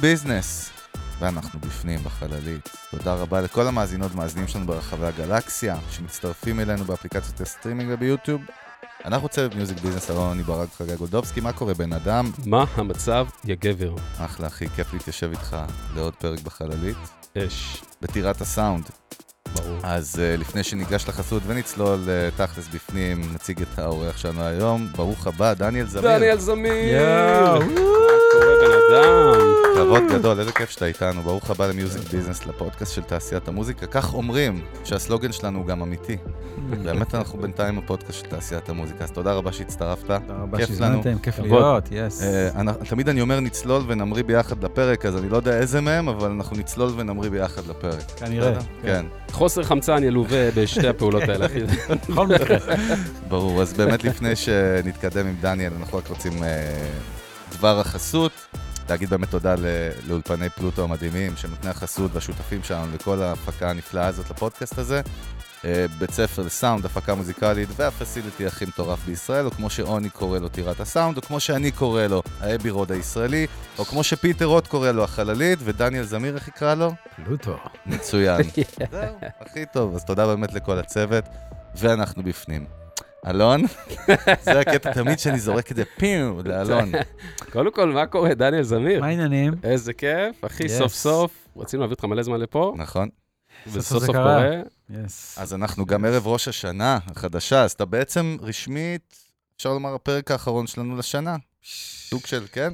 Business, ואנחנו בפנים בחללית. תודה רבה לכל המאזינות והמאזינים שלנו ברחבי הגלקסיה, שמצטרפים אלינו באפליקציות הסטרימינג וביוטיוב. אנחנו צוות Music Business, אלון אני ברק חגי גולדובסקי, מה קורה בן אדם? מה המצב, יא גבר? אחלה אחי, כיף להתיישב איתך לעוד פרק בחללית. אש. בטירת הסאונד. ברור. אז אה, לפני שניגש לחסות ונצלול אה, תכלס בפנים, נציג את האורח שלנו היום. ברוך הבא, דניאל זמיר. דניאל זמיר! יואו. מה קורה בן אדם? כבוד גדול, איזה כיף שאתה איתנו. ברוך הבא ל Music Business, לפודקאסט של תעשיית המוזיקה. כך אומרים שהסלוגן שלנו הוא גם אמיתי. באמת אנחנו בינתיים הפודקאסט של תעשיית המוזיקה, אז תודה רבה שהצטרפת. תודה רבה. שהזמנתם, כיף. להיות, יס. אה, תמיד אני אומר נצלול ונמריא ביחד לפרק, אז אני לא יודע איזה מהם, אבל אנחנו נצלול ונמריא ביחד לפרק. כנראה. בסדר? כן. חוסר חמצן ילווה בשתי הפעולות האלה, אחי. בכל מקרה. ברור, אז באמת לפני שנתקדם עם דניאל, אנחנו רק רוצים אה, דבר החסות, להגיד באמת תודה לאולפני פלוטו המדהימים, שנותני החסות והשותפים שלנו לכל ההפקה הנפלאה הזאת לפודקאסט הזה. אה, בית ספר לסאונד, הפקה מוזיקלית והפסיליטי הכי מטורף בישראל, או כמו שעוני קורא לו טירת הסאונד, או כמו שאני קורא לו האבי רוד הישראלי, או כמו שפיטר רוט קורא לו החללית, ודניאל זמיר איך יקרא לו? פלוטו. מצוין. זהו, הכי טוב, אז תודה באמת לכל הצוות, ואנחנו בפנים. אלון, זה הקטע תמיד שאני זורק את זה פיו לאלון. קודם כל, מה קורה, דניאל זמיר? מה העניינים? איזה כיף, אחי. סוף סוף. רצינו להביא אותך מלא זמן לפה, נכון. וסוף סוף. קורה. אז אנחנו גם ערב ראש השנה החדשה, אז אתה בעצם רשמית, אפשר לומר, הפרק האחרון שלנו לשנה. סוג של, כן?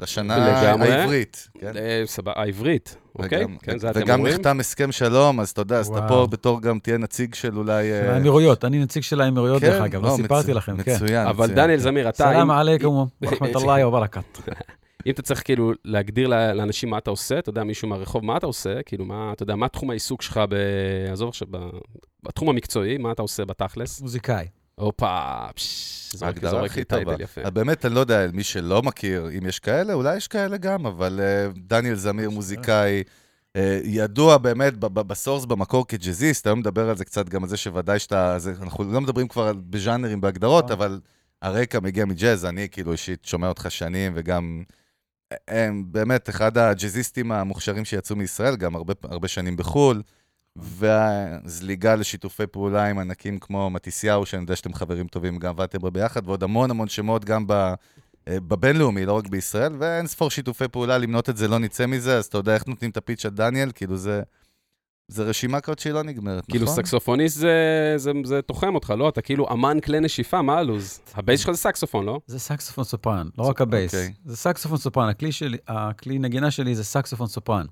לשנה לגמרי. העברית. כן? אה, סבבה, העברית, אוקיי? וגם- כן, זה אתם וגם אומרים. נחתם הסכם שלום, אז אתה יודע, אז אתה וואו. פה בתור גם תהיה נציג של אולי... של אה, האמירויות, אני נציג של האמירויות כן, דרך אגב, לא סיפרתי מצו- לכם, כן. מצוין. אבל מצוין, דניאל כן. זמיר, אתה, סלאם אם- עליכום ורחמת אללה וברכת. אם אתה צריך כאילו להגדיר ל- לאנשים מה אתה עושה, אתה יודע, מישהו מהרחוב, מה אתה עושה, כאילו, מה, אתה יודע, מה תחום העיסוק שלך ב... עזוב עכשיו, ב- בתחום המקצועי, מה אתה עושה בתכלס? מוזיקאי. הופה, פש, זורק ההגדרה הכי טובה. אז באמת, אני לא יודע, מי שלא מכיר, אם יש כאלה, אולי יש כאלה גם, אבל אה, דניאל זמיר, מוזיקאי, אה, ידוע באמת בסורס, במקור כג'אזיסט, היום מדבר על זה קצת, גם על זה שוודאי שאתה, זה, אנחנו לא מדברים כבר בז'אנרים, בהגדרות, נכון. אבל הרקע מגיע מג'אז, אני כאילו אישית שומע אותך שנים, וגם אה, הם באמת אחד הג'אזיסטים המוכשרים שיצאו מישראל, גם הרבה, הרבה שנים בחו"ל. והזליגה לשיתופי פעולה עם ענקים כמו מתיסיהו, שאני יודע שאתם חברים טובים, גם עבדתם בו ביחד, ועוד המון המון שמות גם ב, אה, בבינלאומי, לא רק בישראל, ואין ספור שיתופי פעולה, למנות את זה לא נצא מזה, אז אתה יודע איך נותנים את הפיץ' של דניאל, כאילו זה, זה רשימה כזאת שהיא לא נגמרת, כאילו נכון? סקסופוניסט זה, זה, זה תוחם אותך, לא? אתה כאילו אמן כלי נשיפה, מה הלו"ז? ה base שלך זה סקסופון, לא? זה סקסופון סופרן, לא רק ה base. אוקיי. זה סקסופון סופרן, הכלי שלי, הכלי נגינה שלי זה סקסופון סופרן.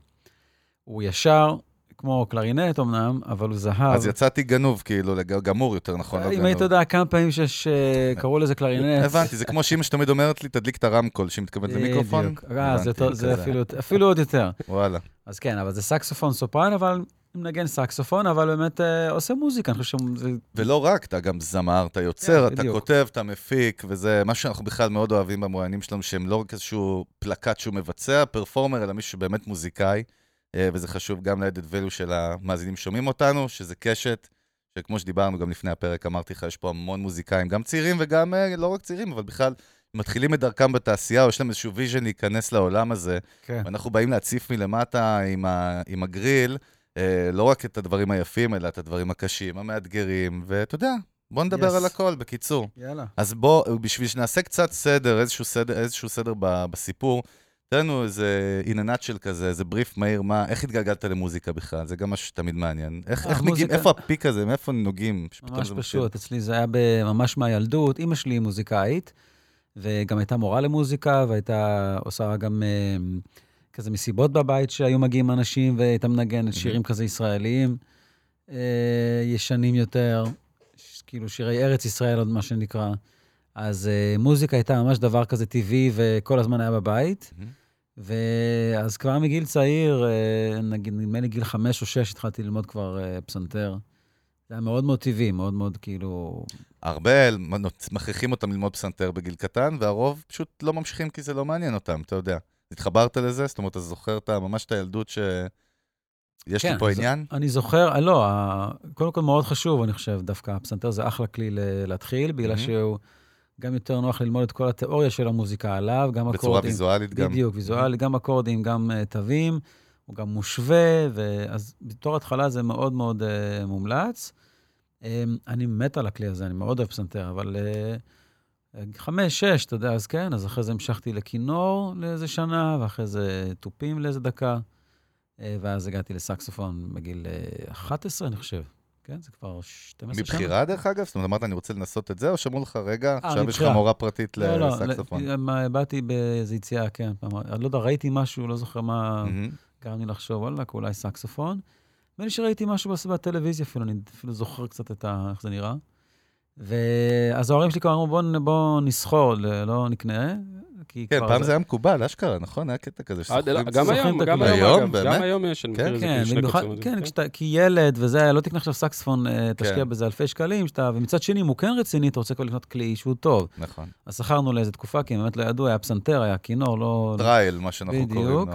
הוא ישר, כמו קלרינט אמנם, אבל הוא זהב. אז יצאתי גנוב, כאילו, גמור יותר, נכון? לא אם. היית יודע כמה פעמים שיש, אה, קראו לזה קלרינט. הבנתי, זה כמו שאמא שתמיד אומרת לי, תדליק את הרמקול, שהיא מתכוונת למיקרופון. בדיוק. אה, זה. אפילו- עוד יותר. וואלה. אז כן, אבל זה סקסופון סופרן, אבל מנגן סקסופון, אבל באמת אה, עושה מוזיקה, אני חושב שזה... ולא רק, אתה גם זמר, אתה יוצר, כן, אתה בדיוק. כותב, אתה מפיק, וזה משהו שאנחנו בכלל מאוד אוהבים במרואיינים שלנו, שהם לא רק איזשהו פלקט שהוא מבצע, performer, אלא מישהו שבאמת מוזיקאי, וזה חשוב גם ל-added value של המאזינים שומעים אותנו, שזה קשת, שכמו שדיברנו גם לפני הפרק, אמרתי לך, יש פה המון מוזיקאים, גם צעירים וגם אה, לא רק צעירים, אבל בכלל מתחילים את דרכם בתעשייה, או יש להם איזשהו vision להיכנס לעולם הזה, כן. ואנחנו באים להציף מלמטה עם, ה, עם הגריל, אה, לא רק את הדברים היפים, אלא את הדברים הקשים, המאתגרים, ואתה יודע, בוא נדבר Yes. על הכל, בקיצור. יאללה. אז בוא, בשביל שנעשה קצת סדר, איזשהו סדר, איזשהו סדר ב, בסיפור, תן לנו איזה a nutshell כזה, איזה בריף מהיר, מה, איך התגלגלת למוזיקה בכלל? זה גם משהו שתמיד מעניין. איך, אה, איך מגיעים, מוזיקה- איפה הפיק הזה, מאיפה נוגעים? ממש פשוט, אצלי זה היה ממש מהילדות. אימא שלי היא מוזיקאית, וגם הייתה מורה למוזיקה, והייתה עושה גם אה, כזה מסיבות בבית שהיו מגיעים אנשים, והייתה מנגנת שירים כזה ישראליים, אה, ישנים יותר, ש- כאילו שירי ארץ ישראל, עוד מה שנקרא. אז אה, מוזיקה הייתה ממש דבר כזה טבעי, וכל הזמן היה בבית. מהמם. ואז כבר מגיל צעיר, אה, נגיד, נדמה לי גיל חמש או שש, התחלתי ללמוד כבר אה, פסנתר. זה היה מאוד מאוד טבעי, מאוד מאוד כאילו... הרבה מכריחים אותם ללמוד פסנתר בגיל קטן, והרוב פשוט לא ממשיכים כי זה לא מעניין אותם, אתה יודע. התחברת לזה? זאת אומרת, אתה זוכר את ממש את הילדות ש... יש לי כן, פה אז עניין? אני זוכר, אה, לא, קודם כל מאוד חשוב, אני חושב, דווקא הפסנתר זה אחלה כלי להתחיל, בגלל מהמם. שהוא גם יותר נוח ללמוד את כל התיאוריה של המוזיקה עליו, גם בצורה אקורדים. ויזואלית גם. בדיוק, ויזואלי, גם אקורדים, גם uh, תווים, הוא גם מושווה, ואז בתור התחלה זה מאוד מאוד uh, מומלץ. Um, אני מת על הכלי הזה, אני מאוד אוהב פסנתר, אבל uh, חמש, שש, אתה יודע, אז כן, אז אחרי זה המשכתי לכינור לאיזה שנה, ואחרי זה תופים לאיזה דקה, uh, ואז הגעתי לסקסופון בגיל uh, 11, אני חושב. כן, זה כבר 12 שנה. מבחירה, דרך אגב? זאת אומרת, אמרת, אני רוצה לנסות את זה, או שאמרו לך, רגע, עכשיו יש לך. מורה פרטית לא, לא, לסקסופון? ל- מה, באתי באיזו יציאה, כן, לא יודע, ראיתי משהו, לא זוכר מה מהמם. גרם לי לחשוב, וואלה, אולי סקסופון. נדמה לי שראיתי משהו בטלוויזיה אפילו, אני אפילו זוכר קצת את ה... איך זה נראה. ואז ההורים שלי כבר אמרו, בוא, נ- בוא נסחור, לא נקנה, כי כן, כבר... פעם זה היה מקובל, אשכרה, נכון? היה קטע כזה עד- ששוכרים... גם היום, את גם. היום, באמת? גם היום יש, אני כן? מכיר את זה כן, כשני במיוחד. כן, כשאתה, כי ילד וזה, לא תקנה עכשיו סקספון, אה, תשקיע כן. בזה אלפי שקלים, שאתה, ומצד שני, אם הוא כן רציני, אתה רוצה כבר לקנות כלי שהוא טוב. נכון. אז שכרנו לאיזה תקופה, כי באמת לא ידעו, היה פסנתר, היה כינור, לא... trial, מה שאנחנו בדיוק. קוראים לו.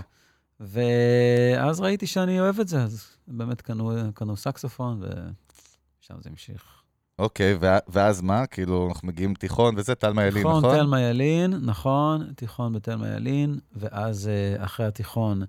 ואז ראיתי שאני אוהב את זה, אז באמת קנו, קנו סקסופון, ושם זה המשיך. אוקיי, ואז מה? כאילו, אנחנו מגיעים תיכון וזה, תלמה ילין, תיכון נכון? תלמה ילין, נכון, תיכון בתלמה ילין, ואז אה, אחרי התיכון,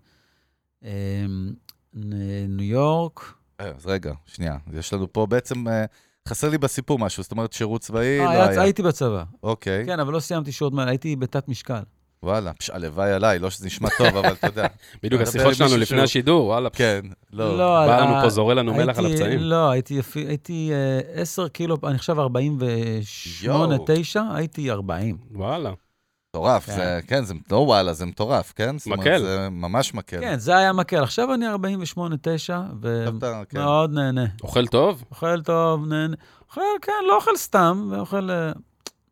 נ- ניו יורק. אה, אז רגע, שנייה. יש לנו פה בעצם, אה, חסר לי בסיפור משהו, זאת אומרת, שירות צבאי לא היה-. הייתי בצבא. אוקיי, כן, אבל לא סיימתי שירות הייתי בתת משקל. וואלה, פש, הלוואי עליי, לא שזה נשמע טוב, אבל אתה יודע. בדיוק, השיחות שלנו לפני שהוא- השידור, וואלה. כן, לא. בא לנו אה, פה, זורה לנו מלח על הפצעים. לא, הייתי יפי- הייתי אה, 10 קילו, אני חושב 48, יואו. 9, הייתי 40. וואלה. מטורף, כן. זה, כן, זה לא וואלה, זה מטורף, כן? זאת אומרת, מקל. זה ממש מקל. כן, זה היה מקל. עכשיו אני 48, 9, עכשיו אתה, כן. ומאוד נהנה. אוכל טוב? אוכל טוב, נהנה. אוכל, כן, לא אוכל סתם, ואוכל...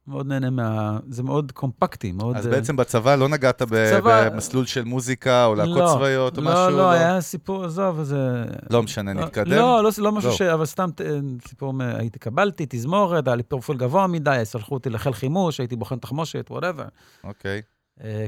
אה, מאוד נהנה מה... זה מאוד קומפקטי, מאוד... אז אה, בעצם בצבא לא נגעת ב- צבא- במסלול של מוזיקה או להקות לא, צבאיות או לא, משהו? לא, היה סיפור, עזוב, זה... לא משנה, נתקדם. לא, לא, לא משהו לא. ש... אבל סתם אה, סיפור, הייתי קבלתי, תזמורת, היה לי פרופיל גבוה מדי, שלחו אותי לחיל חימוש, הייתי בוחן תחמושת, whatever. אוקיי.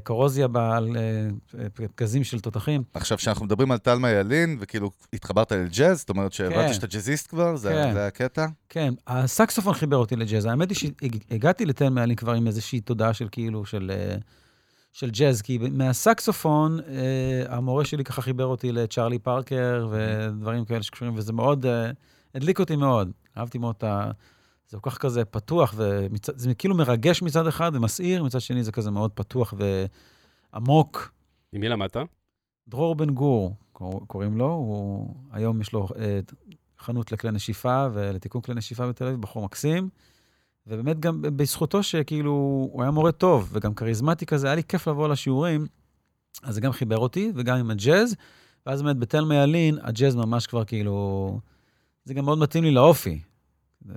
קורוזיה בעל אה, פגזים של תותחים. עכשיו, כשאנחנו מדברים על תלמה ילין, וכאילו התחברת לג'אז, זאת אומרת שהבנתי כן. שאתה ג'אזיסט כבר? זה כן. זה הקטע? כן, הסקסופון חיבר אותי לג'אז. האמת היא שהגעתי לתלמה ילין כבר עם איזושהי תודעה של כאילו, של, אה, של ג'אז, כי מהסקסופון, אה, המורה שלי ככה חיבר אותי לצ'ארלי פארקר ודברים כאלה שקשורים, וזה מאוד, אה, הדליק אותי מאוד. אהבתי מאוד את ה... זה כל כך כזה פתוח, וזה כאילו מרגש מצד אחד ומסעיר, מצד שני זה כזה מאוד פתוח ועמוק. עם מי למדת? דרור בן גור, קור- קוראים לו, הוא, היום יש לו אה, חנות לכלי נשיפה ולתיקון כלי נשיפה בתל אביב, בחור מקסים. ובאמת גם בזכותו שכאילו, הוא היה מורה טוב וגם כריזמטי כזה, היה לי כיף לבוא לשיעורים, אז זה גם חיבר אותי, וגם עם הג'אז. ואז באמת בתלמה ילין, הג'אז ממש כבר כאילו, זה גם מאוד מתאים לי לאופי.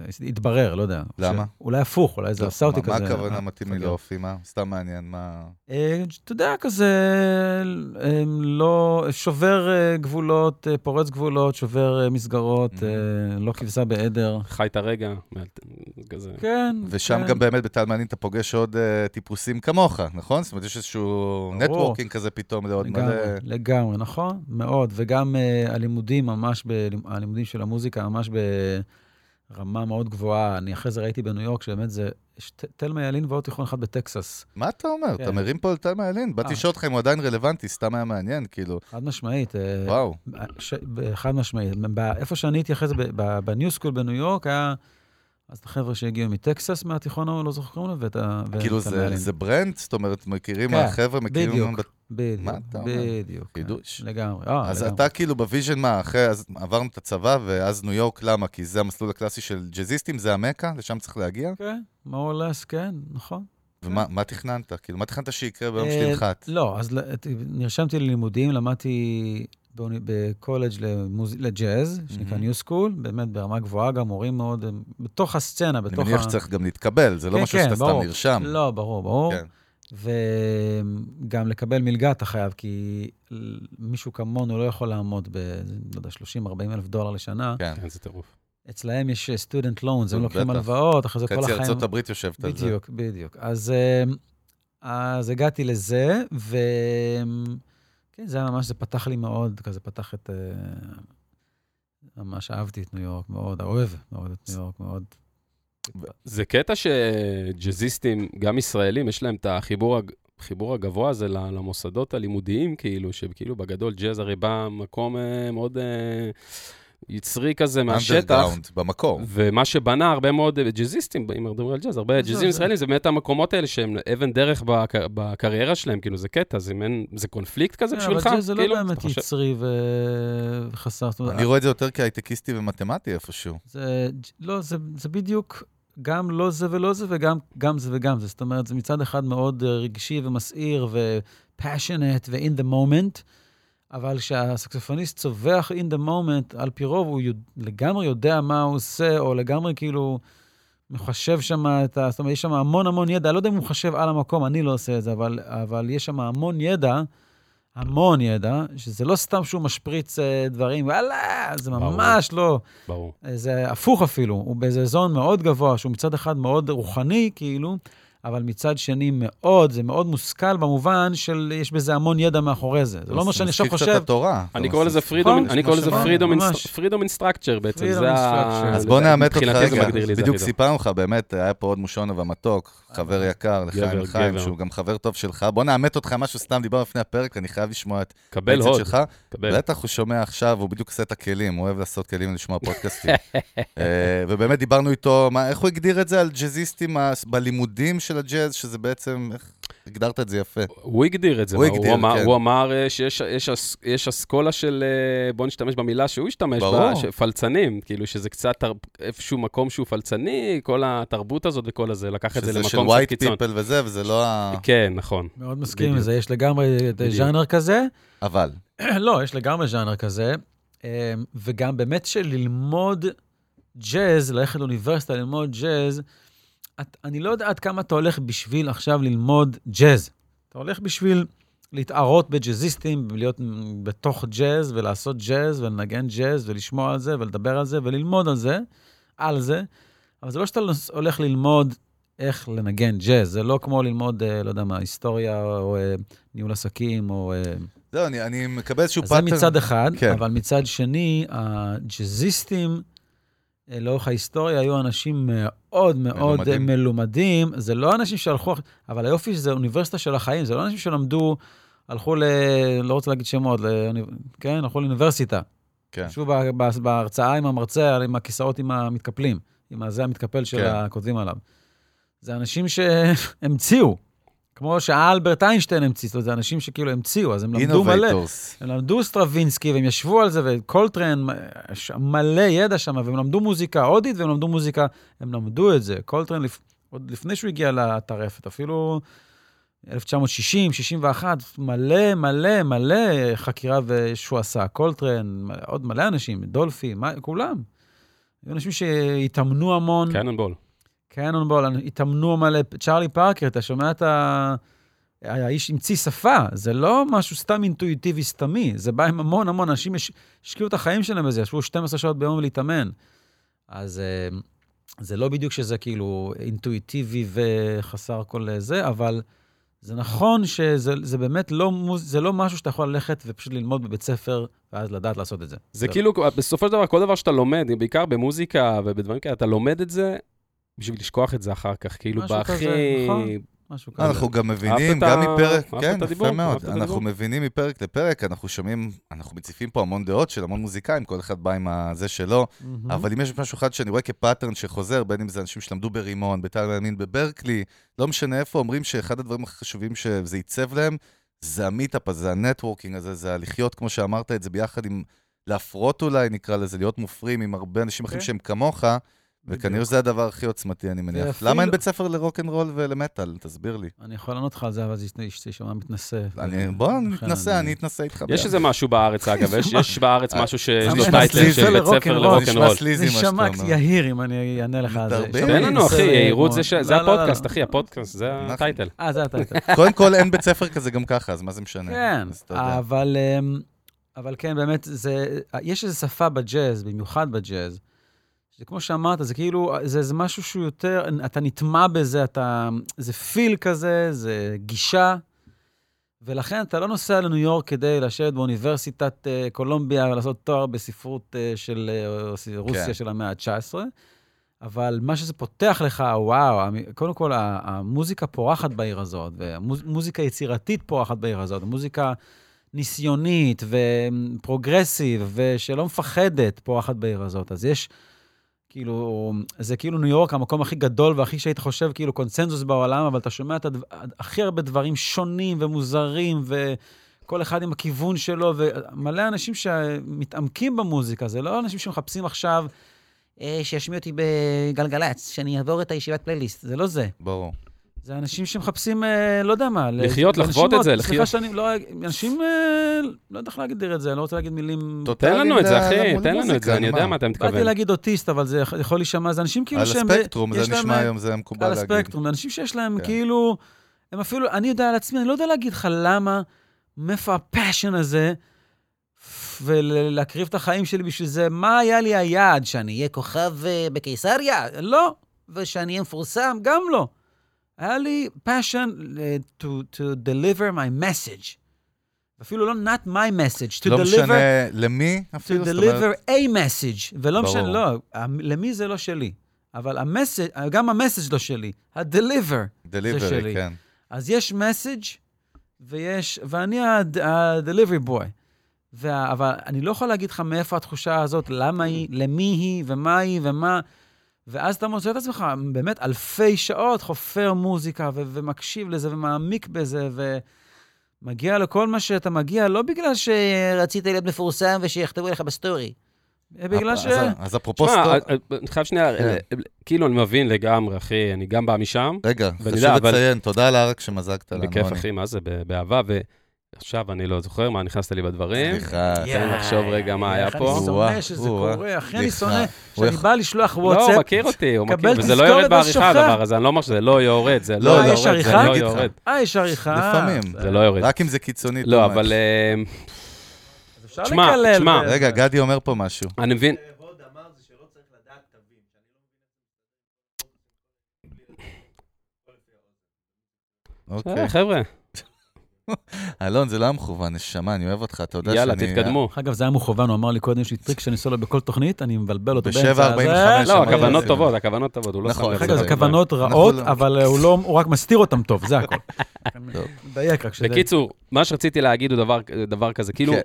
זה התברר, לא יודע. למה? אולי הפוך, אולי זה עשה אותי מה- כזה. מה הכוונה אה, מתאים לי. לאופי? מה? סתם מעניין, מה... אה, אתה יודע, כזה, לא, שובר אה, גבולות, פורץ גבולות, שובר מסגרות. אה, לא כבשה בעדר. חי את הרגע, כזה. כן. ושם כן. גם באמת בתלמה ילין אתה פוגש עוד טיפוסים כמוך, נכון? זאת אומרת, יש איזשהו. נטוורקינג כזה פתאום לעוד מלא... לגמרי, נכון? מאוד. וגם הלימודים ממש, ב, הלימודים של המוזיקה ממש ברמה מאוד גבוהה. אני אחרי זה ראיתי בניו יורק, שבאמת זה, יש תלמה ילין ועוד תיכון אחד בטקסס. מה אתה אומר? כן. אתה מרים פה על תלמה ילין? באתי אה. לשאול אותך אם הוא עדיין רלוונטי, סתם היה מעניין, כאילו, חד משמעית. אה, וואו. ש... חד משמעית. איפה שאני הייתי אחרי זה, ב New School בניו יורק, היה... אז את החבר'ה שהגיעו מטקסס מהתיכון ההוא, לא זוכר קוראים לו, ואת ה... כאילו זה-. זה brand? זאת אומרת, מכירים, כן, החבר'ה מכירים... בדיוק. בדיוק, מה אתה אומר? בדיוק. כן, חידוש. לגמרי. אה, אז לגמרי. אתה כאילו ב vision מה, אחרי, אז עברנו את הצבא, ואז ניו יורק, למה? כי זה המסלול הקלאסי של ג'אזיסטים, זה המכה, לשם צריך להגיע? כן, more or less, כן, נכון. ומה מה תכננת? כאילו, מה תכננת שיקרה ביום אה, שתנחת? לא, אז נרשמתי ללימודים, למדתי בקולג' למוז- לג'אז, שנקרא. New School, באמת ברמה גבוהה, גם מורים מאוד, בתוך הסצנה, אני בתוך מניח ה... שצריך גם להתקבל, זה לא כן, משהו כן, שאתה סתם ברור. נרשם. לא, ברור, ברור. כן. וגם לקבל מלגה אתה חייב, כי מישהו כמונו לא יכול לעמוד ב, לא יודע, 30-40 אלף דולר לשנה. כן. כן, זה טירוף. אצלהם יש student loans, הם לוקחים. הלוואות, אחרי זה כל חצי החיים... ארצות הברית יושבת על זה. בדיוק, בדיוק. אז, אה, אז הגעתי לזה, ו... כן, זה היה ממש, זה פתח לי מאוד, כזה פתח את... אה, ממש אהבתי את ניו יורק מאוד, אוהב מאוד את ניו יורק מאוד. זה קטע שג'אזיסטים, גם ישראלים, יש להם את החיבור, החיבור הגבוה הזה למוסדות הלימודיים, כאילו, שכאילו בגדול ג'אז הרי בא ממקום אה, מאוד אה, יצרי כזה מהשטח. Underground, במקור. ומה שבנה הרבה מאוד אה, ג'אזיסטים, אם מדברים על ג'אז, הרבה זה- ג'אזים זה- ישראלים, זה באמת המקומות האלה שהם אבן דרך בק- בקריירה שלהם, כאילו, זה קטע, זה מעין, זה קונפליקט כזה כן, בשבילך? אבל זה לא כאילו? באמת יצרי ו- וחסר... אני רואה את זה יותר כהייטקיסטי ומתמטי איפשהו. זה, לא, זה, זה בדיוק גם לא זה ולא זה, וגם גם זה וגם זה. זאת אומרת, זה מצד אחד מאוד אה, רגשי ומסעיר ו-passionate ו-in the moment, אבל כשהסקסופוניסט צווח in the moment, על פי רוב הוא יודע, לגמרי יודע מה הוא עושה, או לגמרי כאילו מחשב שם את ה... זאת אומרת, יש שם המון המון ידע. אני לא יודע אם הוא מחשב על המקום, אני לא עושה את זה, אבל, אבל יש שם המון ידע. המון ידע, שזה לא סתם שהוא משפריץ אה, דברים, וואלה, זה ברור. ממש לא. ברור. זה הפוך אפילו, הוא באיזה זון מאוד גבוה, שהוא מצד אחד מאוד רוחני, כאילו, אבל מצד שני מאוד, זה מאוד מושכל במובן של יש בזה המון ידע מאחורי זה. זה לא אומר שאני עכשיו קצת חושב... את התורה. אני אתה קורא לזה. פרידום, נכון, אני קורא לזה. פרידום אינסטרקצ'ר בעצם, זה ה... אז בוא נאמת אותך רגע, בדיוק. סיפרנו לך, באמת, היה פה עוד מושון ומתוק, חבר יקר, לחיים גבר. שהוא גם חבר טוב שלך. בוא נאמת אותך משהו, סתם דיברנו לפני הפרק, אני חייב לשמוע את קבל הוד, שלך. קבל. בטח הוא שומע עכשיו, הוא בדיוק עושה את הכלים, הוא אוהב לעשות כלים ולשמוע פודקאסטים. אה, ובאמת דיברנו איתו, מה- איך הוא הגדיר את זה על ג'אזיסטים בלימודים של הג'אז, שזה בעצם, איך הגדרת את זה יפה. הוא הגדיר את זה, הוא הגדיר, אמר, כן. הוא אמר אה, שיש יש אס- יש אסכולה של, אה, בוא נשתמש במילה שהוא השתמש בה, ברור. ש- פלצנים, כאילו שזה קצת תר- איפשהו מקום שהוא פלצני, כל התרבות הזאת וכל הזה, לקח את זה שזה של למקום קצת white קיצון. people וזה, וזה לא ה... כן, נכון. מאוד מסכים עם בדיוק. זה, יש לגמרי בדיוק. ז'אנר כזה. אבל, לא, יש לגמרי ז'אנר כזה, אמ, וגם באמת שללמוד ג'אז, ללכת לאוניברסיטה ללמוד ג'אז, את, אני לא יודע עד כמה אתה הולך בשביל עכשיו ללמוד ג'אז. אתה הולך בשביל להתערות בג'אזיסטים, להיות בתוך ג'אז ולעשות ג'אז ולנגן ג'אז ולשמוע על זה ולדבר על זה וללמוד על זה, על זה, אבל זה לא שאתה הולך ללמוד איך לנגן ג'אז, זה לא כמו ללמוד, אה, לא יודע מה, היסטוריה או אה, ניהול עסקים או... אה, זהו, אני, אני מקבל איזשהו אז זה. מצד אחד, כן. אבל מצד שני, הג'אזיסטים לאורך ההיסטוריה היו אנשים מאוד מאוד מלומדים. מלומדים. זה לא אנשים שהלכו, אבל היופי שזה אוניברסיטה של החיים, זה לא אנשים שלמדו, הלכו ל... לא רוצה להגיד שמות, לאוניב... כן, הלכו לאוניברסיטה. כן. ישבו ב- ב- בהרצאה עם המרצה, עם הכיסאות עם המתקפלים, עם הזה המתקפל של כן. הכותבים עליו. זה אנשים שהמציאו, כמו שאלברט איינשטיין המציא, זאת אומרת, זה אנשים שכאילו המציאו, אז הם למדו מלא. innovators. הם למדו סטרווינסקי, והם ישבו על זה, וקולטרן, מלא ידע שם, והם למדו מוזיקה הודית, והם למדו מוזיקה, הם למדו את זה. קולטרן, לפ... עוד לפני שהוא הגיע לטרפת, אפילו 1960, 61, מלא, מלא, מלא חקירה שהוא עשה. קולטרן, עוד מלא אנשים, דולפי, מה, כולם. היו אנשים שהתאמנו המון. קנונבול. קנונבול, התאמנו מלא, צ'ארלי פארקר, אתה שומע את ה... האיש המציא שפה, זה לא משהו סתם אינטואיטיבי סתמי, זה בא עם המון המון, אנשים הש- השקיעו את החיים שלהם בזה, ישבו 12 שעות ביום להתאמן. אז אה, זה לא בדיוק שזה כאילו אינטואיטיבי וחסר כל זה, אבל זה נכון שזה זה באמת לא, מוז- זה לא משהו שאתה יכול ללכת ופשוט ללמוד בבית ספר, ואז לדעת לעשות את זה. זה כאילו, בסופו של דבר, כל דבר שאתה לומד, בעיקר במוזיקה ובדברים כאלה, אתה לומד את זה בשביל לשכוח את זה אחר כך, כאילו, משהו בהכי... כזה, נכון. משהו כזה. אנחנו גם מבינים, גם ה- מפרק, כן? יפה מאוד. אנחנו הדיבור? מבינים מפרק לפרק, אנחנו שומעים, אנחנו מציפים פה המון דעות של המון מוזיקאים, כל אחד בא עם הזה שלו. אבל אם יש משהו אחד שאני רואה כפאטרן שחוזר, בין אם זה אנשים שלמדו ברימון, בתל הימין, בברקלי, לא משנה איפה, אומרים שאחד הדברים הכי חשובים שזה ייצב להם, זה ה meetup הזה, ה networking הזה, זה להיות, כמו שאמרת את זה, ביחד עם, להפרות אולי, נקרא לזה, להיות מופרים עם הרבה אנשים אחרים כן. שהם כמוך, וכנראה שזה הדבר הכי עוצמתי, אני מניח. ואפילו- למה אין בית ספר לרוקנרול ולמטאל? תסביר לי. אני יכול לענות לך על זה, אבל זה יישמע מתנשא. אני, בוא נתנשא, אני אתנשא איתך. יש איזה משהו בארץ, אגב, יש- יש בארץ משהו שיש לו נשמע title של בית ספר לרוקנרול. לרוקנרול. נשמע sleazy זה מה שאתה יישמע אומר. יהיר אם אני אענה לך על זה. תן לנו, אחי, יהירות זה לא, זה לא, לא, הפודקאסט, לא. אחי, הפודקאסט, זה אנחנו- ה title. אה, זה ה title. קודם כל, אין בית ספר כזה גם ככה, אז מה זה משנה? כן. אבל, אמ, אבל כן, באמת, זה, יש איזו שפה בג'אז, במיוחד בג'אז, שכמו שאמרת, זה כאילו, זה, זה משהו שהוא יותר, אתה נטמע בזה, אתה, זה פיל כזה, זה גישה, ולכן אתה לא נוסע לניו יורק כדי לשבת באוניברסיטת uh, קולומביה ולעשות תואר בספרות uh, של uh, רוסיה כן. של המאה ה-19. אבל מה שזה פותח לך, וואו, קודם כל, המוזיקה פורחת בעיר הזאת, ומוזיקה יצירתית פורחת בעיר הזאת, מוזיקה ניסיונית ופרוגרסיב, ושלא מפחדת פורחת בעיר הזאת. אז יש, כאילו, זה כאילו ניו יורק, המקום הכי גדול והכי שהיית חושב, כאילו, קונצנזוס בעולם, אבל אתה שומע את הדבר, הכי הרבה דברים שונים ומוזרים, וכל אחד עם הכיוון שלו, ומלא אנשים שמתעמקים במוזיקה, זה לא אנשים שמחפשים עכשיו... אה, שישמיע אותי בגלגלצ, שאני אעבור את הישיבת פלייליסט, זה לא זה. ברור. זה אנשים שמחפשים, אה, לא יודע מה. לחיות, לחוות את זה, סליחה לחיות. שאני לא... אנשים, אה, לא יודע איך להגיד את זה, אני לא רוצה להגיד מילים... תן לנו את זה, אחי, תן לנו את זה, אני יודע מה? אתה מתכוון. באתי להגיד אוטיסט, אבל זה יכול להישמע, זה אנשים כאילו על שהם... הספקטרום, יש זה נשמע אה, היום, זה מקובל על להגיד. הספקטרום, זה אנשים שיש להם כן. כאילו... הם אפילו, אני יודע על עצמי, אני לא יודע להגיד לך למה, מאיפה הפאשן הזה, ולהקריב את החיים שלי בשביל זה. מה היה לי היעד? שאני אהיה כוכב אה, בקיסריה? לא. ושאני אהיה מפורסם? גם לא. היה לי passion אה, to, to deliver my message. אפילו לא not my message, to לא deliver, משנה למי to אפילו, זאת אומרת, deliver a message. ולא ברור. משנה, לא, למי זה לא שלי. אבל המסג', גם המסג' לא שלי, ה-deliver. delivery, שלי. כן. אז יש מסאג' ויש, ואני ה-delivery boy. וה, אבל אני לא יכול להגיד לך מאיפה התחושה הזאת, למה היא, למי היא, ומה היא, ומה... ואז אתה מוצא את עצמך באמת אלפי שעות חופר מוזיקה ו- ומקשיב לזה ומעמיק בזה, ומגיע לכל מה שאתה מגיע, לא בגלל שרצית להיות מפורסם ושיכתבו לך בסטורי, בגלל ש... אז- אפרופו תשמע, סטור... אה, אה, אני חייב שנייה, כן. אה, כאילו, אני מבין לגמרי, אחי, אני גם בא משם. רגע, חשוב לציין, תודה על הערק שמזגת לנו. בכיף, אחי, מה זה, באהבה, ועכשיו אני לא זוכר מה נכנסת לי בדברים. סליחה. תן לי לחשוב רגע מה היה איך פה. אני שונא שזה קורה, אחי, אני. שונא שאני בא לשלוח לא, וואטסאפ, הוא מכיר אותי, הוא מכיר, וזה לא יורד בעריכה. הדבר הזה, אני לא אומר שזה לא יורד, זה לא, לא יורד, זה? לא. יורד. אה, יש עריכה. לפעמים. זה לא יורד. רק אם זה קיצוני. לא, אבל. אה, תשמע. תשמע. רגע, גדי אומר פה משהו. אני מבין, אוקיי. אה, חבר'ה, אלון, זה לא היה מכוון, נשמה, אני אוהב אותך, אתה יודע יאללה, שאני... תתקדמו. דרך אגב, זה היה מכוון, הוא אמר לי קודם, יש לי טריק שאני עושה לו בכל תוכנית, אני מבלבל אותו באמצע. 7:45 הזה. לא, אמרתי הכוונות. טובות, הכוונות טובות, הוא לא נכון, שם לזה. זה כוונות רעות, לא- אבל הוא לא, הוא רק מסתיר אותם טוב, זה הכל. טוב. מדייק רק שזה... בקיצור, מה שרציתי להגיד הוא דבר, דבר כזה, כאילו, כן.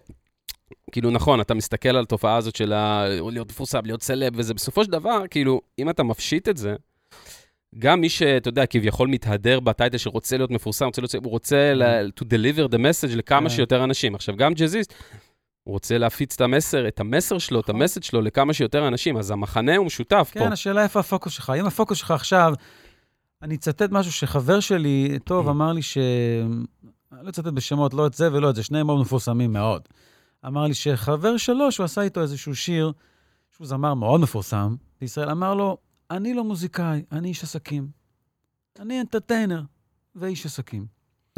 כאילו נכון, אתה מסתכל על התופעה הזאת של להיות מפורסם, להיות סלב, וזה בסופו של דבר, כאילו, אם אתה מפשיט את זה, גם מי שאתה יודע, כביכול מתהדר ב title שרוצה להיות מפורסם, רוצה להיות, הוא רוצה ל- to deliver the message לכמה כן. שיותר אנשים. עכשיו, גם ג'אזיסט, הוא רוצה להפיץ את המסר, את המסר שלו, את נכון. המסד שלו לכמה שיותר אנשים, אז המחנה הוא משותף פה. כן, השאלה איפה הפוקוס שלך. אם הפוקוס שלך עכשיו, אני אצטט משהו שחבר שלי, טוב, אמר לי ש... לא אצטט בשמות, לא את זה ולא את זה, שניהם מאוד מפורסמים מאוד. אמר לי שחבר שלו, שהוא עשה איתו איזשהו שיר, שהוא זמר מאוד מפורסם בישראל, אמר לו, אני לא מוזיקאי, אני איש עסקים. אני אנטרטיינר ואיש עסקים.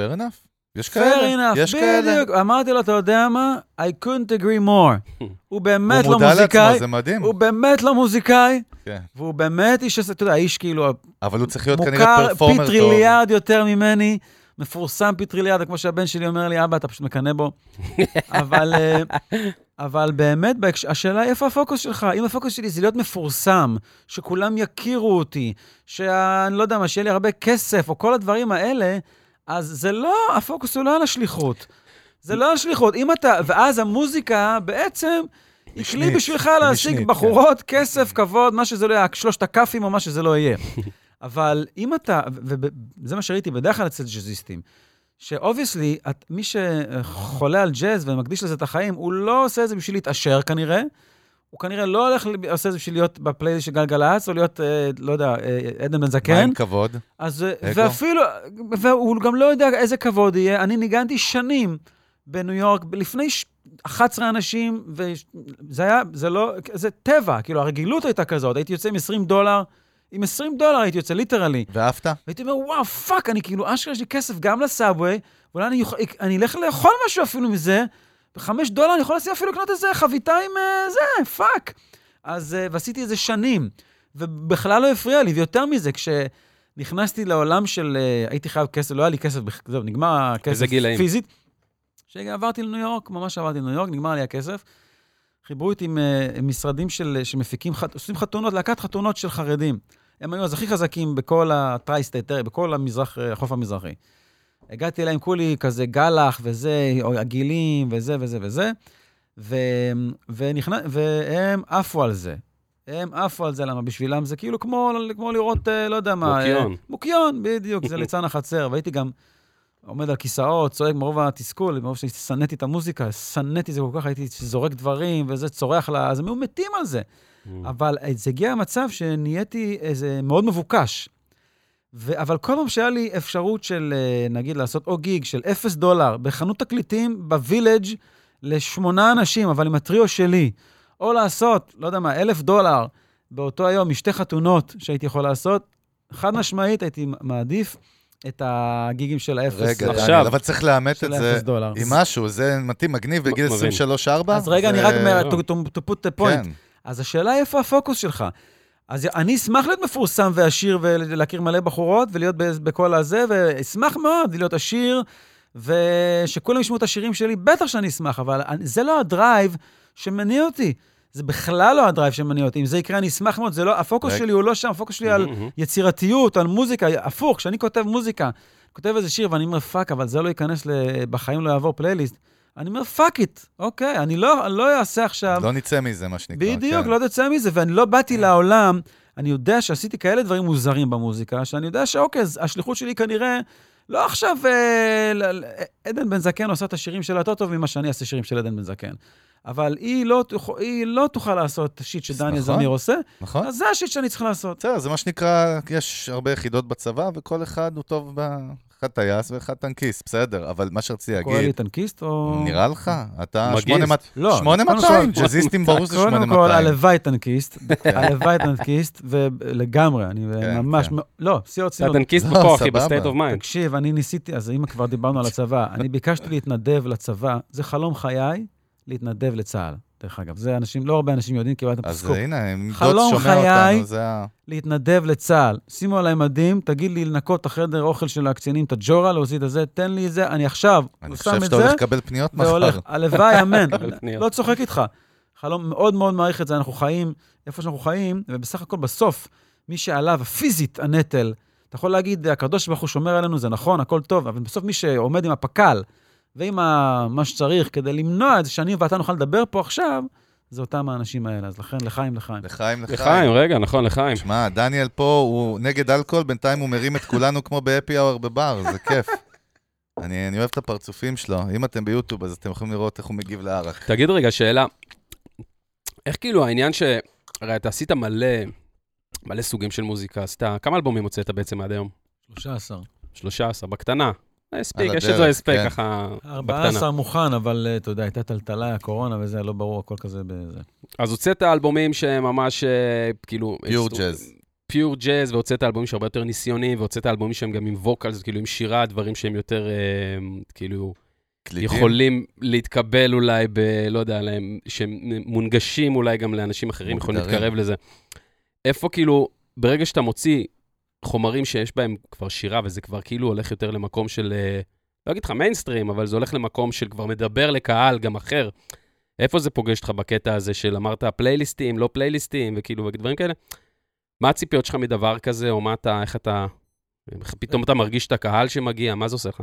fair enough. יש fair כאלה. enough, יש כאלה. בדיוק. אמרתי לו, אתה יודע מה? I couldn't agree more. הוא באמת הוא לא מודע לעצמו, מוזיקאי, זה מדהים. הוא באמת לא מוזיקאי, כן. והוא באמת איש, עסק- אתה יודע, איש כאילו אבל הוא צריך להיות כנראה מוכר performer פי טוב. טריליארד יותר ממני, מפורסם פי טריליארד, כמו שהבן שלי אומר לי, אבא, אתה פשוט מקנא בו. אבל, אה, אבל באמת. השאלה היא איפה הפוקוס שלך? אם הפוקוס שלי זה להיות מפורסם, שכולם יכירו אותי, שאני לא יודע מה, שיהיה לי הרבה כסף, או כל הדברים האלה, אז זה לא, הפוקוס הוא לא על השליחות. זה לא על שליחות. אם אתה, ואז המוזיקה בעצם היא כלי בשבילך להשיג משנית, בחורות, כסף, כבוד, מה שזה לא יהיה, שלושת הכאפים או מה שזה לא יהיה. אבל אם אתה, וזה מה שראיתי בדרך כלל אצל ג'אזיסטים, שאובייסלי, מי שחולה על ג'אז ומקדיש לזה את החיים, הוא לא עושה את זה בשביל להתעשר כנראה, הוא כנראה לא הולך, עושה את זה בשביל להיות בפלייליסט של גלגלצ, או להיות, אה, לא יודע, אה, עדן בן מה זקן. עם כבוד? אז, אה, אגו? ואפילו, והוא גם לא יודע איזה כבוד יהיה. אני ניגנתי שנים בניו יורק, לפני ש- 11 אנשים, וזה היה, זה לא, זה טבע, כאילו, הרגילות הייתה כזאת. הייתי יוצא עם 20 דולר, עם 20 דולר הייתי יוצא, literally. ואהבת? והייתי אומר, וואו, fuck, אני כאילו, אשכרה יש לי כסף גם ל subway, ואולי אני, יוכל- אני אלך לאכול משהו אפילו מזה, בחמש דולר אני יכול לשים אפילו לקנות איזה חביתה עם אה, זה, fuck. אז, אה, ועשיתי את זה שנים, ובכלל לא הפריע לי, ויותר מזה, כשנכנסתי לעולם של, אה, הייתי חייב כסף, לא היה לי כסף, זהו, נגמר הכסף איזה גילאים? פיזית. כשעברתי לניו יורק, ממש עברתי לניו יורק, נגמר לי הכסף. חיברו אותי עם אה, משרדים של, שמפיקים, ח- עושים חתונות, להקת חתונות של חרדים. הם היו אז הכי חזקים בכל ה tri-state, בכל המזרח, אה, החוף המזרחי. הגעתי אליהם כולי כזה גלח וזה, או עגילים וזה וזה וזה, ו, ונכנ... והם עפו על זה. הם עפו על זה, למה בשבילם זה כאילו כמו, כמו לראות, אה, לא יודע מה... אה, מוקיון. מוקיון, בדיוק, זה ליצן החצר. והייתי גם עומד על כיסאות, צועק מרוב התסכול, מרוב ששנאתי את המוזיקה, שנאתי זה כל כך, הייתי זורק דברים וזה, צורח לה, אז הם היו מתים על זה. אבל זה הגיע למצב שנהייתי איזה מאוד מבוקש. ו- אבל כל פעם שהיה לי אפשרות של, אה, נגיד, לעשות או גיג של אפס דולר בחנות תקליטים בווילג' לשמונה אנשים, אבל עם הטריו שלי, או לעשות, לא יודע מה, אלף דולר באותו היום משתי חתונות שהייתי יכול לעשות, חד משמעית הייתי מעדיף את הגיגים של האפס רגע, עכשיו. דניאל, אבל צריך לאמת את זה דולר. עם משהו, זה מתאים, מגניב, בגיל מבין. 23-4. אז רגע, אני רק אומר, to, put the point. כן, אז השאלה היא איפה הפוקוס שלך. אז אני אשמח להיות מפורסם ועשיר ולהכיר מלא בחורות ולהיות בכל הזה, ואשמח מאוד להיות עשיר, ושכולם ישמעו את השירים שלי, בטח שאני אשמח, אבל זה לא ה drive שמניע אותי. זה בכלל לא ה drive שמניע אותי. אם זה יקרה, אני אשמח מאוד. זה לא, הפוקוס. שלי הוא לא שם, הפוקוס שלי על מהמם. יצירתיות, על מוזיקה. הפוך, כשאני כותב מוזיקה, כותב איזה שיר ואני אומר, fuck, אבל זה לא ייכנס, בחיים לא יעבור פלייליסט. אני אומר, fuck it, אוקיי, אני לא, לא אעשה עכשיו... לא נצא מזה, מה שנקרא. בדיוק, כן. לא תצא מזה, ואני לא באתי לעולם, אני יודע שעשיתי כאלה דברים מוזרים במוזיקה, שאני יודע שאוקיי, השליחות שלי כנראה, לא עכשיו, אה, עדן בן זקן עושה את השירים שלה יותר טוב ממה שאני אעשה שירים של עדן בן זקן. אבל היא לא, היא לא תוכל לעשות את השיט שדניאל נכון. זמיר עושה, נכון? אז זה השיט שאני צריך לעשות. בסדר, זה מה שנקרא, יש הרבה יחידות בצבא, וכל אחד הוא טוב ב... אחד טייס ואחד טנקיסט, בסדר, אבל מה שרציתי קורא לי להגיד, טנקיסט או... נראה לך? אתה מגיסט. 8200, לא, 8200, קודם כל- ג'אזיסטים ברור שזה קודם כל, 8200. הלוואי טנקיסט, הלוואי טנקיסט, ולגמרי, אני כן, ממש, כן. לא, שיא אתה הרצינות. טנקיסט לא, פה, אחי. ב state of mind. תקשיב, אני ניסיתי, אז אם כבר דיברנו על הצבא, אני ביקשתי להתנדב לצבא, זה חלום חיי, להתנדב לצה"ל. דרך אגב, זה אנשים, לא הרבה אנשים יודעים, קיבלתם אז סקופ. הנה, אם דוד חלום שומע חיי. אותנו, זה ה... להתנדב לצה"ל. שימו עליי מדים, תגיד לי לנקות את החדר אוכל של הקצינים, את הג'ורה, להוציא את הזה, תן לי את זה, אני עכשיו אני שם חושב את שאתה הולך לקבל פניות מחר. והולך. הלוואי, אמן. לא צוחק איתך. חלום מאוד מאוד מעריך את זה, אנחנו חיים איפה שאנחנו חיים, ובסך הכל בסוף, מי שעליו פיזית הנטל, אתה יכול להגיד, הקדוש ברוך הוא שומר עלינו, זה נכון, הכל טוב, אבל בסוף מי שעומד עם הפק"ל ועם ה- מה שצריך כדי למנוע את זה שאני ואתה נוכל לדבר פה עכשיו, זה אותם האנשים האלה. אז לכן, לחיים, לחיים. לחיים, לחיים. לחיים, רגע, נכון, לחיים. שמע, דניאל פה, הוא נגד אלכוהול, בינתיים הוא מרים את כולנו כמו בהפי אאואר בבר, זה כיף. אני, אני אוהב את הפרצופים שלו. אם אתם ביוטיוב, אז אתם יכולים לראות איך הוא מגיב לערק. תגיד רגע, שאלה, איך כאילו העניין ש... הרי אתה עשית מלא, מלא סוגים של מוזיקה, עשית, כמה אלבומים הוצאת בעצם עד היום? 13. 13, בקטנה. הספיק, יש את זה הדרך, הספק כן. ככה, בקטנה. 14 מוכן, אבל אה, אתה יודע, הייתה טלטלה, הקורונה וזה, לא ברור, הכל כזה בזה. אז הוצאת אלבומים שהם ממש, אה, כאילו... פיור ג'אז. פיור ג'אז, והוצאת אלבומים שהרבה יותר ניסיוניים, והוצאת אלבומים שהם גם עם ווקלס, כאילו עם שירה, דברים שהם יותר, אה, כאילו, קליטים. יכולים להתקבל אולי ב... לא יודע, להם, שהם מונגשים אולי גם לאנשים אחרים, יכולים מוגדרים. להתקרב לזה. איפה כאילו, ברגע שאתה מוציא חומרים שיש בהם כבר שירה, וזה כבר כאילו הולך יותר למקום של, אה, לא אגיד לך מיינסטרים, אבל זה הולך למקום של כבר מדבר לקהל גם אחר. איפה זה פוגש אותך בקטע הזה של אמרת פלייליסטים, לא פלייליסטים, וכאילו, ודברים כאלה? מה הציפיות שלך מדבר כזה, או מה אתה, איך אתה, איך פתאום אתה מרגיש את הקהל שמגיע, מה זה עושה לך?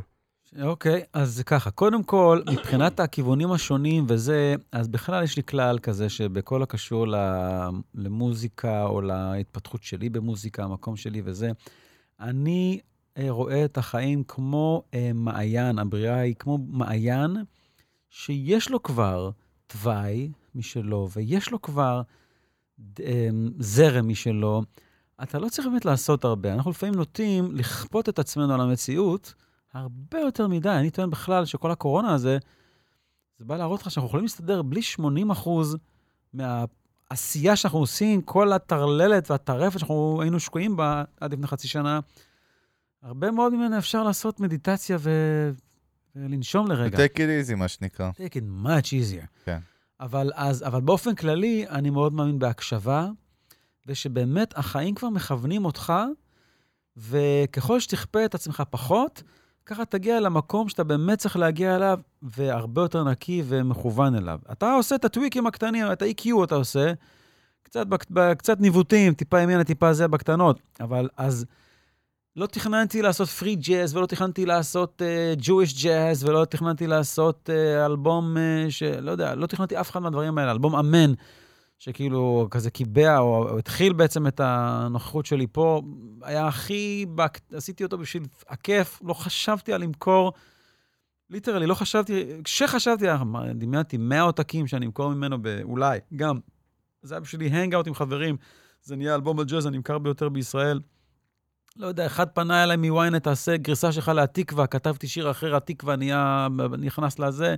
אוקיי, אז זה ככה. קודם כל, מבחינת הכיוונים השונים וזה, אז בכלל יש לי כלל כזה שבכל הקשור למוזיקה או להתפתחות שלי במוזיקה, המקום שלי וזה, אני אה, רואה את החיים כמו אה, מעיין, הבריאה היא כמו מעיין שיש לו כבר תוואי משלו, ויש לו כבר אה, זרם משלו. אתה לא צריך באמת לעשות הרבה. אנחנו לפעמים נוטים לכפות את עצמנו על המציאות, הרבה יותר מדי. אני טוען בכלל שכל הקורונה הזה, זה בא להראות לך שאנחנו יכולים להסתדר בלי 80 אחוז מהעשייה שאנחנו עושים, כל הטרללת והטרפת שאנחנו היינו שקועים בה עד לפני חצי שנה. הרבה מאוד ממנה אפשר לעשות מדיטציה ו... ולנשום לרגע. take it easy, מה שנקרא. take it much easier. כן. אבל, אז, אבל באופן כללי, אני מאוד מאמין בהקשבה, ושבאמת החיים כבר מכוונים אותך, וככל שתכפה את עצמך פחות, ככה תגיע למקום שאתה באמת צריך להגיע אליו, והרבה יותר נקי ומכוון אליו. אתה עושה את הטוויקים הקטנים, את ה-EQ אתה עושה, קצת, בק- קצת ניווטים, טיפה ימינה, טיפה זה בקטנות, אבל אז לא תכננתי לעשות פרי ג'אז, ולא תכננתי לעשות uh, Jewish ג'אז, ולא תכננתי לעשות uh, אלבום uh, שלא יודע, לא תכננתי אף אחד מהדברים האלה, אלבום אמן, שכאילו כזה קיבע, או, התחיל בעצם את הנוכחות שלי פה, היה הכי, בק... עשיתי אותו בשביל הכיף, לא חשבתי על למכור. literally, לא חשבתי, כשחשבתי, מה, דמיינתי 100 עותקים שאני אמכור ממנו באולי, גם. זה היה בשבילי hangout עם חברים, זה נהיה אלבום הג'אז הנמכר ביותר בישראל. לא יודע, אחד פנה אליי מ ynet, תעשה גרסה שלך להתקווה, כתבתי שיר אחר, התקווה נהיה, נכנס לזה.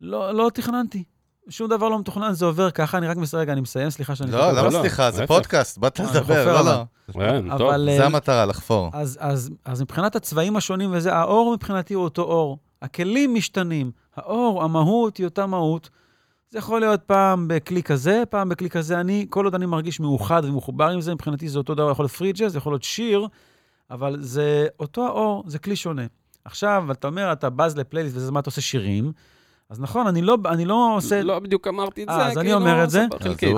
לא, לא תכננתי. שום דבר לא מתוכנן, זה עובר ככה, אני רק מסיים, רגע, אני מסיים, סליחה שאני... לא. למה לא, סליחה? זה. פודקאסט, באת לדבר, לא. לא. כן, טוב. אבל, זה אה, המטרה, לחפור. אז, אז, אז מבחינת הצבעים השונים וזה, האור מבחינתי הוא אותו אור. הכלים משתנים. האור, המהות היא אותה מהות. זה יכול להיות פעם בכלי כזה, פעם בכלי כזה. אני, כל עוד אני מרגיש מאוחד ומחובר עם זה, מבחינתי זה אותו דבר. יכול להיות פרי ג'אז, זה יכול להיות שיר, אבל זה אותו האור, זה כלי שונה. עכשיו, אתה אומר, אתה בז לפלייליסט וזה מה אתה עושה שירים, אז נכון, אני לא, אני לא עושה... לא בדיוק אמרתי את זה, אז אני כאילו, אומר את זה.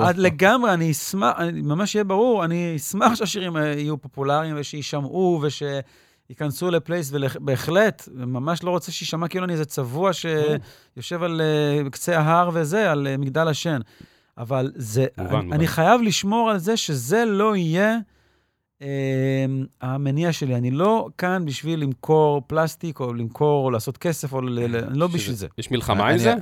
אז לגמרי, אני אשמח, אני- ממש שיהיה ברור, אני אשמח שהשירים אה, יהיו פופולריים ושישמעו ושייכנסו לפלייס, ובהחלט, ממש לא רוצה שיישמע כאילו אני איזה צבוע שיושב על אה, קצה ההר וזה, על אה, מגדל השן. אבל זה, מובן, אני, מובן. אני חייב לשמור על זה שזה לא יהיה המניע שלי. אני לא כאן בשביל למכור פלסטיק, או למכור, או לעשות כסף, או ל... אני לא בשביל זה. יש מלחמה עם זה?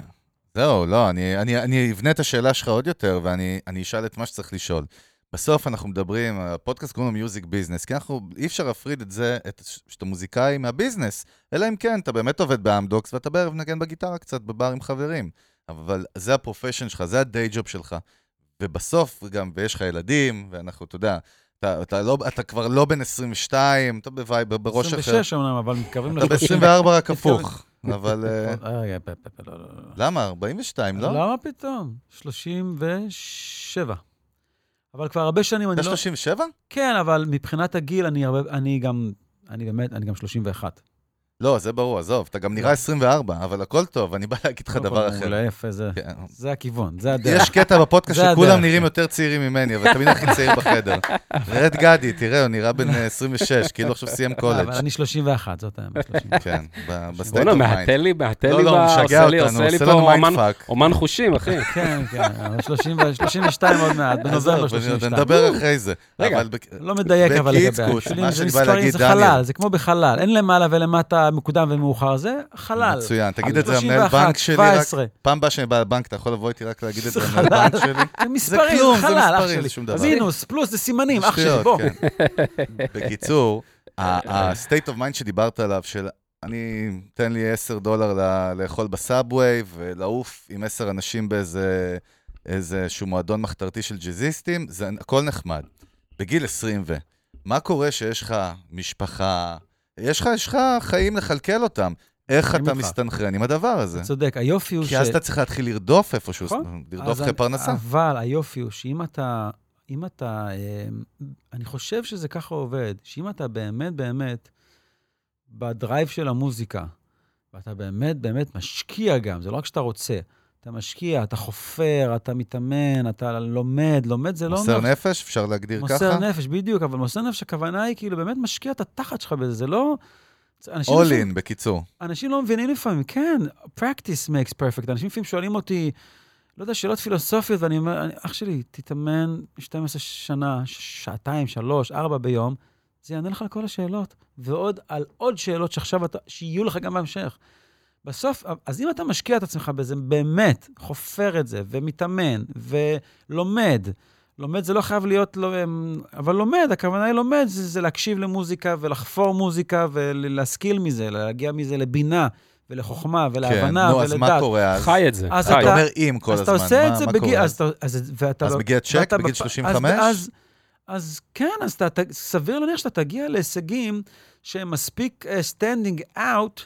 זהו, לא, אני, אני, אני אבנה את השאלה שלך עוד יותר, ואני אני אשאל את מה שצריך לשאול. בסוף אנחנו מדברים, הפודקאסט קוראים לו Music Business, כי אנחנו, אי אפשר להפריד את זה, את, שאתה מוזיקאי מה business, אלא אם כן, אתה באמת עובד באמדוקס, ואתה בערב מנגן בגיטרה קצת בבר עם חברים. אבל זה ה profession שלך, זה ה day job שלך. ובסוף גם, ויש לך ילדים, ואנחנו, אתה יודע, אתה, אתה, לא, אתה כבר לא בן 22, אתה ב vibe, בראש אחר. 26 אומנם, אבל מתקרבים אתה ל-30. ב-24 רק הפוך. אבל. למה? 42, לא? למה פתאום? 37. אבל כבר הרבה שנים אני אתה לא... 37? כן, אבל מבחינת הגיל, אני הרבה... אני גם... אני באמת, אני גם 31. לא, זה ברור, עזוב, אתה גם נראה 24, אבל הכל טוב, אני בא להגיד לך קודם דבר אחר. מעולה, יפה, זה... כן. זה הכיוון, זה הדרך. יש קטע בפודקאסט זה שכולם הדרך. נראים יותר צעירים ממני, אבל תמיד הכי צעיר בחדר. רד גדי, תראה, הוא נראה בן אה, 26, כאילו עכשיו סיים אבל קולג'. אני 31, זאת האמת, 31. כן, בסטייט אוף מיינד. מהתל לי, מהתל לא, לי, לא, עושה לי- פה אומן- חושים, אחי. כן, כן, אבל 30 ו- 32 עוד מעט, בנובמבר עזוב, 32. נדבר אחרי זה. רגע, אבל לא מדייק אבל בקיצקוס, לגבי מה זה שאני בא מספרים, להגיד, זה דניאל. חלל, זה כמו בחלל, אין למעלה ולמטה מוקדם ומאוחר, זה חלל. מצוין, תגיד את זה 31, למנהל בנק שלי, רק 17. פעם הבאה שאני בא לבנק, אתה יכול לבוא איתי רק להגיד את זה למנהל בנק שלי? זה מספרים, זה חלל, אח שלי. מינוס, פלוס, זה סימנים, אח שלי, בוא. כן. בקיצור, ה-state of mind שדיברת עליו, של אני, תן לי 10 דולר לאכול בסאבווי ולעוף עם 10 אנשים באיזה איזשהו מועדון מחתרתי של ג'אזיסטים, זה הכל נחמד. בגיל 20 ו... מה קורה שיש לך משפחה, יש לך, יש לך חיים לכלכל אותם. איך אתה. מסתנכרן עם הדבר הזה? אתה צודק, היופי הוא ש... כי אז אתה צריך להתחיל לרדוף איפשהו, נכון. לרדוף אחרי פרנסה. אבל היופי הוא שאם אתה, אם אתה, אה, אני חושב שזה ככה עובד, שאם אתה באמת באמת בדרייב של המוזיקה, ואתה באמת באמת משקיע גם, זה לא רק שאתה רוצה, אתה משקיע, אתה חופר, אתה מתאמן, אתה לומד, לומד זה לא מוסר. נפש, אפשר להגדיר ככה? מוסר נפש, בדיוק, אבל מוסר נפש, הכוונה היא כאילו באמת משקיע את התחת שלך בזה, זה לא... all in, בקיצור. אנשים לא מבינים לפעמים, כן, practice makes perfect. אנשים לפעמים שואלים אותי, לא יודע, שאלות פילוסופיות, ואני אומר, אני- אח שלי, תתאמן 12 שנה, שעתיים, שלוש, ארבע ביום, זה יענה לך על כל השאלות, ועוד על עוד שאלות שעכשיו אתה, שיהיו לך גם בהמשך. בסוף, אז אם אתה משקיע את עצמך בזה, באמת, חופר את זה, ומתאמן, ולומד, לומד זה לא חייב להיות, לא, אמ, אבל לומד, הכוונה היא לומד, זה, זה להקשיב למוזיקה ולחפור מוזיקה ולהשכיל מזה, להגיע מזה לבינה ולחוכמה ולהבנה כן, נו, אז מה ולדעת. קורה אז? חי את זה, אז חי. אתה אומר אם כל אז הזמן, אתה עושה מה- את זה מה בגיל... קורה אז אתה... אז, ואתה, אז מגיע צ'ק בגיל בפ- 35? אז, אז, אז כן, אז סביר להניח שאתה תגיע להישגים שהם מספיק uh, standing out,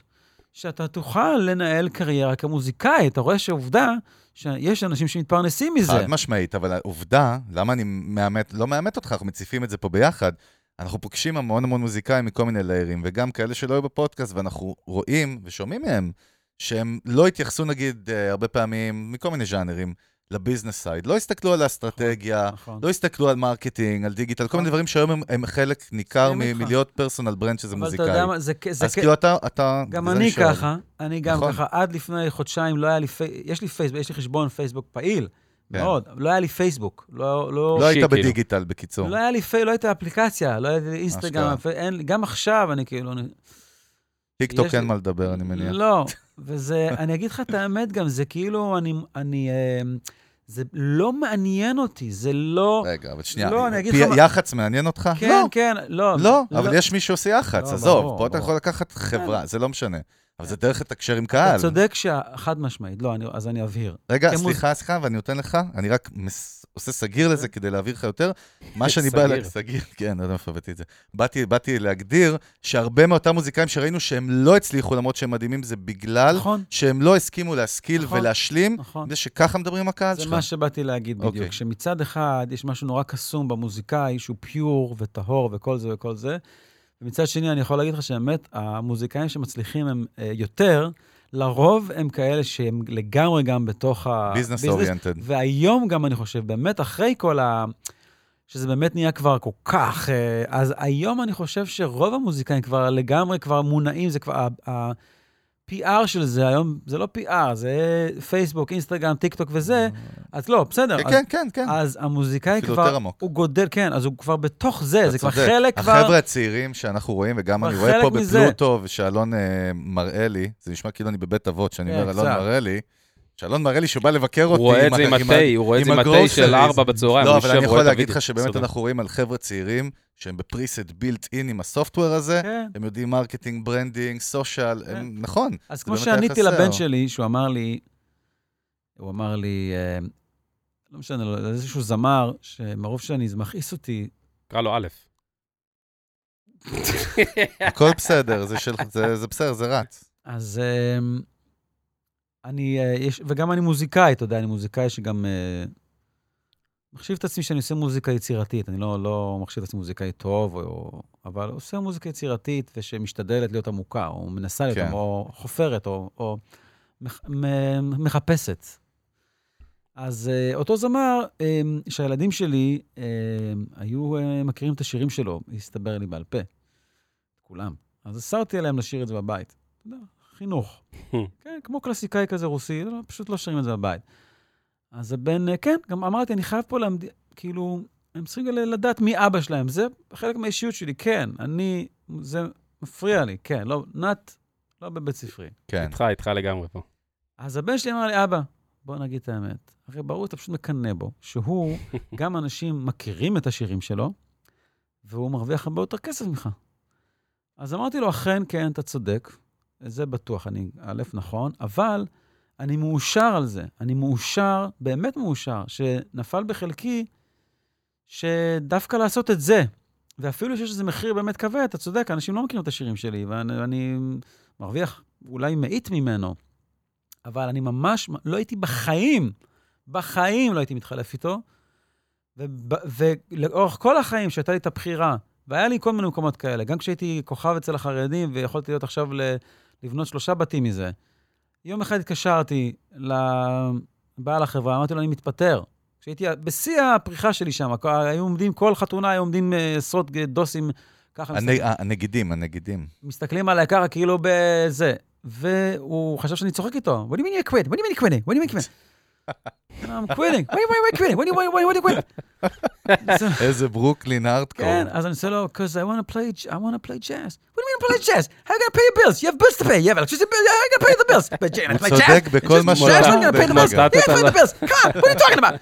שאתה תוכל לנהל קריירה כמוזיקאי. אתה רואה שעובדה שיש אנשים שמתפרנסים מזה. חד משמעית, אבל העובדה, למה אני מאמת, לא מאמת אותך, אנחנו מציפים את זה פה ביחד, אנחנו פוגשים המון המון מוזיקאים מכל מיני ליירים, וגם כאלה שלא היו בפודקאסט, ואנחנו רואים ושומעים מהם שהם לא התייחסו, נגיד, אה, הרבה פעמים, מכל מיני ז'אנרים, ל business side. לא הסתכלו על האסטרטגיה, נכון. לא הסתכלו על marketing, על דיגיטל, כל מיני נכון. דברים שהיום הם, הם חלק ניכר. מ- מלהיות personal brand שזה אבל אתה מוזיקאי. יודע מה, זה כ- זה אז כ- כאילו אתה, אתה... גם אני שואל. ככה, אני גם נכון. ככה. עד לפני חודשיים לא היה לי, פי- יש לי פייסבוק, יש לי חשבון פייסבוק פעיל, כן. מאוד, אבל לא היה לי פייסבוק. לא, לא, לא היית כאילו. בדיגיטל, בקיצור. לא היה לי פייסבוק, לא הייתה אפליקציה, לא היה לי אינסטגרם, אין גם עכשיו אני כאילו... אני- טיק טוק יש אין מה לדבר, אני מניח. לא, וזה, אני אגיד לך את האמת גם, זה כאילו, אני, אני, אה, זה לא מעניין אותי, זה לא... רגע, אבל שנייה. לא, אני אגיד פי- לך יח"צ מעניין אותך? כן, לא. כן, לא. לא, אבל יש מי שעושה יח"צ, לא, עזוב, ברור, פה אתה ברור. יכול לקחת חברה, זה לא משנה. אבל זה דרך לתקשר עם אתה קהל. צודק שה... חד משמעית, לא, אני, אז אני אבהיר. רגע, כמוז- סליחה, סליחה, ואני נותן לך, אני רק מס- עושה סגיר לזה כדי להעביר לך יותר. מה שאני בא... סגיר. סגיר, כן, לא יודע מאיפה הבאתי את זה. באתי באתי להגדיר שהרבה מאותם מוזיקאים שראינו שהם לא הצליחו, למרות שהם מדהימים, זה בגלל נכון, שהם לא הסכימו להשכיל נכון, ולהשלים, נכון. זה שככה מדברים עם הקהל זה שלך. מה שבאתי להגיד בדיוק. אוקיי. שמצד אחד יש משהו נורא קסום במוזיקאי, שהוא פיור וטהור וכל זה וכל זה, ומצד שני, אני יכול להגיד לך שבאמת, המוזיקאים שמצליחים הם אה, יותר, לרוב הם כאלה שהם לגמרי גם בתוך ה... ביזנס. אוריינטד. והיום גם, אני חושב, באמת, אחרי כל ה... שזה באמת נהיה כבר כל כך... אה, אז היום אני חושב שרוב המוזיקאים כבר לגמרי כבר מונעים, זה כבר... ה- ה- PR של זה היום, זה לא PR, זה פייסבוק, אינסטגרם, טיק טוק וזה, אז לא, בסדר. כן, אז, כן, כן, כן. אז המוזיקאי כבר. הוא גודל, כן, אז הוא כבר בתוך זה, זה כבר. חלק כבר... החבר'ה הצעירים שאנחנו רואים, וגם אני רואה פה. בפלוטו, ושאלון אה, מראה לי, זה נשמע כאילו אני בבית אבות, שאני כן, אומר, אלון. מראה לי, שאלון מראה לי שהוא בא לבקר אותי. הוא רואה את זה עם התה, הוא רואה את זה עם התה של. ארבע בצהריים, לא, אבל אני יכול להגיד. לך שבאמת. אנחנו רואים על חבר'ה צעירים, שהם ב preset built in עם ה software הזה, כן. הם יודעים marketing, branding, social, הם- נכון. אז כמו שעניתי. לבן שלי, שהוא אמר לי, הוא אמר לי, אה, לא משנה, לא, איזשהו זמר, שמרוב שאני, זה מכעיס אותי, קרא לו א'. הכל בסדר, זה של- זה זה בסדר, זה רץ. אז אמ, אני, אה, יש, וגם אני מוזיקאי, אתה יודע, אני מוזיקאי שגם אה, מחשיב את עצמי שאני עושה מוזיקה יצירתית. אני לא, לא מחשיב את עצמי מוזיקאי טוב, או, אבל עושה מוזיקה יצירתית ושמשתדלת להיות עמוקה, או מנסה להיות, כן. או חופרת, או, או מח, מ, מחפשת. אז אה, אותו זמר, שהילדים שלי היו מכירים את השירים שלו, הסתבר לי בעל פה, כולם. אז אסרתי עליהם לשיר את זה בבית. חינוך. כן, כמו קלאסיקאי כזה רוסי, לא, פשוט לא שרים את זה בבית. אז הבן, אה, כן, גם אמרתי, אני חייב פה להמד... כאילו, הם צריכים לדעת מי אבא שלהם. זה חלק מהאישיות שלי, כן. אני, זה מפריע לי, כן. לא, נת, לא בבית ספרי. כן. איתך, איתך לגמרי פה. אז הבן שלי אמר לי, אבא, בוא נגיד את האמת. הרי ברור, אתה פשוט מקנא בו, שהוא, גם אנשים מכירים את השירים שלו, והוא מרוויח הרבה יותר כסף ממך. אז אמרתי לו, אכן, כן, אתה צודק, זה בטוח, אני, א', נכון, אבל אני מאושר על זה. אני מאושר, באמת מאושר, שנפל בחלקי שדווקא לעשות את זה, ואפילו שיש לזה מחיר באמת כבד, אתה צודק, אנשים לא מכירים את השירים שלי, ואני אני מרוויח אולי מאית ממנו, אבל אני ממש, לא הייתי בחיים, בחיים לא הייתי מתחלף איתו, ולאורך כל החיים שהייתה לי את הבחירה, והיה לי כל מיני מקומות כאלה, גם כשהייתי כוכב אצל החרדים ויכולתי להיות עכשיו ל- לבנות שלושה בתים מזה, יום אחד התקשרתי לבעל החברה, אמרתי לו, אני מתפטר. כשהייתי בשיא הפריחה שלי שם, היו עומדים, כל חתונה היו עומדים אה, עשרות דוסים, ככה הנ- הנגידים, הנגידים. מסתכלים עליי ככה כאילו בזה. והוא חשב שאני צוחק איתו. What do you mean you're quitting? What do you mean you're quitting? What do you mean you're quitting? I'm quitting. You mean you're quitting? What do you you- what do you quitting? איזה ברוקלין הארדקור. כן, אז אני עושה לו, because I want to play, I want to play jazz. What do you mean play jazz? How are you going to pay your bills? You have bills to pay. You have electricity bill. How are you going to pay the bills? But Jay, הוא play jazz? צודק בכל מה שהוא jazz, going to pay the bills. pay the bills. Come on, what are you talking about?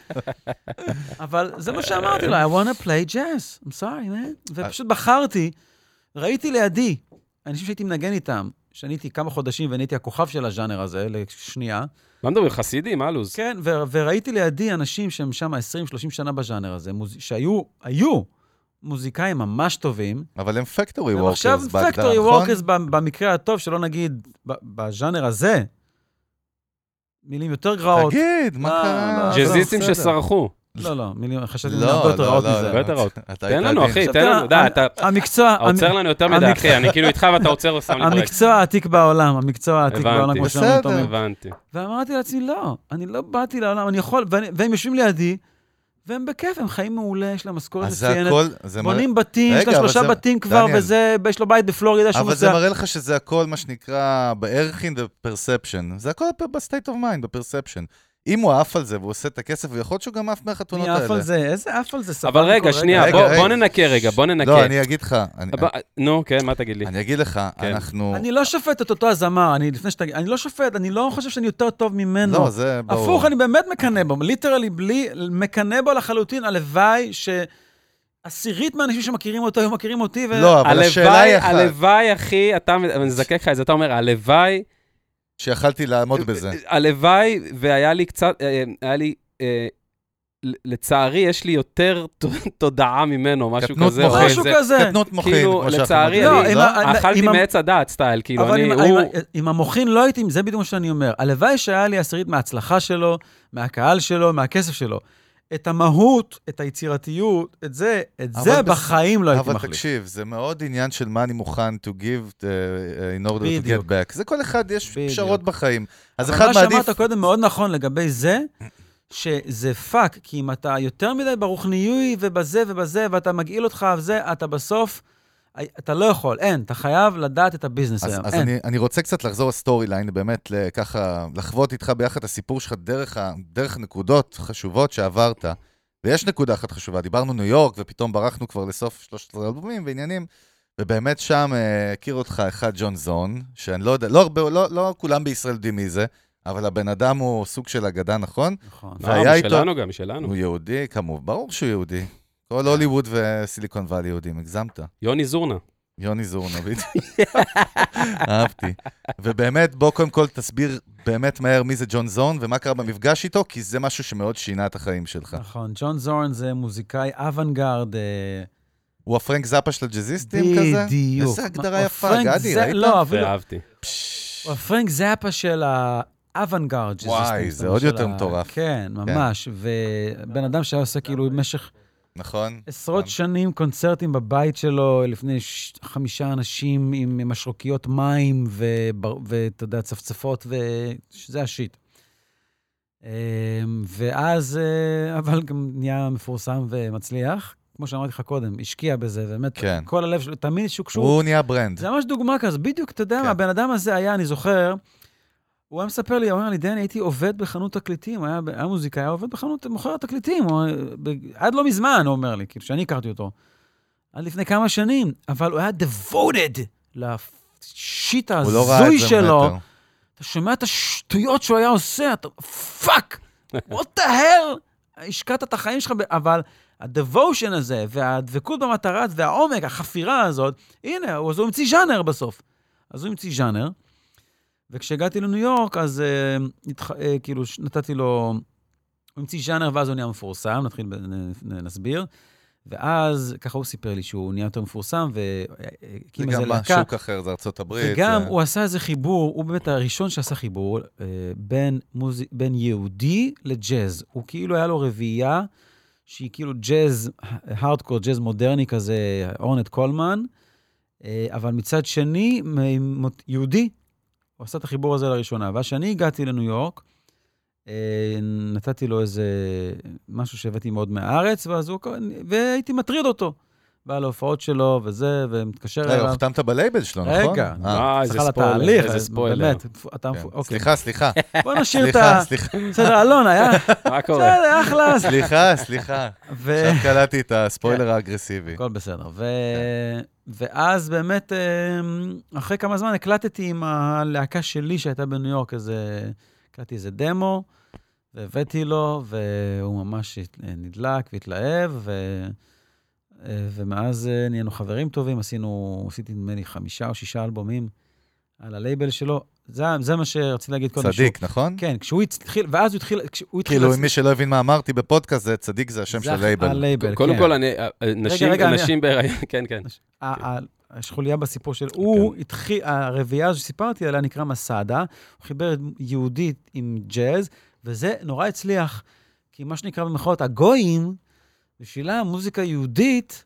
אבל זה מה שאמרתי לו, I want to play jazz. I'm sorry, man. ופשוט בחרתי, ראיתי לידי, אנשים שהייתי מנגן איתם, שאני הייתי כמה חודשים ואני הייתי הכוכב של הז'אנר הזה, לשנייה, מה מדברים, חסידים? מה לו"ז? כן, ו- וראיתי לידי אנשים שהם שם 20-30 שנה בז'אנר הזה, מוז... שהיו, היו מוזיקאים ממש טובים, אבל הם factory workers עכשיו factory נכון? workers במקרה הטוב, שלא נגיד ב- בז'אנר הזה, מילים יותר גרועות. תגיד, מה לא, קרה? לא, ג'אזיסטים בסדר. שסרחו. לא, לא, מילים, חשבתי לא, מילים הרבה יותר לא, רעות לא, מזה. לא. הרבה יותר רעות. אתה תן לנו. אחי, תן לנו, די, אתה המקצוע, עוצר לנו יותר מדי, אחי, אני כאילו איתך ואתה עוצר ושם לי ברקס. המקצוע העתיק בעולם, המקצוע העתיק. בעולם, כמו בסדר. תומר. הבנתי. ואמרתי לעצמי, לא, אני לא באתי לעולם, אני יכול, והם יושבים לידי, והם בכיף, הם חיים מעולה, יש להם משכורת אז זה מצוינת. בונים בתים, יש אבל שלושה בתים כבר. וזה, יש לו בית בפלורידה שהוא אבל זה נוסע. מראה לך שזה הכל מה שנקרא בערכין ו perception. זה הכל ב-state of mind, ב perception. אם הוא עף על זה והוא עושה את הכסף, ויכול להיות שהוא גם עף מהחתונות מי האלה. עף על זה? איזה עף על זה? אבל רגע, שנייה, בוא- ננקה רגע, בוא ננקה. לא, אני אגיד לך, נו, כן, מה תגיד לי? אני אגיד לך, כן. אנחנו... אני לא שופט את אותו הזמר, אני לפני שאתה... אני לא שופט, אני לא חושב שאני יותר טוב ממנו. לא, זה ברור. הפוך, אני באמת מקנא בו, literally בלי, מקנא בו לחלוטין, הלוואי שעשירית מהאנשים שמכירים אותו היו מכירים אותי, ו... לא, אבל השאלה היא אחת, הלוואי, אחי, אתה, אני מזקק לך את זה, אתה אומר, הלוואי, שיכלתי לעמוד בזה. הלוואי, והיה לי קצת, אה, היה לי, אה, ל- לצערי, יש לי יותר תודעה ממנו, משהו קטנות כזה. או מוחין. משהו איזה- כזה. קטנות מוחין, כאילו, לצערי, לא, אכלתי מעץ הדעת סטייל, כאילו, אני, הוא... עם, עם המוחין לא הייתי, זה בדיוק מה שאני אומר. הלוואי שהיה לי עשירית מההצלחה שלו, מהקהל שלו, מהכסף שלו. את המהות, את היצירתיות, את זה, את אבל זה בחיים לא הייתי אבל מחליף. תקשיב, זה מאוד עניין של מה אני מוכן to give uh, uh, in order to בדיוק. get back. זה כל אחד, יש בדיוק. פשרות בחיים. אז אבל אחד מה מעדיף... שאמרת קודם מאוד נכון לגבי זה, שזה פאק, כי אם אתה יותר מדי ברוחניות ובזה ובזה, ואתה מגעיל אותך וזה, אתה בסוף, אתה לא יכול, אין, אתה חייב לדעת את ה business אז, היום, אז אין. אני, אני רוצה קצת לחזור ל story line, באמת ל- ככה לחוות איתך ביחד את הסיפור שלך דרך, ה, דרך נקודות חשובות שעברת. ויש נקודה אחת חשובה, דיברנו ניו יורק, ופתאום ברחנו כבר לסוף שלושת האלבומים ועניינים, ובאמת שם אה, הכיר אותך אחד ג'ון זון, שאני לא יודע, לא, הרבה, לא, לא כולם בישראל יודעים מי זה, אבל הבן אדם הוא סוג של אגדה, נכון? נכון. לא, והיה איתו- משלנו גם, משלנו. הוא יהודי, כמובן, ברור שהוא יהודי. כל הוליווד וסיליקון וואלי יהודים, הגזמת. יוני זורנה. יוני זורנה, בדיוק. אהבתי. ובאמת, בוא קודם כל תסביר באמת מהר מי זה ג'ון זון ומה קרה במפגש איתו, כי זה משהו שמאוד שינה את החיים שלך. נכון, ג'ון זורן זה מוזיקאי אוונגרד. אה, הוא הפרנק זאפה של הג'אזיסטים כזה? בדיוק. איזה הגדרה יפה, גדי, ראית? לא, אפילו... ואהבתי. פש, הוא הפרנק זאפה של האוונגרד. וואי, זה עוד יותר מטורף. כן, ממש. ובן אדם שהיה עושה כאילו במשך נכון? עשרות שנים קונצרטים בבית שלו, לפני ש- חמישה אנשים עם משרוקיות מים ואתה יודע, צפצפות, וזה השיט. אמ, ואז, אה, אבל גם נהיה מפורסם ומצליח. כמו שאמרתי לך קודם, השקיע בזה, באמת, כן. כל הלב שלו, תמיד שהוא קשור. הוא נהיה ברנד. זה ממש דוגמה כזאת, בדיוק, אתה יודע כן. מה, הבן אדם הזה היה, אני זוכר, הוא היה מספר לי, הוא אומר לי, דני, הייתי עובד בחנות תקליטים, היה, היה מוזיקאי, היה עובד בחנות, מוכר תקליטים, הוא, ב, עד לא מזמן, הוא אומר לי, כאילו, שאני הכרתי אותו. עד לפני כמה שנים, אבל הוא היה devoted ל shit לא ההזוי זה שלו. מטר. אתה שומע את השטויות שהוא היה עושה, אתה, fuck, what the hell, השקעת את החיים שלך, אבל ה devotion הזה, והדבקות במטרה והעומק, החפירה הזאת, הנה, אז הוא המציא ז'אנר בסוף. אז הוא המציא ז'אנר, וכשהגעתי לניו יורק, אז אה, התח... אה, כאילו, נתתי לו... הוא המציא ז'אנר, ואז הוא נהיה מפורסם, נתחיל, נסביר. ואז, ככה הוא סיפר לי שהוא נהיה יותר מפורסם, זה והקים איזה גם להקה. שוק אחר, זה ארצות הברית. וגם זה- הוא עשה איזה חיבור, הוא באמת הראשון שעשה חיבור אה, בין, מוז... בין יהודי לג'אז. הוא כאילו, היה לו רביעייה, שהיא כאילו ג'אז, הארדקור, ג'אז מודרני כזה, אורנט קולמן, אה, אבל מצד שני, יהודי. הוא עשה את החיבור הזה לראשונה. ואז כשאני הגעתי לניו יורק, אה, נתתי לו איזה משהו שהבאתי מאוד מהארץ, ואז הוא, והייתי מטריד אותו. בא להופעות שלו וזה, ומתקשר רגע, אליו. החתמת בלייבל שלו, נכון? רגע, אה, איזה סליחה על ספוילר, התהליך, איזה ספוילר. באמת, אתה... כן. אוקיי. סליחה, סליחה. בוא נשאיר את סליחה, ה... סליחה. בסדר, אלון, היה... מה קורה? בסדר, אחלה. סליחה, סליחה. עכשיו קלטתי את הספוילר האגרסיבי. הכל בסדר. ו... ואז באמת, אה, אחרי כמה זמן הקלטתי עם הלהקה שלי שהייתה בניו יורק, איזה... הקלטתי איזה דמו, והבאתי לו, והוא ממש נדלק והתלהב, ו... אה, ומאז אה, נהיינו חברים טובים, עשינו, עשיתי נדמה לי חמישה או שישה אלבומים על הלייבל שלו. זה, זה מה שרציתי להגיד קודם. שהוא- צדיק, נכון? כן, כשהוא התחיל, ואז הוא התחיל, כשהוא התחיל... כאילו, לצ- מי שלא הבין מה אמרתי בפודקאסט, זה צדיק זה השם זה של לייבל. הלייבל, קודם כן. כל, אני- אה, נשים רגע, אני- נשים בהיריון, כן, כן. יש חוליה בסיפור של... הוא התחיל, הרביעייה הזו שסיפרתי עליה נקרא מסאדה, הוא חיבר יהודית עם ג'אז, וזה נורא הצליח, כי מה שנקרא במחאות הגויים, בשבילם מוזיקה יהודית,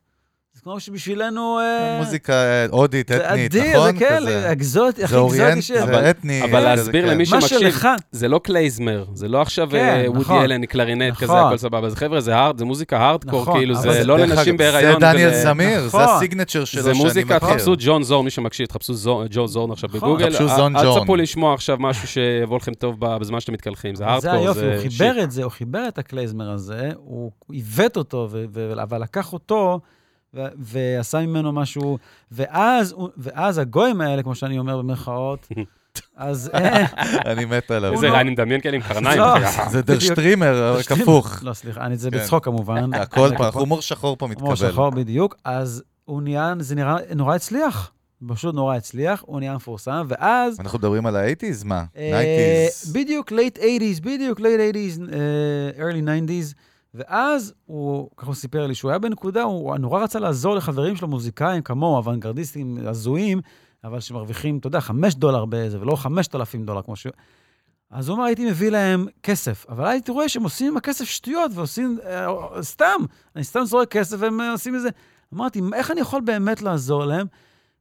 כמו שבשבילנו... אה, מוזיקה אה, הודית, זה אתנית, אדיר, נכון? זה כן, כזה. אקזוטי, הכי זה אוריינט, אקזוטי שיש. זה אתני. אבל להסביר כן. למי מה שמקשיב, זה לא קלייזמר, זה לא עכשיו כן, אה, וודי נכון. אלן, קלרינט כזה, נכון. הכל סבבה. זה חבר'ה, זה הארד, זה מוזיקה הארדקור, נכון, כאילו, זה זה- לא לנשים בהיריון. זה דניאל זמיר, זה. הסיגנצ'ר שלו זה שאני מוזיקה, מכיר. תחפשו ג'ון זורן, מי שמקשיב, תחפשו ג'ו זורן עכשיו. בגוגל. תחפשו אל- זון אל ג'ון. תצפו לשמוע עכשיו משהו שיבוא לכם טוב בזמן שאתם מתקלחים, זה זה הארדקור, היופי, הוא זה. חיבר את זה, הוא חיבר את הקלייזמר הזה, הוא עיוות אותו, אבל לקח אותו ו- ועשה ממנו משהו, ואז, ואז הגויים האלה, כמו שאני אומר במרכאות, אז... אה, אני מת עליו. איזה רע, אני מדמיין כאלה עם קרניים. לא. זה דר. שטרימר, רק הפוך. לא, סליחה, אני זה כן. בצחוק כמובן. הכל פעם, הומור שחור פה הומור מתקבל. שחור בדיוק, אז הוא נהיה, זה נראה, נורא הצליח. פשוט נורא הצליח, הוא נהיה מפורסם, ואז... אנחנו מדברים על האייטיז? מה? אה, 90's? בדיוק, late 80's, בדיוק, late 80's, אה, early 90's, ואז הוא, ככה הוא סיפר לי, שהוא היה בנקודה, הוא נורא רצה לעזור לחברים שלו, מוזיקאים כמוהו, אוונגרדיסטים הזויים, אבל שמרוויחים, אתה יודע, 5 דולר באיזה, ולא 5,000 דולר כמו ש... אז הוא אמר, הייתי מביא להם כסף, אבל הייתי רואה שהם עושים עם הכסף שטויות, ועושים, אה, סתם, אני סתם זורק כסף והם אה, עושים את זה. אמרתי, איך אני יכול באמת לעזור להם?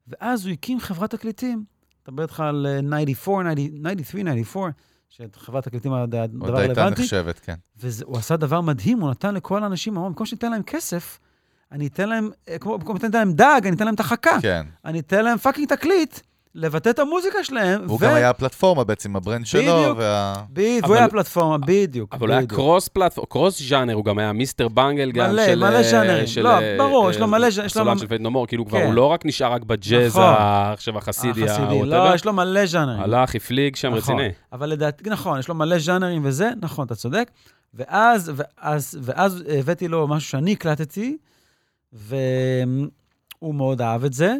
ואז הוא הקים חברת תקליטים. מדבר איתך על אה, 94, 90, 93, 94, שאת חברת תקליטים היה עוד דבר הייתה. נחשבת, כן. והוא עשה דבר מדהים, הוא נתן לכל האנשים, הוא אמר, במקום שניתן להם כסף, אני אתן להם, אה, כמו במקום שניתן להם דג, אני אתן להם את החכה. כן. אני אתן להם fucking תקליט, לבטא את המוזיקה שלהם. הוא ו- גם היה הפלטפורמה בעצם, ה brand שלו, בדיוק. וה... בדיוק, אבל- והוא היה פלטפורמה, בדיוק. אבל הוא היה. קרוס פלטפורם, קרוס ז'אנר, הוא גם היה Mr. Bungle גם מלא, של... מלא אה, ז'אנרים. של, לא, אה, ברור, אה, יש לו מלא ז'- יש לו הסולן של Faith No More, כאילו כבר כן. הוא לא רק נשאר רק בג'אז נכון. עכשיו החסידי, החסידי, לא. יש לו מלא ז'אנרים. הלך, הפליג שם נכון. רציני. אבל לדעתי, נכון, יש לו מלא ז'אנרים וזה, נכון, אתה צודק. ואז, ואז, ואז הבאתי לו משהו שאני הקלטתי, והוא מאוד אהב את זה.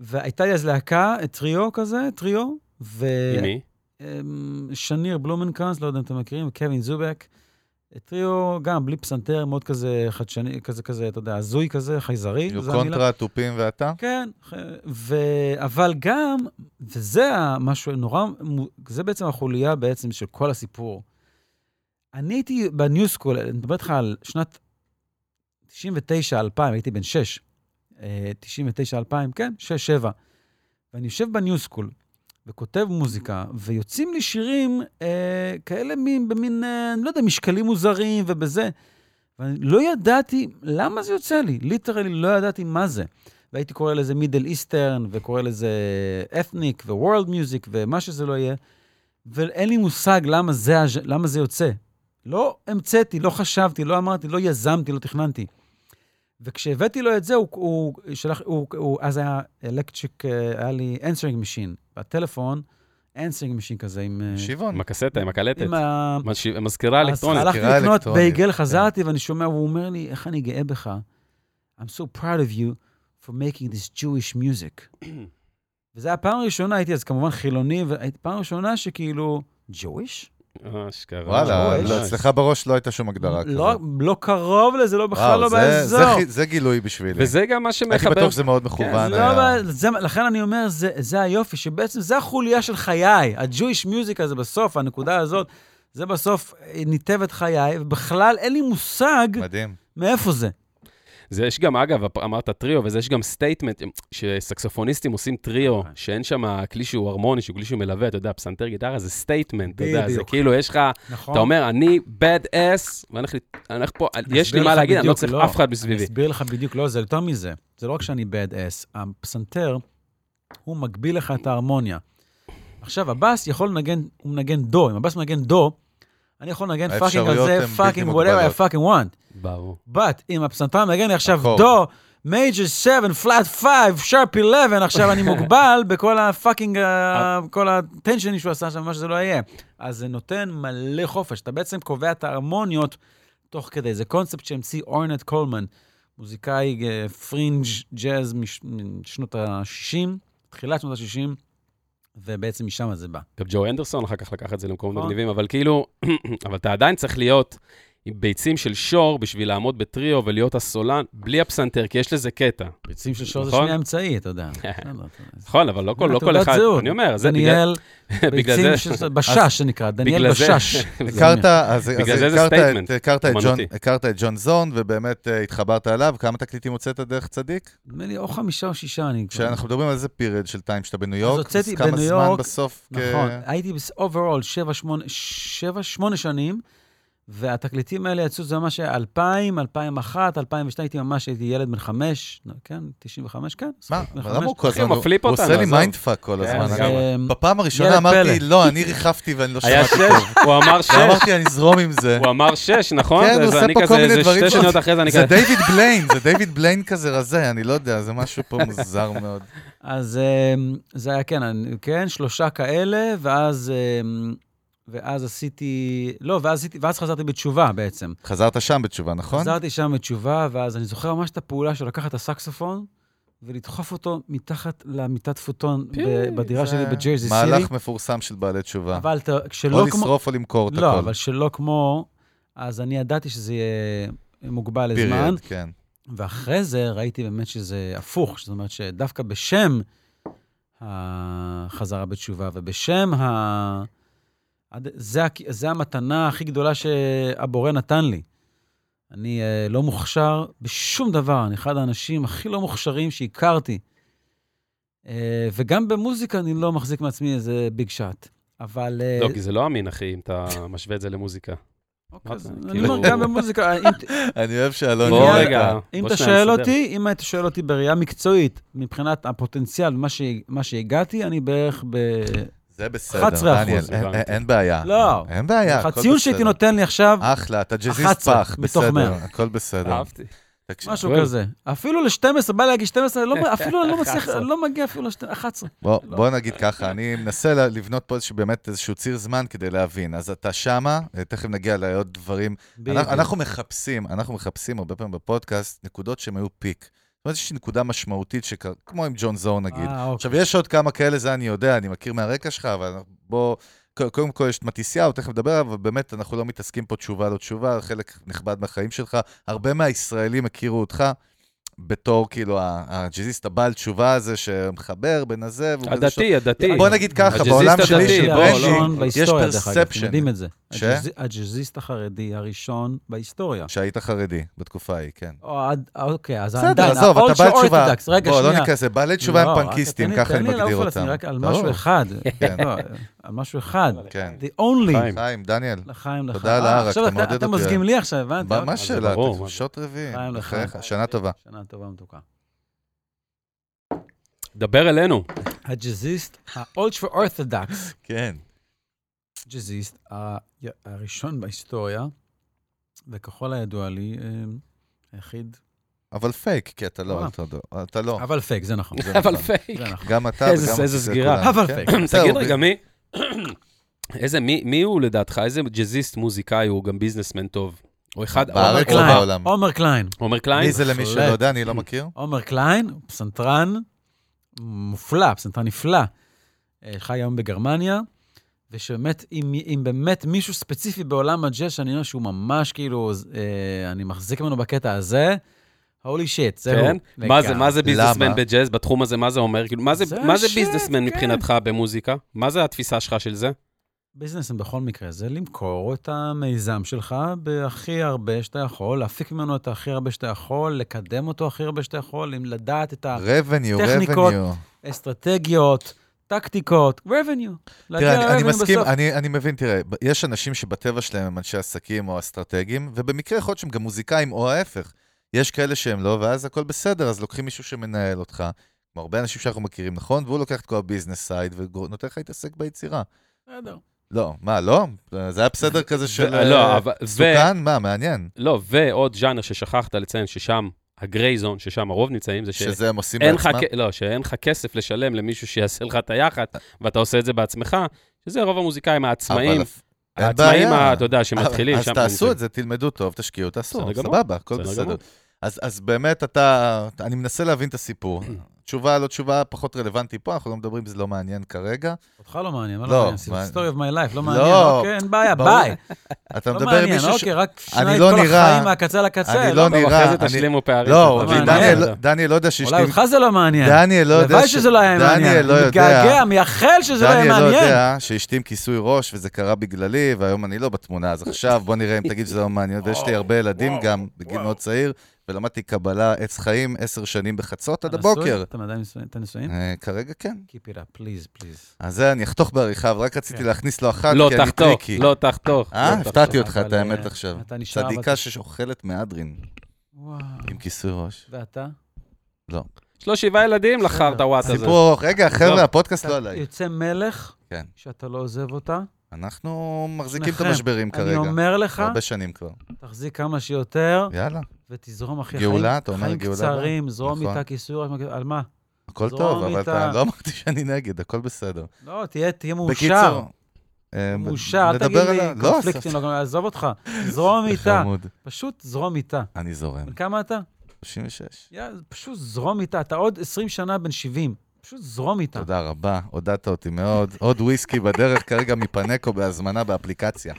והייתה לי אז להקה, טריו כזה, טריו, ו... עם מי? אמ, שניר בלומנקרנץ, לא יודע אם אתם מכירים, קווין זובק. טריו, גם בלי פסנתר, מאוד כזה חדשני, כזה, כזה, אתה יודע, הזוי כזה, חייזרי. יו. קונטרה, תופים ואתה? כן, ו... אבל גם, וזה המשהו נורא, זה בעצם החוליה בעצם של כל הסיפור. אני הייתי בניו סקול, אני מדבר איתך על שנת 99-2000, הייתי בן 6. 99-2000, כן, 6-7. ואני יושב בניו סקול וכותב מוזיקה, ויוצאים לי שירים אה, כאלה מין, במין, אה, אני לא יודע, משקלים מוזרים ובזה. ואני לא ידעתי למה זה יוצא לי, literally לא ידעתי מה זה. והייתי קורא לזה Middle Eastern, וקורא לזה ethnic ו world music, ומה שזה לא יהיה, ואין לי מושג למה זה, למה זה יוצא. לא המצאתי, לא חשבתי, לא אמרתי, לא יזמתי, לא תכננתי. וכשהבאתי לו את זה, הוא, הוא שלח, הוא, הוא, אז היה אלקטריק, היה לי answering machine, בטלפון, answering machine כזה עם... אה, שיבון. עם הקסטה, עם הקלטת. עם ה... מזכירה אז אלקטרונית. הלכתי מזכירה לקנות בייגל, כן. חזרתי ואני שומע, והוא אומר לי, איך אני גאה בך. I'm so proud of you for making this Jewish music. וזו הייתה הפעם הראשונה, הייתי אז כמובן חילוני, והייתי פעם ראשונה שכאילו, Jewish? אשכרה. וואלה. לא, אצלך בראש לא הייתה שום הגדרה כזאת. לא, לא קרוב לזה, לא בכלל וואו, לא באזור. זה זה גילוי בשבילי. וזה גם מה הייתי שמחבר... בטוח שזה מאוד מכוון. לא, זה, לכן אני אומר, זה, זה היופי, שבעצם זה החוליה של חיי. ה-Jewish music הזה בסוף, הנקודה הזאת, זה בסוף אה, ניתב את חיי, ובכלל אין לי מושג מדהים. מאיפה זה. זה יש גם, אגב, אמרת trio, וזה יש גם statement, שסקסופוניסטים עושים טריו, נכון. שאין שם כלי שהוא הרמוני, שהוא כלי שהוא מלווה, אתה יודע, פסנתר גיטרה זה statement, אתה יודע, זה. כאילו, יש לך, נכון. אתה אומר, אני bad ass, ואני הולך אני פה, אני יש לי מה להגיד, אני לא צריך לא. אף אחד אני מסביבי. אסביר לך בדיוק, לא, זה יותר מזה. זה לא רק שאני bad ass, הפסנתר, הוא מגביל לך את ההרמוניה. עכשיו, הבאס יכול לנגן, הוא מנגן דו, אם הבאס מנגן דו, אני יכול לנגן fucking על זה, fucking whatever. I fucking want. ברור. but אם הפסנתר מנגן עכשיו. דו, major 7, flat 5, sharp 11, עכשיו אני מוגבל בכל ה fucking, אה, כל הטנשנים שהוא עשה שם, מה שזה לא יהיה. אז זה נותן מלא חופש. אתה בעצם קובע את ההרמוניות תוך כדי. זה קונספט שהמציא אורנט קולמן, מוזיקאי אה, פרינג' ג'אז מש- משנות ה-60, תחילת שנות ה-60, ובעצם משם זה בא. גם ג'ו אנדרסון אחר כך לקח את זה למקומות נכון. מגניבים, אבל כאילו, אבל אתה עדיין צריך להיות עם ביצים של שור בשביל לעמוד בטריו ולהיות הסולן, בלי הפסנתר, כי יש לזה קטע. ביצים של שור זה נכון? שנייה אמצעי, אתה יודע. אתה יודע. נכון, אבל לא כל, לא אחד, זהות. אני אומר, זה בגלל... דניאל, ביצים זה- של בשש שנקרא, דניאל בגלל זה- בשש. הכרת, אז, אז זה זה את, הכרת, את ג'ון, אומנותי. הכרת את ג'ון זון, ובאמת uh, התחברת אליו. כמה תקליטים הוצאת דרך צדיק? נדמה לי או חמישה או שישה, אני כבר... כשאנחנו מדברים על איזה פיריד של טיים שאתה בניו יורק, הוצאתי כמה בניו זמן יורק, בסוף? נכון, הייתי שמונה, שבע, שמונה שנים, והתקליטים האלה יצאו, זה ממש 2000, 2001, 2002, הייתי ממש, הייתי ילד בן חמש, כן, 95, כן. מה? למה הוא כל הזמן? הוא אותנו, עושה לי. מיינדפאק כל כן, הזמן. בפעם הראשונה אמרתי. לא, אני ריחפתי ואני לא היה שמעתי טוב. שש, הוא אמר שש, ואמרתי, אני אזרום עם זה. הוא אמר שש, נכון? כן, הוא זה- עושה פה כל מיני דברים שתי פה. שניות אחרי זה אני זה כזה... דיוויד בליין, זה דיוויד בליין כזה רזה, אני לא יודע, זה משהו פה מוזר מאוד. אז אמ, זה היה, כן, כן, שלושה כאלה, ואז... ואז עשיתי, לא, ואז, עשיתי, ואז חזרתי בתשובה בעצם. חזרת שם בתשובה, נכון? חזרתי שם בתשובה, ואז אני זוכר ממש את הפעולה של לקחת את הסקסופון ולדחוף אותו מתחת למיטת פוטון פי, ב- בדירה זה שלי בג'רזי סיטי. מהלך מפורסם של בעלי תשובה. אבל אתה- או כשלא כמו... לשרוף או למכור את לא, הכל. אבל שלא כמו, אז אני ידעתי שזה יהיה מוגבל לזמן, פיריד, כן. ואחרי זה ראיתי באמת שזה הפוך, זאת אומרת שדווקא בשם החזרה בתשובה ובשם ה... זה, זה המתנה הכי גדולה שהבורא נתן לי. אני אה, לא מוכשר בשום דבר, אני אחד האנשים הכי לא מוכשרים שהכרתי. אה, וגם במוזיקה אני לא מחזיק מעצמי איזה ביג שאט. אבל... אה, לא, כי זה לא אמין, אחי, אם אתה משווה את זה למוזיקה. אוקיי, אני כאילו- אומר, גם במוזיקה, אם, אני אוהב שאלון... בוא רגע, אם אתה שואל. אותי, אם היית שואל אותי בראייה מקצועית, מבחינת הפוטנציאל, מה, ש... מה שהגעתי, אני בערך ב... זה בסדר, 11%, דניאל, אין- בעיה. לא. אין בעיה, הכל הציון שהייתי בסדר. נותן לי עכשיו, אחלה, אתה ג'אזיסט 11 פח, בסדר, 100. הכל בסדר. אהבתי. משהו. כזה. אפילו ל-12, בא להגיד 12, לא, אפילו אני לא מצליח, 11. לא מגיע אפילו ל-11. בוא, לא. בוא נגיד ככה, אני מנסה לבנות פה באמת איזשהו ציר זמן כדי להבין. אז אתה שמה, אה, תכף נגיע לעוד דברים. אנחנו, אנחנו מחפשים, אנחנו מחפשים הרבה פעמים בפודקאסט נקודות שהן היו פיק. זאת אומרת, יש נקודה משמעותית, שקר... כמו עם ג'ון זור נגיד. אה, אוקיי. עכשיו, יש עוד כמה כאלה, זה אני יודע, אני מכיר מהרקע שלך, אבל בוא... קודם כל יש את מתיסיהו, תכף נדבר עליו, אבל באמת אנחנו לא מתעסקים פה תשובה לא תשובה, חלק נכבד מהחיים שלך. הרבה מהישראלים הכירו אותך בתור כאילו הג'אזיסט הבעל תשובה הזה שמחבר בין הזה, הדתי, הדתי. בוא נגיד ככה, בעולם שלי של בוא, ברנדי, הראשון יש פרספשן, יודעים את זה. ש? הג'אז- הג'אזיסט החרדי הראשון בהיסטוריה. שהיית חרדי בתקופה ההיא, כן. אוקיי, אז בסדר, עזוב, אתה בעל תשובה. בוא, לא. ניכנס בעלי תשובה לא, הם רק פנקיסטים, ככה אני תן לי מגדיר לעוף על עצמי, אותם. רק על. משהו אחד. כן. על משהו אחד. כן. The only. חיים. חיים, דניאל, לחיים, לך. תודה על אה, ההר, עכשיו אתה אתה- מעודד אתה אותי. מזגים לי עכשיו, הבנתי. מה- אוקיי. מה השאלה? אתה? שוט רביעי, חיים לך. בחייך, שנה טובה. שנה טובה ומתוקה. דבר אלינו. הג'אזיסט האולטרה אורתודקס, כן. ג'אזיסט ה- הראשון בהיסטוריה, וככל הידוע לי, אה, היחיד, אבל פייק, כי אתה לא. אתה לא- אתה. אבל פייק, זה נכון. אבל נכון. פייק. זה נכון. גם אתה וגם איזה זה סגירה. אבל כן. פייק. זהו, תגיד רגע, מי... איזה, מי, מי הוא לדעתך? איזה ג'אזיסט מוזיקאי הוא גם businessman טוב? או אחד... בארץ עומר או קליין, בעולם? עומר קליין. עומר קליין? מי זה למי שלא. יודע, אני לא מכיר. עומר קליין, פסנתרן מופלא, פסנתרן נפלא. אה, חי היום בגרמניה, ושבאמת, אם, אם באמת מישהו ספציפי בעולם הג'אז, שאני יודע שהוא ממש כאילו, אה, אני מחזיק ממנו בקטע הזה, holy shit, זהו. כן? מה זה, מה זה businessman? בג'אז? בתחום הזה, מה זה אומר? כאילו, מה זה, זה מה זה ביזנסמן כן. מבחינתך במוזיקה? מה זה התפיסה שלך של זה? ביזנסים בכל מקרה זה למכור את המיזם שלך בהכי הרבה שאתה יכול, להפיק ממנו את הכי הרבה שאתה יכול, לקדם אותו הכי הרבה שאתה יכול, אם לדעת את רבניו, טכניקות, רבניו. האסטרטגיות, טקטיקות, revenue. תראה, אני- אני מסכים, בסוף. אני אני מבין, תראה, יש אנשים שבטבע שלהם הם אנשי עסקים או אסטרטגים, ובמקרה יכול להיות שהם גם מוזיקאים או ההפך. יש כאלה שהם לא, ואז הכל בסדר, אז לוקחים מישהו שמנהל אותך. כמו הרבה אנשים שאנחנו מכירים, נכון? והוא לוקח את כל ה business side ונותן לך להתעסק ביצירה. בסדר. לא, מה, לא? זה היה בסדר כזה של... ו- לא, אה, אבל... ו- סוכן? מה, מעניין. לא, ועוד ז'אנר ששכחת לציין, ששם, ה gray zone, ששם הרוב נמצאים, זה ש... שזה הם עושים בעצמם? כ- לא, שאין לך כסף לשלם למישהו שיעשה לך את היח"צ, ואתה עושה את זה בעצמך, שזה רוב המוזיקאים העצמאים, אבל העצמאים, אתה יודע, שמתחילים אז שם. תעשו את זה, תלמדו טוב, תשקיעו, תעשו. סבבה, הכל בסדר בסדר. גמור. אז, אז באמת אתה, אני מנסה להבין את הסיפור. תשובה, לא תשובה, פחות רלוונטי פה, אנחנו לא מדברים, זה לא מעניין כרגע. אותך לא מעניין, מה לא, לא מעניין? story of my life, לא לא, מעניין. אוקיי, אין בעיה. ביי. אתה לא מדבר עם מעניין, מישהו ש... אוקיי, רק אני שינה את לא כל נראה- החיים מהקצה לקצה. אני לא נראה... אחרי זה תשלימו פערים. לא. מעניין. דניאל, לא יודע שאשתי... אולי אותך זה לא מעניין. דניאל לא יודע... הלוואי שזה לא היה מעניין. דניאל לא יודע... מתגעגע, מייחל שזה לא יהיה דניאל לא מעניין. יודע שאשתי עם כיסוי ראש, וזה קרה בגללי, והיום אני לא בתמונה, אז עכשיו בוא נראה אם תגיד שזה לא מעניין. ויש לי הרבה ילדים גם, בגיל מאוד צעיר, ולמדתי קבלה עץ חיים עשר שנים בחצות עד? הבוקר. אתה עדיין נשואים? אה, כרגע כן. Keep it up, please, please. אז זה אני אחתוך בעריכה, אבל רק רציתי כן. להכניס לו אחת, לא כי אני תחתוך, טריקי. לא תחתוך. אה, לא. הפתעתי אותך, את האמת אה, עכשיו. אתה נשאר, אבל צדיקה ששוכלת מהדרין, וואו. עם כיסוי ראש. ואתה? לא. יש לו שבעה ילדים לחרת הוואט הזה. סיפור. רגע. חבר'ה, הפודקאסט לא עליי. יוצא מלך, כן. שאתה לא עוזב אותה. אנחנו מחזיקים את. המשברים אני כרגע. אומר לך, הרבה שנים כבר. תחזיק כמה שיותר, יאללה, ותזרום, אחי. גאולה, חיים- אתה אומר חיים גאולה קצרים, זרום נכון. איתה כיסוי, ראש, על מה? הכל זרום טוב, אבל. אתה לא אמרתי שאני נגד, הכל בסדר. לא, תהיה מאושר. בקיצור, אה, מאושר, אל תגיד נדבר לי לא, קונפליקטים, עזוב אותך. זרום איתה. פשוט זרום איתה. אני זורם. כמה אתה? 36. יאללה, פשוט זרום איתה. אתה עוד 20 שנה בן 70. פשוט זרום איתה. תודה רבה, עודדת אותי מאוד. עוד וויסקי בדרך, כרגע מפנקו בהזמנה באפליקציה.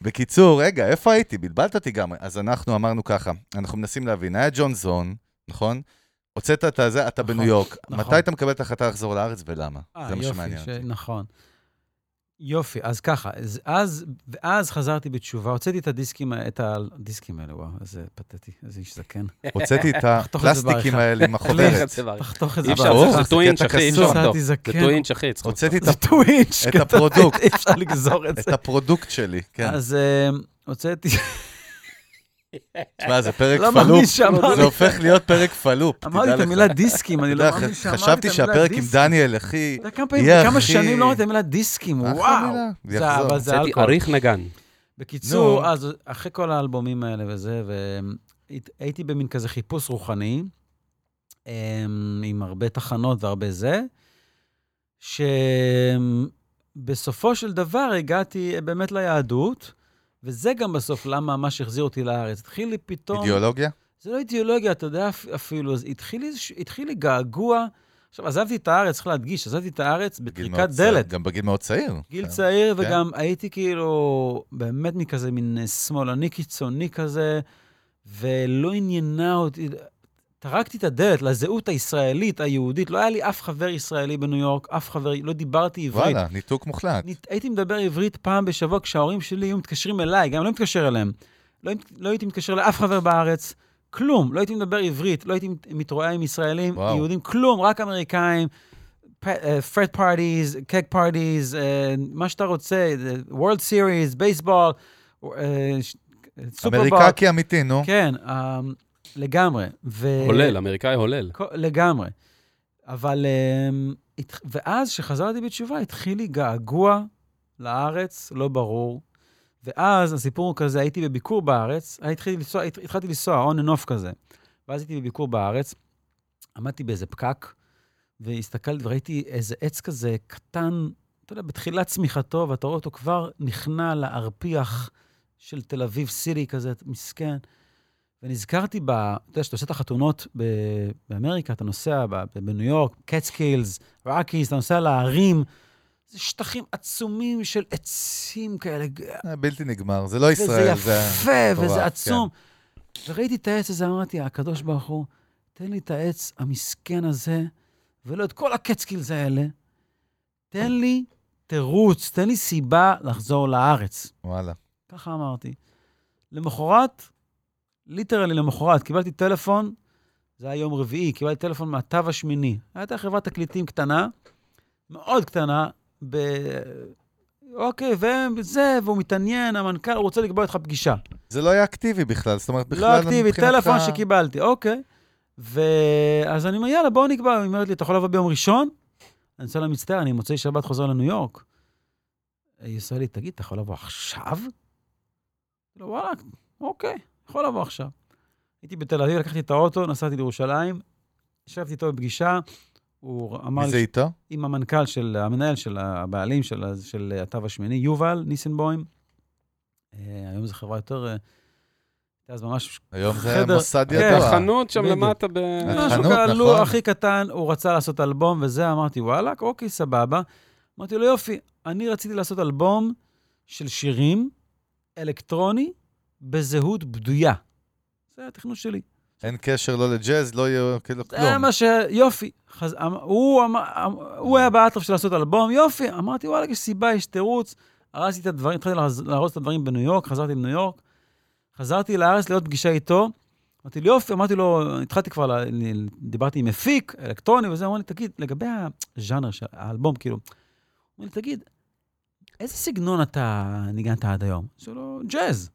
בקיצור, רגע, איפה הייתי? בלבלת אותי גם. אז אנחנו אמרנו ככה, אנחנו מנסים להבין, היה ג'ון זון, נכון? הוצאת את הזה, אתה נכון, בניו יורק. נכון. מתי אתה מקבל את ההחלטה לחזור לארץ ולמה? אה, זה מה שמעניין ש- אותי. נכון. יופי, אז ככה, אז, אז, ואז חזרתי בתשובה, הוצאתי את הדיסקים, את הדיסקים האלה, וואו, איזה פתטי, איזה איש זקן. הוצאתי את את הפלסטיקים בעריכה. האלה עם החוברת. תחתוך את זה אי אפשר, ברור, זה טו אינץ', אחי, אי אפשר. לחתוך. זה זקן. טו אינץ', אחי, צריך הוצאתי את את הפרודוקט. אי אפשר לגזור את את זה. הפרודוקט שלי, כן. אז אה, הוצאתי, תשמע, זה פרק לא פלופ. זה הופך להיות פרק פלופ, אמרתי תדע את לך. המילה דיסקים, אני לא מאמין שאמרתי את חשבתי המילה שהפרק עם דיסקים. דניאל, אחי, כמה יהיה, כמה אחי. שנים לא אמרתי את המילה דיסקים, וואו. זה- אלכוהול. אריך נגן. בקיצור. אז אחרי כל האלבומים האלה וזה, והייתי במין כזה חיפוש רוחני, אמ, עם הרבה תחנות והרבה זה, שבסופו של דבר הגעתי באמת ליהדות, וזה גם בסוף למה מה שהחזיר אותי לארץ. התחיל לי פתאום... אידיאולוגיה? זה לא אידיאולוגיה, אתה יודע אפ- אפילו, אז התחיל לי, התחיל לי געגוע. עכשיו, עזבתי את הארץ, צריך להדגיש, עזבתי את הארץ בטריקת דלת. גם בגיל מאוד צעיר. גיל כן. צעיר, כן. וגם הייתי כאילו באמת מכזה מין שמאלני קיצוני כזה, ולא עניינה אותי, טרקתי את הדלת לזהות הישראלית, היהודית. לא היה לי אף חבר ישראלי בניו יורק, אף חבר, לא דיברתי עברית. וואלה, ניתוק מוחלט. אני הייתי מדבר עברית פעם בשבוע כשההורים שלי היו מתקשרים אליי, גם לא מתקשר אליהם. לא, לא הייתי מתקשר לאף חבר בארץ, כלום. לא הייתי מדבר עברית, לא הייתי מתרועע עם ישראלים, וואו. יהודים, כלום, רק אמריקאים. פרד פארטיז, קק פארטיז, מה שאתה רוצה, וורלד סיריס, בייסבול, סופרבול. אמריקקי אמיתי, נו. כן, אה, לגמרי. ו... הולל, אמריקאי הולל. כל- לגמרי. אבל, אמ, ואז, כשחזרתי בתשובה, התחיל לי געגוע לארץ, לא ברור. ואז הסיפור הוא כזה, הייתי בביקור בארץ, התחלתי לנסוע, הת- התחלתי לנסוע, on and off כזה. ואז הייתי בביקור בארץ, עמדתי באיזה פקק, והסתכלתי וראיתי איזה עץ כזה קטן, אתה יודע, בתחילת צמיחתו, ואתה רואה אותו כבר נכנע לארפיח של תל אביב סיטי כזה, מסכן. ונזכרתי ב... אתה יודע, כשאתה עושה את החתונות ב- באמריקה, אתה נוסע ב- בניו יורק, קטסקילס, ראקיס, אתה נוסע להרים, זה שטחים עצומים של עצים כאלה, אה, בלתי נגמר, זה לא ישראל, וזה זה... יפה, מטורף, וזה עצום. וראיתי את העץ הזה, אמרתי, הקדוש ברוך הוא, תן לי את העץ המסכן הזה, ולא את כל ה Catskills האלה. תן לי תירוץ, תן לי סיבה לחזור לארץ. וואלה. ככה אמרתי. למחרת, literally למחרת, קיבלתי טלפון, זה היה יום רביעי, קיבלתי טלפון מהתו השמיני. הייתה חברת תקליטים קטנה, מאוד קטנה, ב... אוקיי, וזה, והוא מתעניין, המנכ"ל, הוא רוצה לקבוע איתך פגישה. זה לא היה אקטיבי בכלל, זאת אומרת, בכלל... לא אקטיבי, טלפון שקיבלתי, אוקיי. ואז אני אומר, יאללה, בואו נקבע. היא אומרת לי, אתה יכול לבוא ביום ראשון? אני עושה לה מצטער, אני מוצאי שבת חוזר לניו יורק. היא עושה לי, תגיד, אתה יכול לבוא עכשיו? לו, וואלה, אוקיי, יכול לבוא עכשיו. הייתי בתל אביב, לקחתי את האוטו, נסעתי לירושלים, ישבתי איתו בפגישה, הוא אמר מי זה איתו? עם המנכ"ל של, המנהל של הבעלים של, של התו השמיני, יובל ניסנבוים. אה, היום זו חברה יותר, אה, אז ממש היום זה חדר- מוסד כן, ידוע. החנות שם בדיוק. למטה ב... משהו כאלה, לו נכון. הכי קטן, הוא רצה לעשות אלבום וזה, אמרתי, וואלה, אוקיי, סבבה. אמרתי לו, יופי, אני רציתי לעשות אלבום של שירים אלקטרוני בזהות בדויה. זה התכנון שלי. אין קשר לא לג'אז, לא יהיה כאילו זה כלום. מה ש... יופי. חז... אמ- הוא, אמ... אמ- הוא היה באטרף של לעשות אלבום, יופי. אמרתי, וואלה, יש סיבה, יש תירוץ. הרסתי את הדברים, התחלתי לארוז את הדברים בניו יורק, חזרתי לניו יורק. חזרתי לארץ להיות פגישה איתו. אמרתי לו, יופי, אמרתי לו, התחלתי כבר, דיברתי עם מפיק, אלקטרוני וזה, אמר לי, תגיד, לגבי הז'אנר של האלבום, כאילו, אומר לי, תגיד, איזה סגנון אתה ניגנת עד היום? אמרתי לו, ג'אז.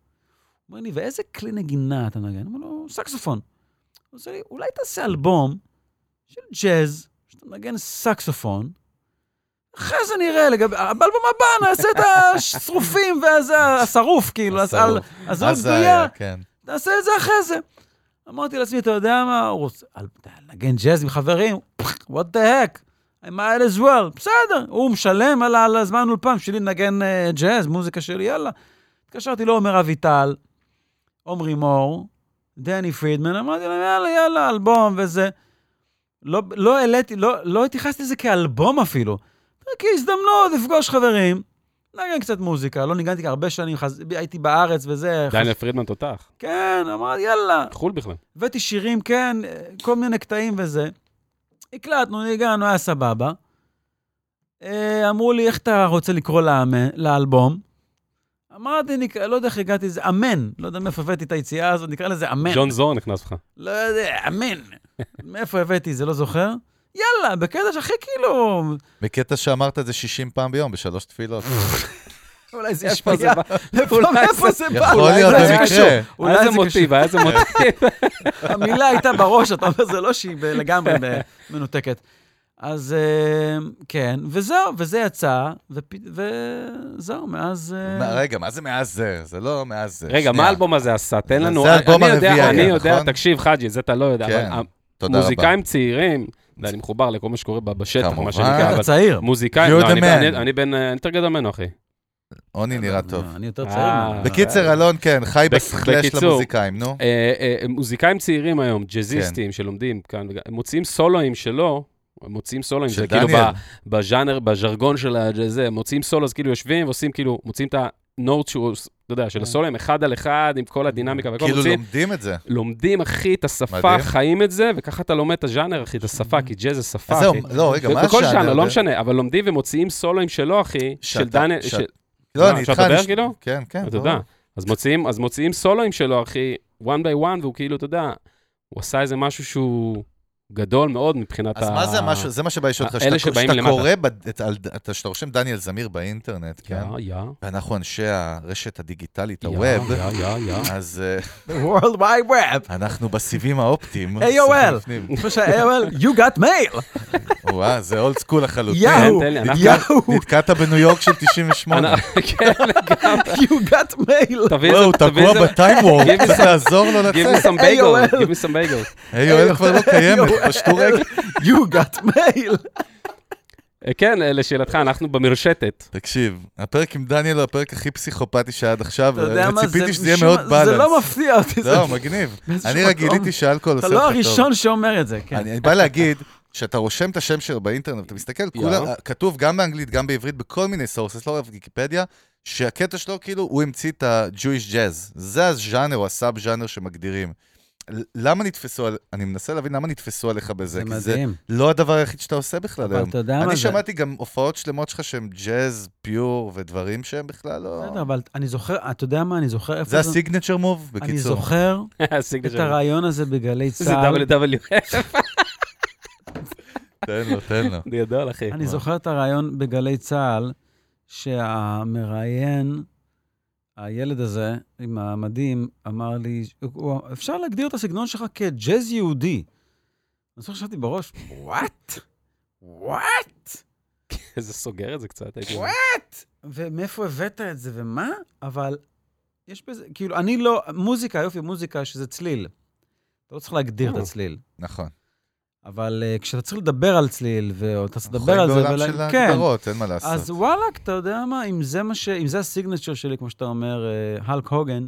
הוא אומר לי, ואיזה כלי נגינה אתה נגן? אמר לו, סקסופון. הוא עושה לי, אולי תעשה אלבום של ג'אז, שאתה מנגן סקסופון, אחרי זה נראה, לגבי, באלבום הבא נעשה את השרופים והזה, השרוף, כאילו, השרוף. אז בדויה, היה, כן. נעשה את זה אחרי זה. אמרתי לעצמי, אתה יודע מה, הוא רוצה, לנגן ג'אז עם חברים, what the heck, I might as well, בסדר, הוא משלם על, על הזמן אולפן שלי לנגן uh, ג'אז, מוזיקה שלי, יאללה. התקשרתי לעומר אביטל, עומרי מור, דני פרידמן, אמרתי להם, יאללה, יאללה, אלבום וזה. לא, לא העליתי, לא, לא התייחסתי לזה כאלבום אפילו, כהזדמנות לפגוש חברים, נגן קצת מוזיקה, לא ניגנתי הרבה שנים, חז... הייתי בארץ וזה. דניאל פרידמן תותח. כן, אמרתי, יאללה. חו"ל בכלל. הבאתי שירים, כן, כל מיני קטעים וזה. הקלטנו, ניגענו, היה סבבה. אה, אמרו לי, איך אתה רוצה לקרוא לאלבום? אמרתי, נק... לא יודע איך הגעתי לזה, אמן. לא יודע מאיפה הבאתי את היציאה הזאת, נקרא לזה אמן. ג'ון זור נכנס לך. לא יודע, אמן. מאיפה הבאתי את זה, לא זוכר. יאללה, בקטע שהכי כאילו... בקטע שאמרת את זה 60 פעם ביום, בשלוש תפילות. אולי זה איפה זה. בא? זה- זה? יכול להיות זה במקרה. אולי זה. מוטיב, היה איזה מוטיב. המילה הייתה בראש, אתה אומר, זה לא שהיא לגמרי מנותקת. אז אה, כן, וזהו, וזה יצא, וזהו, מאז... אה, מה, רגע, מה זה מאז זה? זה לא מאז זה. רגע, מה. האלבום הזה עשה? תן זה לנו... האלבום אני יודע- הרביעי אני היה, יודע, נכון? תקשיב, חאג'י, זה אתה לא יודע, כן, תודה רבה. מוזיקאים צעירים, ואני מחובר לכל מה שקורה בשטח. מה שנקרא, אתה אבל צעיר. מוזיקאים, לא, אני- man. אני- אני בן, אני יותר גדול ממנו, אחי. עוני נראה טוב. אני יותר אה, צעיר. ממנו. בקיצר, אלון, כן, חי בסלאש בקיצור, למוזיקאים, נו. אה, אה, מוזיקאים צעירים היום, כן. ג'אזיסטים שלומדים כאן, מוציאים סולואים שלו, מוציאים סולואים, של זה כאילו בז'אנר, בז'רגון של הזה, הם מוציאים סולו, אז כאילו יושבים ועושים כאילו, מוציאים את הנוט שהוא, אתה יודע, של כן. הסולואים, אחד על אחד, עם כל הדינמיקה והכל, כאילו מוציאים, לומדים את זה. לומדים, אחי, את השפה, מדהים. חיים את זה, וככה אתה לומד את הז'אנר, אחי, את השפה, כי ג'אז זה שפה, אז זהו, אחי. לא, רגע, מה בכל? ז'אנר, לא זה? משנה, אבל לומדים ומוציאים סולואים שלו, אחי, של דניאל, לא, אני אפשר איתך, לדבר, אני- כאילו? כן, כן. אתה. יודע. אז מוציאים, סולואים שלו, אחי, one by one, והוא כאילו, אתה יודע, הוא עשה איזה משהו שהוא גדול מאוד מבחינת אז ה... מה זה המשהו, זה מה שבא לשאול אותך, אלה שאתה שבאים שאתה למטה. קורא, בד- את- אתה- שאתה רושם דניאל זמיר באינטרנט, כן? יא, יא, ואנחנו אנשי הרשת הדיגיטלית, יא, הווב, יא, יא, יא. אז אה, World Wide Web. אנחנו בסיבים האופטיים. AOL. כמו שה-AOL, you got mail. וואו, זה אולד סקול לחלוטין. יאו, לי, אנחנו- יאו, נתקעת בניו יורק של 98. אנחנו- כן, לגמרי. you got mail. תביא וואו, הוא תקוע איזה- בטיים וורק, Give me צריך some- לעזור לו Give me לצאת. some bagel, AOL. give me some bagel. AOL כבר לא קיימת, פשטו רגל. you got mail. אה, כן, אה, לשאלתך, אנחנו במרשתת. תקשיב, הפרק עם דניאל הוא הפרק הכי פסיכופתי שעד עכשיו, אתה יודע מה, וציפיתי זה שזה יהיה מאוד balance. זה לא מפתיע אותי. זה- לא, מגניב. אני רק. גיליתי שאלכוהול אתה עושה לך לא טוב. הראשון שאומר את זה, כן. אני בא להגיד, שאתה רושם את השם שלו באינטרנט, אתה מסתכל, כולה, כתוב גם באנגלית, גם בעברית, בכל מיני sources, לא רק ויקיפדיה, שהקטע שלו, כאילו, הוא המציא את ה-Jewish Jazz. זה הז'אנר או ה sub-ז'אנר שמגדירים. למה נתפסו על... אני מנסה להבין למה נתפסו עליך בזה, זה כי זה מדהים. לא הדבר היחיד שאתה עושה בכלל אבל היום. אתה יודע מה אני זה? שמעתי גם הופעות שלמות שלך שהם ג'אז, pure ודברים שהם בכלל לא... בסדר, אבל אני זוכר, אתה יודע מה, אני זוכר איפה זה הסיגנצ'ר מוב, אני בקיצור. זוכר את. הרעיון הזה בגלי זה צה"ל. WW. תן לו, תן לו. אני גדול, אחי. אני זוכר את הרעיון בגלי צה"ל, שהמראיין, הילד הזה עם המדים, אמר לי, אפשר להגדיר את הסגנון שלך כג'אז יהודי. אני זוכר שחשבתי בראש, וואט? וואט? זה סוגר את זה קצת, הייתי אומר. וואט? ומאיפה הבאת את זה ומה? אבל יש בזה, כאילו, אני לא, מוזיקה, יופי, מוזיקה שזה צליל. אתה לא צריך להגדיר את הצליל. נכון. אבל uh, כשאתה צריך לדבר על צליל, ואתה צריך אנחנו לדבר על חיים זה, בעולם של כן. ההגדרות, אין מה לעשות. אז וואלכ, אתה יודע מה, אם זה מה ש... אם זה הסיגנצ'ר שלי, כמו שאתה אומר, אה, הלק הוגן,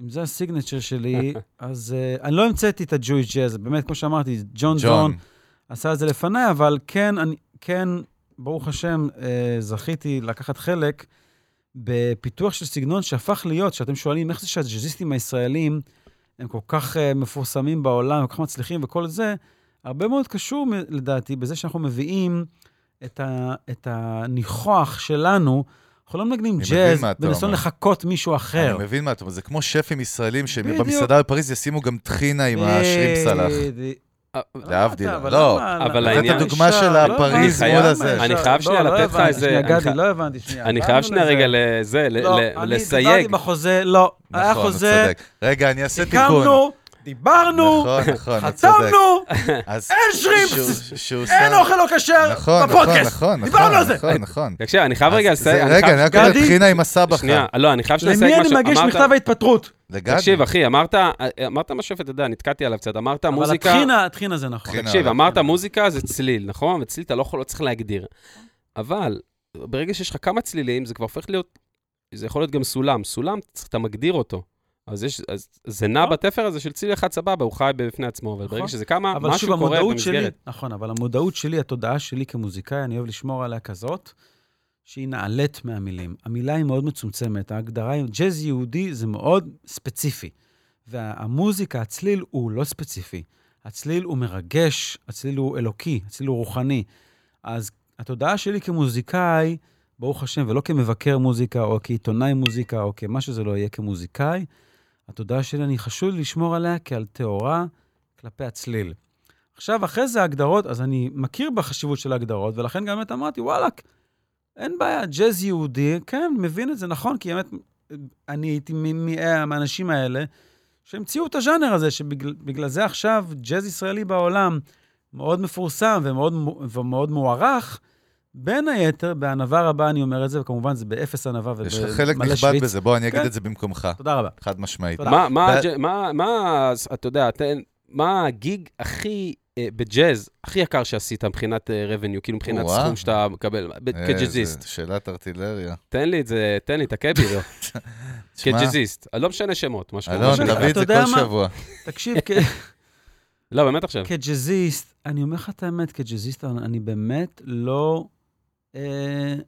אם זה הסיגנצ'ר שלי, אז uh, אני לא המצאתי את הג'וי ג'אז, באמת, כמו שאמרתי, ג'ון ג'ון. עשה את זה לפניי, אבל כן, אני, כן, ברוך השם, uh, זכיתי לקחת חלק בפיתוח של סגנון שהפך להיות, שאתם שואלים, איך זה שהג'אזיסטים הישראלים הם כל כך uh, מפורסמים בעולם, כל כך מצליחים וכל זה, הרבה מאוד קשור, לדעתי, בזה שאנחנו מביאים את, ה, את הניחוח שלנו. אנחנו לא מנגנים ג'אז בניסיון. לחקות מישהו אחר. אני מבין מה אתה אומר, זה כמו שפים ישראלים. שבמסעדה בפריז ישימו גם טחינה עם. בדיוק. אה, להבדיל, אבל לא? אבל העניין- אפשר? את הדוגמה של לא הפריז מול הזה. אני חייב שנייה לא, לא לתת לך איזה- שנייה, אני גדי, לא הבנתי, שנייה. אני חייב שנייה. רגע לזה, ל- לא, אני לסייג. דיברתי בחוזה, לא. היה נכון, חוזה, צודק. רגע, אני אעשה תיקון. דיברנו, נכון, נכון. חתמנו, אין שרימפס, אין אוכל לא כשר נכון, בפודקאסט. דיברנו על זה. נכון, נכון. תקשיב, אני חייב רגע זה- לסייג. רגע, אני רק אומר, גדי? טחינה עם הסבא שנייה. לא, אני חייב שנייה למי לסייג אני משהו. מגיש מכתב ההתפטרות? לגדי. תקשיב, אחי, אמרת, אמרת משהו, אתה יודע, נתקעתי עליו קצת. אמרת אבל מוזיקה... הטחינה, הטחינה זה נכון. תקשיב, אבל- אמרת מוזיקה זה צליל, נכון? וצליל אתה לא יכול, לא צריך להגדיר. אבל ברגע שיש לך כמה צלילים, זה כבר הופך להיות, זה יכול להיות גם סולם. סולם, אתה מגדיר אותו. אז, יש, אז זה נע נכון. בתפר הזה של צליל אחד סבבה, הוא חי בפני עצמו, אבל ברגע נכון. שזה כמה, אבל משהו שוב, קורה המודעות שלי, במסגרת. נכון, אבל המודעות שלי, התודעה שלי כמוזיקאי, אני אוהב לשמור עליה כזאת, שהיא נעלית מהמילים. המילה היא מאוד מצומצמת, ההגדרה היא, ג'אז יהודי זה מאוד ספציפי. והמוזיקה, הצליל הוא לא ספציפי. הצליל הוא מרגש, הצליל הוא אלוקי, הצליל הוא רוחני. אז התודעה שלי כמוזיקאי, ברוך השם, ולא כמבקר מוזיקה, או כעיתונאי מוזיקה, או כמה שזה לא יהיה כמוזיקאי, התודעה שלי, אני חשוב לשמור עליה כעל טהורה כלפי הצליל. עכשיו, אחרי זה ההגדרות, אז אני מכיר בחשיבות של ההגדרות, ולכן גם באמת אמרתי, וואלכ, אין בעיה, ג'אז יהודי, כן, מבין את זה, נכון, כי באמת, אני הייתי מהאנשים האלה שהמציאו את הז'אנר הזה, שבגלל בגלל זה עכשיו ג'אז ישראלי בעולם מאוד מפורסם ומאוד, ומאוד מוערך, בין היתר, בענווה רבה אני אומר את זה, וכמובן זה באפס ענווה ובמלא יש לך חלק נכבד שוויץ. בזה, בוא, אני אגיד כן. את זה במקומך. תודה רבה. חד משמעית. תודה. מה, מה, ב- הג'- מה, מה, אתה יודע, תן, מה הגיג הכי, אה, בג'אז, הכי יקר שעשית מבחינת אה, revenue, כאילו מבחינת וואו. סכום שאתה מקבל, ב- איזה כג'אזיסט. שאלת ארטילריה. תן לי את זה, תן לי את הקבירו, תשמע, כג'אזיסט. לא משנה שמות, מה שקורה. אלון, תביא את אתה זה יודע כל מה? שבוע. תקשיב, כ- לא, באמת עכשיו. כג'אזיסט, אני אומר לך את האמת, כג'אזיסט, אני באמת לא... אה,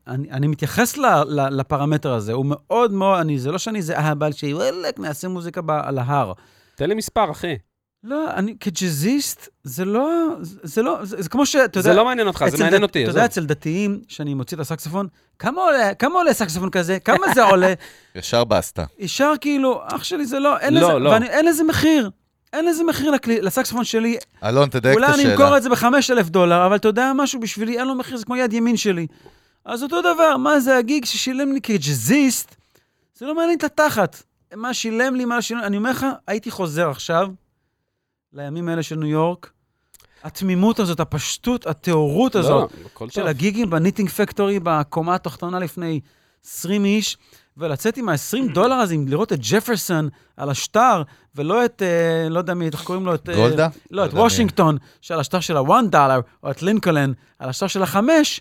אני, אני מתייחס ל, ל, לפרמטר הזה, הוא מאוד מאוד, אני, זה לא שאני איזה אהבל שהיא, וואלכ, נעשה מוזיקה ב, על ההר. תן לי מספר, אחי. לא, אני כג'אזיסט, זה לא, זה, זה לא, זה, זה כמו שאתה יודע... זה לא מעניין אותך, זה מעניין דת- אותי, אתה. יודע, אצל דתיים, שאני מוציא את הסקסופון, כמה עולה, כמה עולה סקסופון כזה? כמה זה עולה? ישר בסטה. ישר כאילו, אח שלי זה לא, אין לא, לזה, לא. ואני, אין לזה מחיר. אין לזה מחיר לכלי, לסקסופון שלי, אלון, תדייק את אולי אני השאלה. אמכור את זה ב-5,000 דולר, אבל אתה יודע משהו, בשבילי אין לו מחיר, זה כמו יד ימין שלי. אז אותו דבר, מה זה הגיג ששילם לי כג'אזיסט? זה לא מעניין את התחת. מה שילם לי, מה שילם... אני אומר לך, הייתי חוזר עכשיו לימים האלה של ניו יורק. התמימות הזאת, הפשטות, הטהורות הזאת לא, של טוב. הגיגים ב Knitting Factory בקומה התחתונה לפני 20 איש, ולצאת עם ה-20 דולר הזה, לראות את ג'פרסון על השטר, ולא את, אה, לא יודע מי, איך קוראים לו? את... אה, גולדה? לא, את מי. וושינגטון, שעל השטר של ה-1 דולר, או את לינקולן, על השטר של החמש,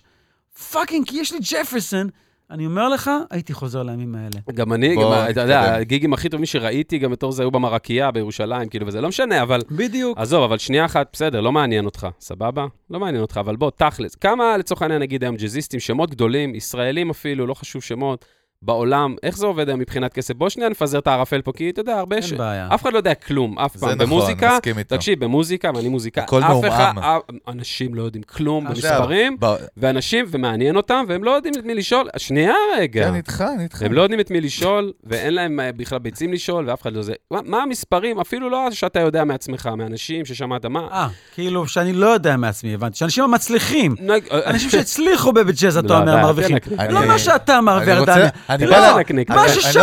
fucking, כי יש לי ג'פרסון. אני אומר לך, הייתי חוזר לימים האלה. גם אני, בוא גם, אתה יודע. הגיגים הכי טובים שראיתי, גם בתור זה היו במרקייה בירושלים, כאילו, וזה לא משנה, אבל... בדיוק. עזוב, אבל שנייה אחת, בסדר, לא מעניין אותך, סבבה? לא מעניין אותך, אבל בוא, תכלס. כמה, לצורך העניין, נגיד היום ג'אזיסטים, שמות גדולים, ישראלים אפילו, לא חשוב שמות, בעולם, איך זה עובד היום מבחינת כסף? בוא שנייה נפזר את הערפל פה, כי אתה יודע, הרבה ש... אין בעיה. אף אחד לא יודע כלום, אף זה פעם. נכון, במוזיקה, מסכים איתו. תקשיב, במוזיקה, ואני מוזיקאי, הכל אף מעומעם. אחד, אף- אנשים לא יודעים כלום במספרים, ב- ואנשים, ומעניין אותם, והם לא יודעים את מי לשאול. שנייה רגע. כן, איתך, אני איתך. הם לא יודעים את מי לשאול, ואין להם אה, בכלל ביצים לשאול, ואף אחד לא זה. מה, מה המספרים, אפילו לא שאתה יודע מעצמך, מאנשים ששמעת, מה... אה, כאילו, שאני לא יודע מעצמי, הבנתי. שאנשים המצליחים. אה, אנשים שהצליחו בג'אז, אתה לא, אומר, מרוויחים. תנקנק. אני- לא מה שאתה רוצה- ורדניה. אני לא, בא לנקנק. מה ששמעת. לא,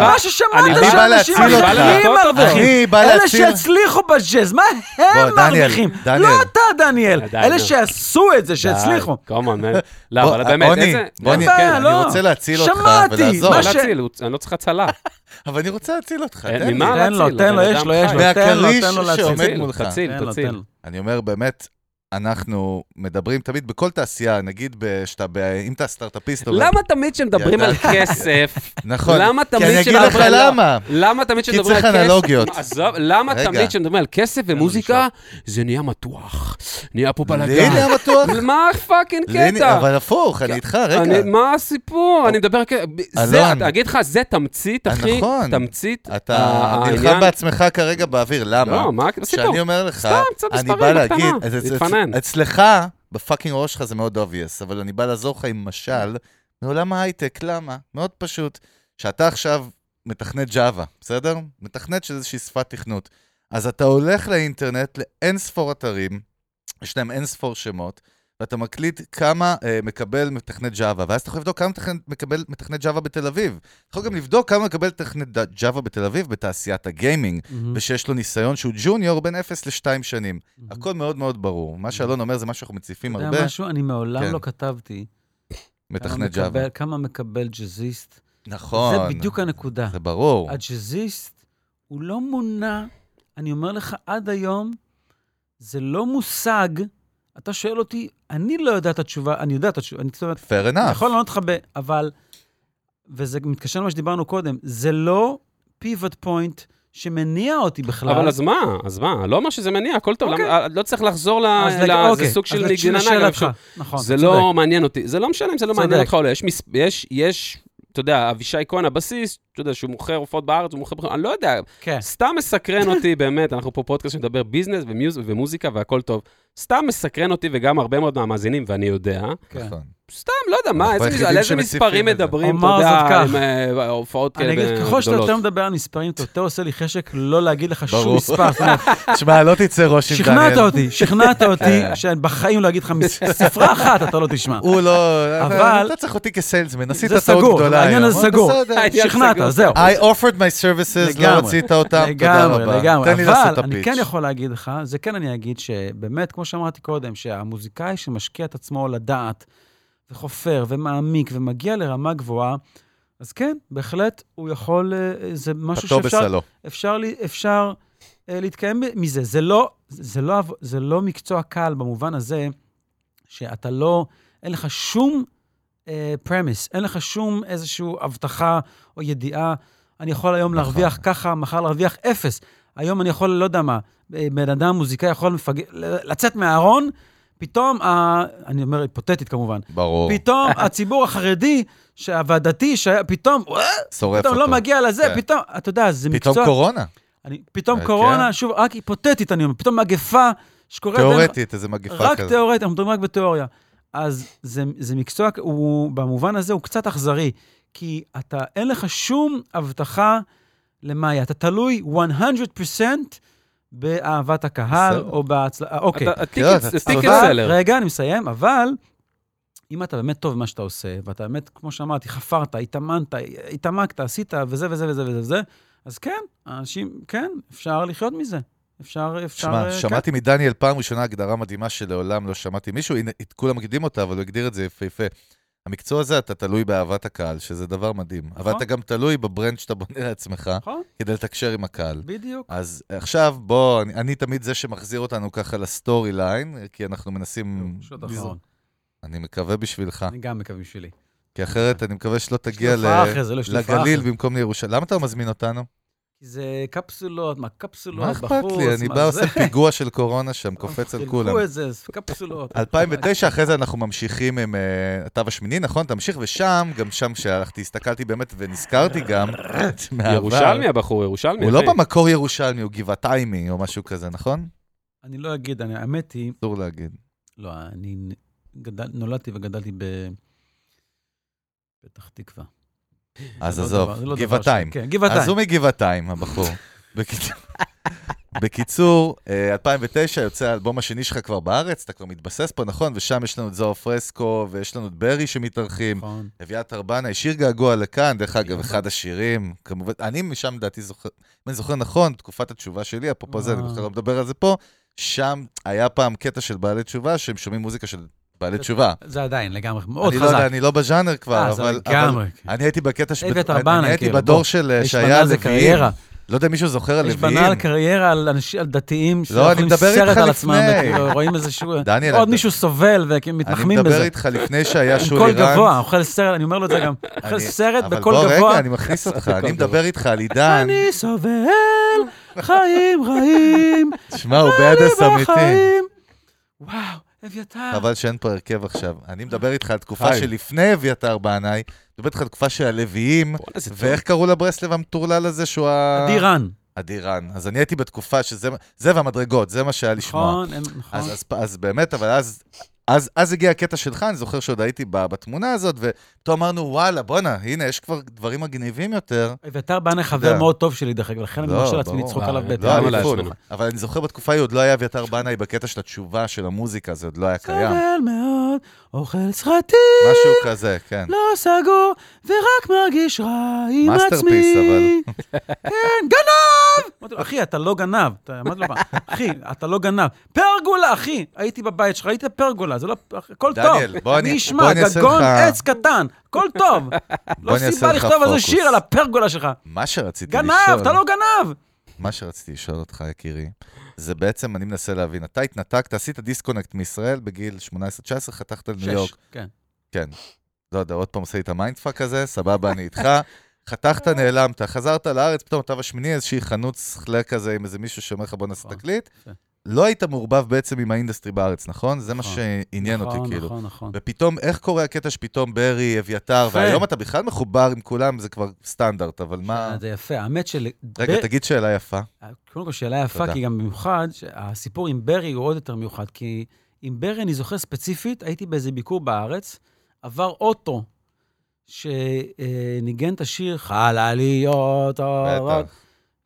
מה ששמעת, אני בא בא שאנשים אותך. מרוויחים. אני בא אלה להציל- שהצליחו בג'אז, מה הם מרוויחים? לא אתה, דניאל. אלה. שעשו את זה, שהצליחו. כמובן, לא, אבל באמת, איזה... בוא אין אני- בעיה, כן, לא. אני רוצה להציל אותך שמעתי, ולעזור. מה לא ש- להציל, הוא- אני לא צריך הצלה. אבל אני רוצה להציל אותך, תן לי. תן לו? תן לו, יש לו, יש. לו, תן לו, מהכריש תן לו להציל. שעומד תציל, מולך. תציל, תציל. אני אומר, באמת, אנחנו מדברים תמיד בכל תעשייה, נגיד שאתה, אם אתה סטארט-אפיסט, למה תמיד כשמדברים על. כסף, נכון, למה כי תמיד אני אגיד לך על- למה. למה תמיד כי כשמדברים על צריך כסף, אנלוגיות. עזוב, למה. תמיד כשמדברים על כסף ומוזיקה, זה נהיה מתוח, נהיה פה לי בלאגן. נהיה מתוח. מה fucking לי נהיה- קטע? אבל הפוך, אני איתך, רגע. מה הסיפור? אני מדבר... כ- זה, אלון. אגיד לך, זה תמצית, אחי. נכון. תמצית. אתה נלחם בעצמך כרגע באוויר, למה? לא, מה הסיפור? כשאני אומר לך, אני בא להגיד, להתפנן. אצלך, בפאקינג ראש שלך זה מאוד obvious, אבל אני בא לעזור לך עם משל מעולם ההייטק, למה? מאוד פשוט. שאתה עכשיו מתכנת ג'אווה, בסדר? מתכנת של איזושהי שפת תכנות. אז אתה הולך לאינטרנט לאין ספור אתרים, יש להם אין ספור שמות, ואתה מקליט כמה אה, מקבל מתכנת ג'אווה, ואז אתה יכול לבדוק כמה מתכנת, מקבל מתכנת ג'אווה בתל אביב. אתה יכול גם לבדוק כמה מקבל מתכנת ג'אווה בתל אביב בתעשיית הגיימינג, מהמם. ושיש לו ניסיון שהוא ג'וניור בין 0 ל-2 שנים. מהמם. הכל מאוד מאוד ברור. מה שאלון אומר זה מה שאנחנו מציפים אתה הרבה, יודע משהו? אני מעולם כן. לא כתבתי. מתכנת ג'אווה. כמה מקבל ג'אזיסט. נכון. זה בדיוק הנקודה. זה ברור. הג'אזיסט הוא לא מונע, אני אומר לך, עד היום, זה לא מושג. אתה שואל אותי, אני לא יודע את התשובה, אני יודע את התשובה, אני אומרת, fair אני enough. יכול לענות לך ב... אבל, וזה מתקשר למה שדיברנו קודם, זה לא pivot point שמניע אותי בכלל. אבל אז מה? אז מה? לא אומר שזה מניע, הכל טוב. אוקיי. למה- לא צריך לחזור ל... אז ל- לג- זה אוקיי, סוג של אפשר- נכון, זה לא צודק. מעניין אותי. זה לא משנה אם זה לא צודק. מעניין אותך או לא. יש. יש, יש, אתה יודע, אבישי כהן, הבסיסט, אתה יודע, שהוא מוכר עופות בארץ, הוא מוכר... אני לא יודע, כן. סתם מסקרן אותי, באמת, אנחנו פה פודקאסט שמדבר business. ומוזיקה והכל טוב. סתם מסקרן אותי, וגם הרבה מאוד מהמאזינים, ואני יודע. כן. נכון. סתם, לא יודע, מה, על איזה מספרים. מדברים, אתה יודע. עם אה, הופעות אני כאלה אגיד, ככל שאתה גדולות. יותר מדבר על מספרים, אתה יותר עושה לי חשק לא להגיד לך שום. מספר. תשמע, לא תצא ראש עם דניאל. שכנעת אותי, שכנעת אותי, כן. שבחיים לא אגיד לך ספרה אחת אתה לא תשמע. הוא לא... אבל- אתה צריך אותי כסיילסמן, עשית זה טעות סגור, גדולה העניין היום. הזה סגור. שכנעת, סגור. זהו. I offered my services, לא לגמרי. רצית אותם, תודה לגמרי, רבה. לגמרי. תן לי לעשות את אבל אני הפיץ'. כן יכול להגיד לך, זה כן אני אגיד שבאמת, כמו שאמרתי קודם, שהמוזיקאי שמשקיע את עצמו לדעת, וחופר, ומעמיק, ומגיע לרמה גבוהה, אז כן, בהחלט הוא יכול, אה, זה משהו פטור שאפשר בסלו. אפשר, אפשר אה, להתקיים מזה. זה לא, זה, לא, זה לא מקצוע קל במובן הזה שאתה לא, אין לך שום פרמיס, אין לך שום איזושהי הבטחה או ידיעה. אני יכול היום נכון. להרוויח ככה, מחר להרוויח אפס. היום אני יכול, לא יודע מה, אה, בן אדם מוזיקאי יכול מפג... לצאת מהארון, פתאום, ה... אני אומר היפותטית כמובן, ברור. פתאום הציבור החרדי והדתי, שהיה פתאום, שורף פתאום אותו. לא מגיע לזה, כן. פתאום, אתה יודע, זה מקצוע... פתאום קורונה. אני, פתאום אה, קורונה, כן. שוב, רק היפותטית אני אומר, פתאום מגפה שקורית... תיאורטית, איזה מגיפה רק כזאת. תיאורטית, אנחנו מדברים רק בתיאוריה. אז זה, זה מקצוע, הוא, במובן הזה הוא קצת אכזרי, כי אתה, אין לך שום הבטחה למה יהיה. אתה תלוי 100% באהבת הקהל. או בהצלחה, אוקיי. אתה- כן, ticket seller. רגע, אני מסיים, אבל אם אתה באמת טוב במה שאתה עושה, ואתה באמת, כמו שאמרתי, חפרת, התאמנת, התעמקת, עשית, וזה וזה וזה וזה וזה, אז כן, אנשים, כן, אפשר לחיות מזה. אפשר, אפשר... שמע, אה, שמעתי מדניאל פעם ראשונה הגדרה מדהימה שלעולם לא שמעתי מישהו, הנה, כולם מקדימים אותה, אבל הוא הגדיר את זה יפהפה. המקצוע הזה, אתה תלוי באהבת הקהל, שזה דבר מדהים. אבל נכון. אתה גם תלוי ב brand שאתה בונה לעצמך, נכון, כדי לתקשר עם הקהל. בדיוק. אז עכשיו, בוא, אני, אני תמיד זה שמחזיר אותנו ככה ל story line, כי אנחנו מנסים... ליזום- אחרון. אני מקווה בשבילך, אני גם מקווה בשבילי. כי אחרת אני מקווה שלא תגיע ל- אחרי זה, לא, לגליל אחרי. במקום לירושלים. למה אתה לא מזמין אותנו? זה קפסולות, מה קפסולות, מה בחוץ, אכפת לי? אני מה בא? עושה פיגוע של קורונה שם, קופץ על חילקו כולם. את זה, קפסולות. 2009, אחרי זה אנחנו ממשיכים עם uh, התו השמיני, נכון? תמשיך, ושם, גם שם שהלכתי, הסתכלתי באמת ונזכרתי גם מהעבר. ירושלמי הבחור, ירושלמי, הוא לא. במקור ירושלמי, הוא גבעתיימי או משהו כזה, נכון? אני לא אגיד, אני- האמת היא, אסור להגיד. לא, אני נולדתי וגדלתי בפתח תקווה. אז לא עזוב, לא גבעתיים. כן, גבעתיים. אז הוא מגבעתיים, הבחור. בקיצור- בקיצור, אה, 2009 יוצא האלבום השני שלך כבר בארץ, אתה כבר מתבסס פה, נכון? ושם יש לנו את זוהר פרסקו, ויש לנו את ברי שמתארחים. נכון. אביעד ארבנה, שיר געגוע לכאן, דרך אגב, אחד השירים, כמובן, אני משם לדעתי זוכר, אם אני זוכר נכון, תקופת התשובה שלי, אפרופו זה, אני אה. בכלל לא מדבר על זה פה, שם היה פעם קטע של בעלי תשובה, שהם שומעים מוזיקה של בעלי תשובה. זה עדיין לגמרי, מאוד אני לא יודע, חזק. אני לא בז'אנר כבר, אה, אבל... אבל כן. אני הייתי בקטע ש... אני- אני הייתי כאילו, בדור בוא, של אה, שהיה לוויים. לא יודע אם מישהו זוכר על יש לוויים. בנאל קריירה על אנשים, על דתיים, לא, שאוכלים אני מדבר סרט על עצמם, לפני. וכאילו רואים איזשהו... דניאל, עוד מישהו סובל אני ומתנחמים מדבר בזה. איתך לפני שהיה עם שולי קול רנד. גבוה, אוכל סרט, אני אומר לו את זה גם. אוכל אני- סרט אבל בקול בוא, גבוה. רגע, אני מכניס אותך, אני. מדבר איתך על עידן. אני סובל חיים רעים, שמע, הוא אני אמיתי. וואו, אביתר. חבל שאין פה הרכב עכשיו. אני מדבר איתך על תקופה. שלפני אביתר בנאי, מדבר איתך על תקופה של הלוויים. ואיך קראו לברסלב המטורלל הזה שהוא ה... אדירן. אדירן. אז אני הייתי בתקופה שזה, זה והמדרגות, זה מה שהיה לשמוע. נכון, נכון. אז, אז, אז באמת, אבל אז, אז, אז הגיע הקטע שלך, אני זוכר שעוד הייתי ב- בתמונה הזאת, ופתאום אמרנו, וואלה, בואנה, הנה, יש כבר דברים מגניבים יותר. אביתר בנה. חבר מאוד טוב שלי, דרך אגב, לכן אני לא, מרשה לעצמי. לצחוק עליו לא, בטח. לא, אליפות. לעצמנו? אבל אני זוכר בתקופה ההיא עוד לא היה אביתר בנאי בקטע של התשובה של המוזיקה, זה עוד לא היה קיים. סובל מאוד, אוכל סרטים, משהו כזה, כן. לא סגור, ורק מרגיש רע עם מאסטרפיס, עצמי. כן, גנב! אמרתי לו, אחי, אתה לא גנב. אתה- אמרתי לו, אחי, אתה לא גנב. פרגולה, אחי. הייתי בבית שלך, ראית פרגולה, זה לא... הכל טוב. דניאל, בוא אני- אני בוא אשמע, אני אעשה גגון לך- עץ קטן, הכל טוב. לא אעשה סיבה לך לכתוב על זה פוקוס. שיר על הפרגולה שלך. מה שרציתי גנב, לשאול... אתה לא גנב. מה שרציתי לשאול אותך, יקירי, זה בעצם, אני מנסה להבין, אתה התנתקת, עשית disconnect מישראל בגיל 18-19, חתכת לניו יורק. שש, כן. כן. לא יודע, עוד פעם עושה לי את ה mindfuck הזה, סבבה, אני איתך. חתכת, נעלמת, חזרת לארץ, פתאום אתה בשמיני, איזושהי חנות שכלה כזה עם איזה מישהו שאומר לך בוא נעשה נכון, תקליט. לא היית מעורבב בעצם עם ה industry בארץ, נכון? זה מה נכון. שעניין אותי, נכון, כאילו. נכון, נכון. ופתאום, איך קורה הקטע שפתאום ברי, אביתר. והיום אתה בכלל מחובר עם כולם, זה כבר סטנדרט, אבל מה... זה יפה. האמת של... רגע, ב- תגיד שאלה יפה. קודם כל, שאלה יפה, תודה. כי גם במיוחד, הסיפור עם ברי הוא עוד יותר מיוחד, כי עם ברי, אני זוכר ספציפית, הייתי באיזה ביקור בארץ, עבר אוטו שניגן את השיר חלליות.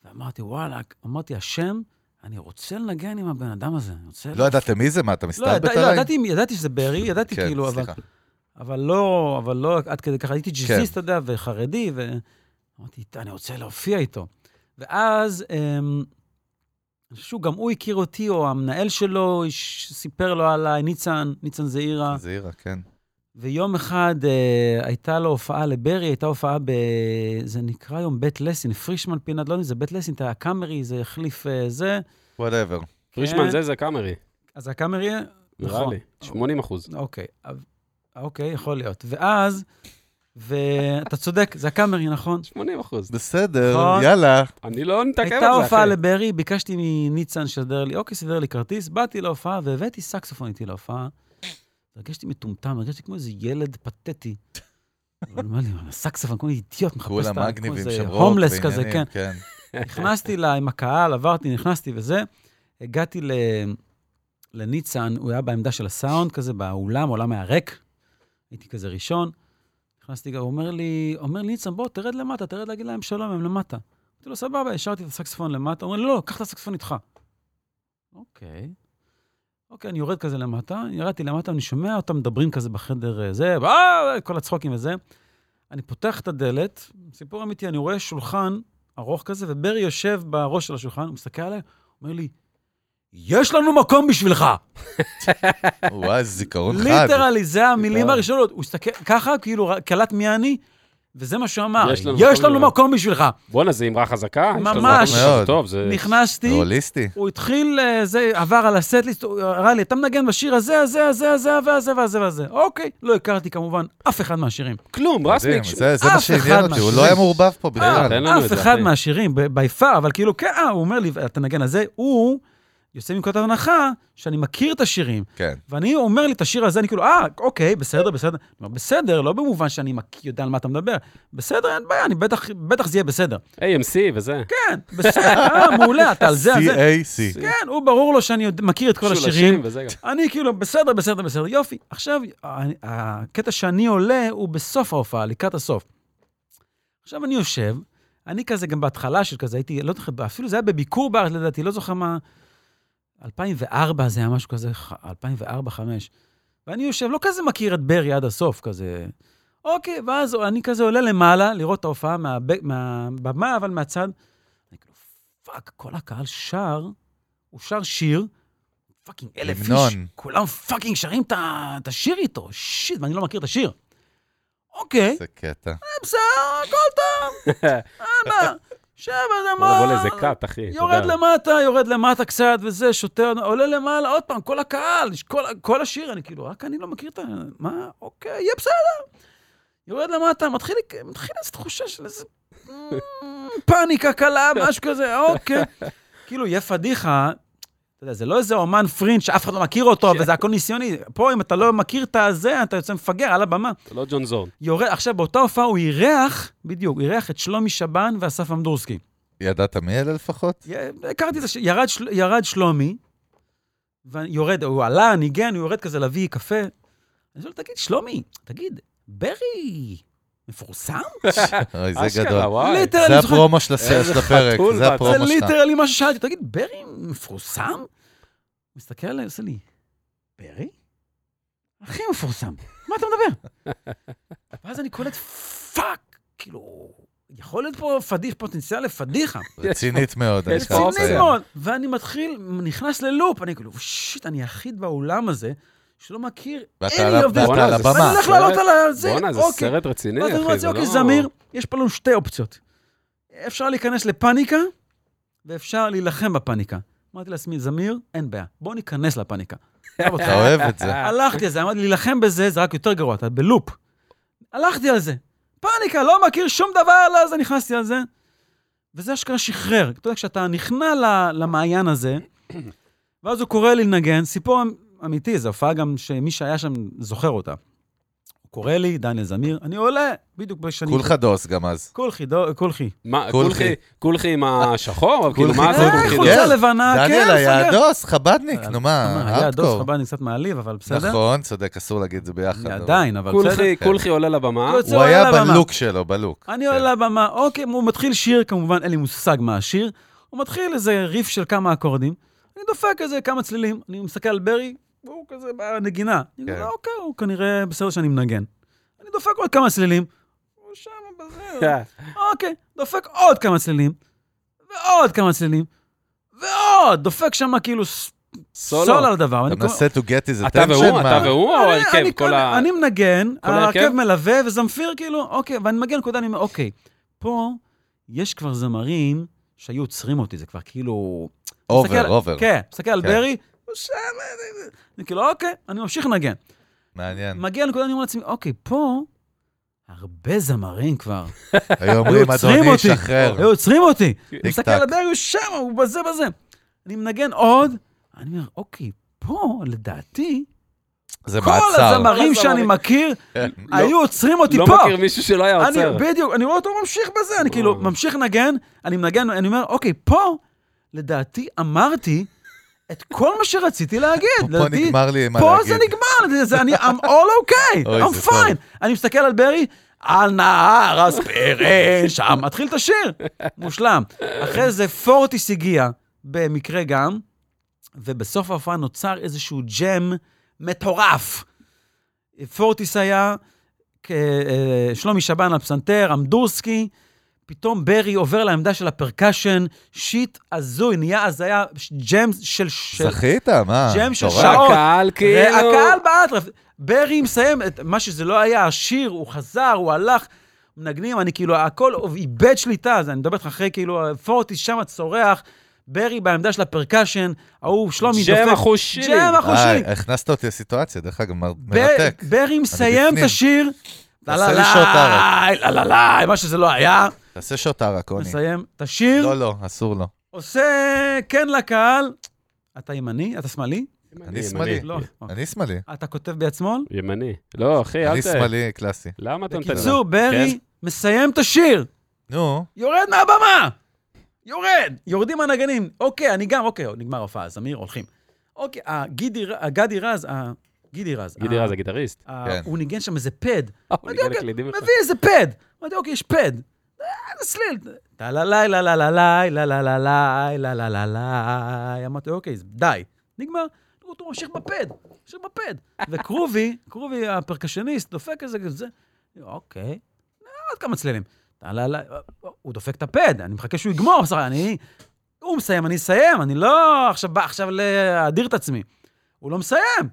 ואמרתי, וואלה, אמרתי, השם, אני רוצה לנגן עם הבן אדם הזה, אני רוצה... לא ידעתם מי זה? מה, אתה לא, מסתלבט ידע- לא, עליי? ידעתי, ידעתי שזה ברי, ידעתי כן, כאילו, אבל. אבל לא, אבל לא עד כדי ככה, הייתי כן. ג'אזיסט, אתה יודע, וחרדי, ואמרתי, אני רוצה להופיע איתו. ואז, אמ, אני חושב שהוא, גם הוא הכיר אותי, או המנהל שלו סיפר לו עליי, ניצן, ניצן זעירא, זעירא, כן. ויום אחד אה, הייתה לו הופעה לברי, הייתה הופעה ב... זה נקרא היום בית לסין, פרישמן פינת, לא יודע אם זה בית לסין, זה הקאמרי, זה החליף אה, זה. whatever. פרישמן כן. זה, זה קאמרי, אז הקאמרי, נראה נכון. לי. 80 אחוז. אוקיי, אוקיי, יכול להיות. ואז, ואתה צודק, זה הקאמרי, נכון? 80 אחוז. בסדר, נכון. יאללה. אני לא הייתה על זה, הופעה אחי. לברי, ביקשתי מניצן שיסדר לי, אוקיי, סידר לי כרטיס, באתי להופעה והבאתי סקסופון איתי להופעה. הרגשתי מטומטם, הרגשתי כמו איזה ילד פתטי. אבל אמר לי, סקסופון, כמו אידיוט, מחפש את ה... כמו איזה הומלס כזה, כן. כן. נכנסתי לה עם הקהל, עברתי, נכנסתי וזה. הגעתי ל... לניצן, הוא היה בעמדה של הסאונד כזה, באולם, העולם היה ריק. הייתי כזה ראשון. נכנסתי, הוא אומר לי, אומר לי, ניצן, בוא, תרד למטה, תרד להגיד להם שלום, הם למטה. אמרתי לו, סבבה, השארתי את הסקספון למטה. הוא אומר לי, לא, קח את הסקספון איתך. אוקיי. אוקיי, אני יורד כזה למטה, ירדתי למטה, אני שומע אותם מדברים כזה בחדר אה, זה, אה, כל הצחוקים וזה. אני פותח את הדלת, סיפור אמיתי, אני רואה שולחן ארוך כזה, וברי יושב בראש של השולחן, הוא מסתכל עליי, אומר לי, יש לנו מקום בשבילך. וואי, זיכרון חד. ליטרלי, זה המילים. הראשונות. הוא הסתכל ככה, כאילו, קלט מי אני, וזה מה שהוא אמר. יש לנו יש לנו בשבילך." מקום בשבילך. בואנה, זה אמרה חזקה. ממש. טוב, זה... נכנסתי, הוליסטי. הוא התחיל, אה, זה, עבר על הסטליסט, הוא הראה לי, אתה מנגן בשיר הזה, הזה, הזה, הזה, והזה, והזה, והזה. אוקיי, לא הכרתי כמובן אף אחד מהשירים. כלום, רסניק. זה זה מה אף שעניין אחד אותי, הוא מהשירים. לא היה מעורבב פה אה, בכלל. אף אחד. מהשירים, בי פאר, אבל כאילו, כן, אה, הוא אומר לי, אתה נגן, אז זה, הוא יוצא מנקודת הנחה שאני מכיר את השירים. כן. ואני אומר לי את השיר הזה, אני כאילו, אה, אוקיי, בסדר, בסדר. אני אומר, בסדר, לא במובן שאני יודע על מה אתה מדבר. בסדר, אין בעיה, אני בטח, בטח זה יהיה בסדר. AMC וזה. כן, בסדר, אה, מעולה, אתה על זה, על זה. CAC. כן, הוא ברור לו שאני יודע- מכיר את כל השירים. וזה גם. אני כאילו, בסדר, בסדר, בסדר, יופי. עכשיו, הקטע שאני עולה הוא בסוף ההופעה, לקראת הסוף. עכשיו אני יושב, אני כזה גם בהתחלה של כזה, הייתי, לא זוכר, אפילו זה היה בביקור בארץ לדעתי, לא זוכר מה... 2004 זה היה משהו כזה, 2004-2005. ואני יושב, לא כזה מכיר את ברי עד הסוף, כזה. אוקיי, ואז אני כזה עולה למעלה, לראות את ההופעה מהב- מהבמה, אבל מהצד. אני כאילו, fuck, כל הקהל שר, הוא שר שיר, fucking אלף איש. כולם fucking שרים את השיר איתו, shit, ואני לא מכיר את השיר. אוקיי, זה קטע. בסדר, הכל טוב, שב בוא נבוא למעלה. לאיזה קאט, אחי. אתה יורד יודע. למטה, יורד למטה קצת, וזה, שותה, עולה למעלה, עוד פעם, כל הקהל, כל, כל השיר, אני כאילו, רק אני לא מכיר את ה... מה? אוקיי, יהיה בסדר. יורד למטה, מתחיל, מתחיל איזו תחושה של איזה... mm, פאניקה קלה, משהו כזה, אוקיי. כאילו, יהיה פדיחה, אתה יודע, זה לא איזה אומן פרינט שאף אחד לא מכיר אותו, וזה הכל ניסיוני. פה, אם אתה לא מכיר את הזה, אתה יוצא מפגר על הבמה. זה לא ג'ון זורן. יורד, עכשיו, באותה הופעה הוא אירח, בדיוק, הוא אירח את שלומי שבן ואסף אמדורסקי. ידעת מי אלה לפחות? י- הכרתי את זה, ש- ירד, של, ירד שלומי, ויורד, הוא עלה, ניגן, הוא יורד כזה להביא קפה. אני שואל, תגיד, שלומי, תגיד, ברי מפורסם? אוי, זה אשכרה, גדול. וואי. זה הפרומו של הפרק, זה. זה הפרומו שלך. literally מה ששאלתי, תגיד, ברי מפורסם? הוא מסתכל עליי, עושה לי, ברי? הכי מפורסם, מה אתה מדבר? ואז אני קולט, Fuck, כאילו, יכול להיות פה פדיח, פוטנציאל לפדיחה. רצינית מאוד, אני חייב לציין. מאוד. ואני מתחיל, נכנס ללופ, אני כאילו, shit, אני היחיד באולם הזה שלא מכיר any of this. ואתה עולה לבמה. ואני הולך לעלות על זה, בואנה, זה אוקיי. סרט רציני, ואז אני אומר אחי, זה אוקיי, לא... זמיר, יש פה לנו שתי אופציות. אפשר להיכנס לפאניקה, ואפשר להילחם בפאניקה. אמרתי לעצמי, זמיר, אין בעיה, בוא ניכנס לפאניקה. אתה אוהב את זה. הלכתי על זה, אמרתי, להילחם בזה זה רק יותר גרוע, אתה בלופ. הלכתי על זה. פאניקה, לא מכיר שום דבר, לא, זה נכנסתי על זה. וזה אשכרה שחרר. אתה יודע, כשאתה נכנע ל- למעיין הזה, ואז הוא קורא לי לנגן, סיפור אמיתי, זו הופעה גם שמי שהיה שם זוכר אותה. הוא קורא לי, דניאל זמיר, אני עולה, בדיוק בשנים... כולך דוס גם אז. כולכי, כולכי. מה, כולכי. כולכי, עם השחור? כאילו, מה זה כולכי. אה, כולכי? חולצה כן. לבנה, כן, דניאל היה. דוס, חבדניק, נו מה, היה דוס. חב"דניק קצת מעליב, אבל בסדר. נכון, צודק, אסור להגיד את זה ביחד. עדיין, אבל בסדר. כולכי, כן. כולכי עולה לבמה. הוא היה. בלוק שלו, בלוק. אני כן. עולה לבמה, אוקיי, הוא מתחיל שיר, כמובן, אין לי מושג מה השיר. הוא מתחיל איזה ריף של כמה אקורדים, אני דופק איזה כמה צלילים, אני מסתכל על ברי, והוא כזה בנגינה. אני כן. אומר, אוקיי, הוא כנראה בסדר שאני מנגן. אני דופק עוד כמה צלילים, הוא שם בזה, אוקיי, דופק עוד כמה צלילים, ועוד כמה צלילים, ועוד, דופק שם כאילו סולו. סול על הדבר. אתה אני מנסה to get his אתה attention, והוא, מה? אתה והוא, או אני- ההרכב? אני כל ה... אני מנגן, ההרכב? מלווה, וזמפיר כאילו, אוקיי, ואני מנגן נקודה, אני אומר, אוקיי, פה יש כבר זמרים שהיו עוצרים אותי, זה כבר כאילו... אובר, אובר. כן, מסתכל על כן. ברי, אני כאילו, אוקיי, אני ממשיך לנגן. מעניין. מגיע לנקודה, אני אומר לעצמי, אוקיי, פה הרבה זמרים כבר. היו אומרים, אדוני, אותי, שחרר. היו עוצרים אותי. אני מסתכל. על ברי, הוא שם, הוא בזה בזה. אני מנגן עוד, אני אומר, אוקיי, פה, לדעתי, זה כל מעצר. הזמרים כל שאני הזמרים. מכיר, כן. היו עוצרים אותי לא פה. מכיר מישהו שלא היה אני, עוצר. בדיוק, אני רואה אותו ממשיך בזה, אני כאילו. ממשיך לנגן, אני מנגן, אני אומר, אוקיי, פה, לדעתי אמרתי את כל מה שרציתי להגיד. פה נגמר לי מה פה להגיד. זה נגמר, אני, I'm all okay, I'm fine. אני מסתכל על ברי, על נהר הספרן, שם מתחיל את השיר, מושלם. אחרי זה פורטיס הגיע, במקרה גם, ובסוף ההופעה נוצר איזשהו ג'ם מטורף. פורטיס היה, אה, שלומי שבן על פסנתר, אמדורסקי, פתאום ברי עובר לעמדה של הפרקשן, שיט הזוי, נהיה הזיה, ג'ם של... של זכית? מה? ג'ם של. שעות. הקהל כאילו... והקהל באטרף. ברי מסיים את מה שזה לא היה, השיר, הוא חזר, הוא הלך, מנגנים, אני כאילו, הכל איבד שליטה, אז אני מדבר איתך אחרי כאילו, פורטיס שם צורח, ברי בעמדה של הפרקשן, ההוא שלומי דופק. ג'ם החושי. ג'ם החושי. אה, הכנסת אותי לסיטואציה, דרך אגב, מרתק. ברי מסיים את. השיר, תעשה לי לה לה, מה שזה לא היה, תעשה שוטה רק, קוני. מסיים את השיר, לא, לא, אסור לו. עושה כן לקהל. אתה ימני? אתה שמאלי? אני שמאלי. לא. אני שמאלי. אתה כותב ביד שמאל? ימני. לא, אחי, אל אני ת... שמאלי קלאסי. למה אתה נותן... בקיצור, כן? ברי מסיים את השיר, נו, יורד מהבמה! יורד! יורדים הנגנים. אוקיי, אני גם, אוקיי, נגמר ההופעה, זמיר, הולכים. אוקיי, הגידי, גדי רז, ה- גידי רז. גידי רז הגיטריסט. כן. הוא ניגן שם איזה פד. הוא ניגן אוקיי, הקלידים בכלל. מביא איזה פד. אמרתי, אוקיי, יש פד. אה, סליל. לה לה לה לה לה לה לה לה לה לה לה לה לה לה אמרתי, אוקיי, די. נגמר. אותו ממשיך בפד, ממשיך בפד. וקרובי, קרובי הפרקשניסט, דופק איזה כזה. אוקיי, עוד כמה צלילים. הוא דופק את הפד, אני מחכה שהוא יגמור, אני... הוא מסיים, אני אסיים, אני לא עכשיו בא עכשיו להדיר את עצמי. הוא לא מסיים.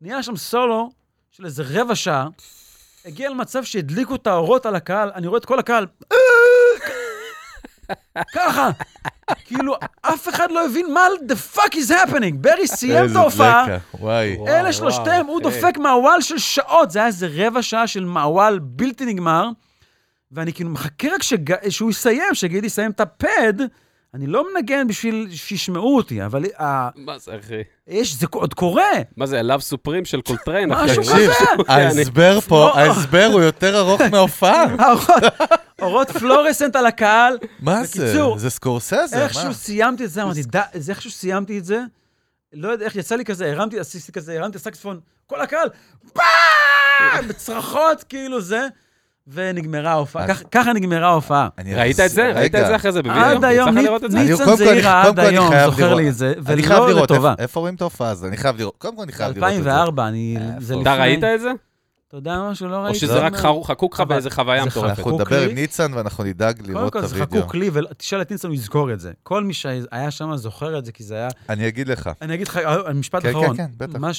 נהיה שם סולו של איזה רבע שעה, הגיע למצב שהדליקו את האורות על הקהל, אני רואה את כל הקהל, ככה. כאילו, אף אחד לא הבין מה the fuck is happening. ברי סיים את ההופעה, אלה שלושתם, הוא אחי. דופק מעוול של שעות, זה היה איזה רבע שעה של מעוול בלתי נגמר, ואני כאילו מחכה רק שהוא יסיים, שגידי יסיים את הפד, אני לא מנגן בשביל שישמעו אותי, אבל אה, מה זה, אחי? יש, זה עוד קורה. מה זה, Love Supreme של קולטריין, אחי? משהו כזה. ההסבר פה, לא. ההסבר הוא יותר ארוך מההופעה. אורות פלורסנט על הקהל. מה זה? זה סקורסזה, מה? איכשהו סיימתי את זה, אמרתי, זה איכשהו סיימתי את זה, לא יודע איך יצא לי כזה, הרמתי, עשיתי כזה, הרמתי סקספון, כל הקהל! בצרחות, כאילו זה, ונגמרה ההופעה. ככה נגמרה ההופעה. אני ראית את זה? ראית את זה אחרי זה בווידאו? עד היום, זה? ניצן קודם כל, זעירה קודם עד כל היום זוכר. לי את זה, ולא לטובה. איפה- רואים את ההופעה הזאת? אני חייב לראות. קודם כל אני חייב לראות את זה. 2004, אני... זה? לפני... אתה ראית את זה? אתה יודע משהו? לא ראיתי. או שזה זה רק מה- חקוק לך באיזה חוויה זה מטורפת? אנחנו נדבר. עם ניצן ואנחנו נדאג קודם לראות כל את זה הוידאו. חקוק לי, ותשאל את ניצן, הוא יזכור את זה. כל מי שהיה שם זוכר את זה, כי זה היה... אני אגיד לך. אני אגיד לך, אה, משפט כן, אחרון. כן, כן, בטח. מה.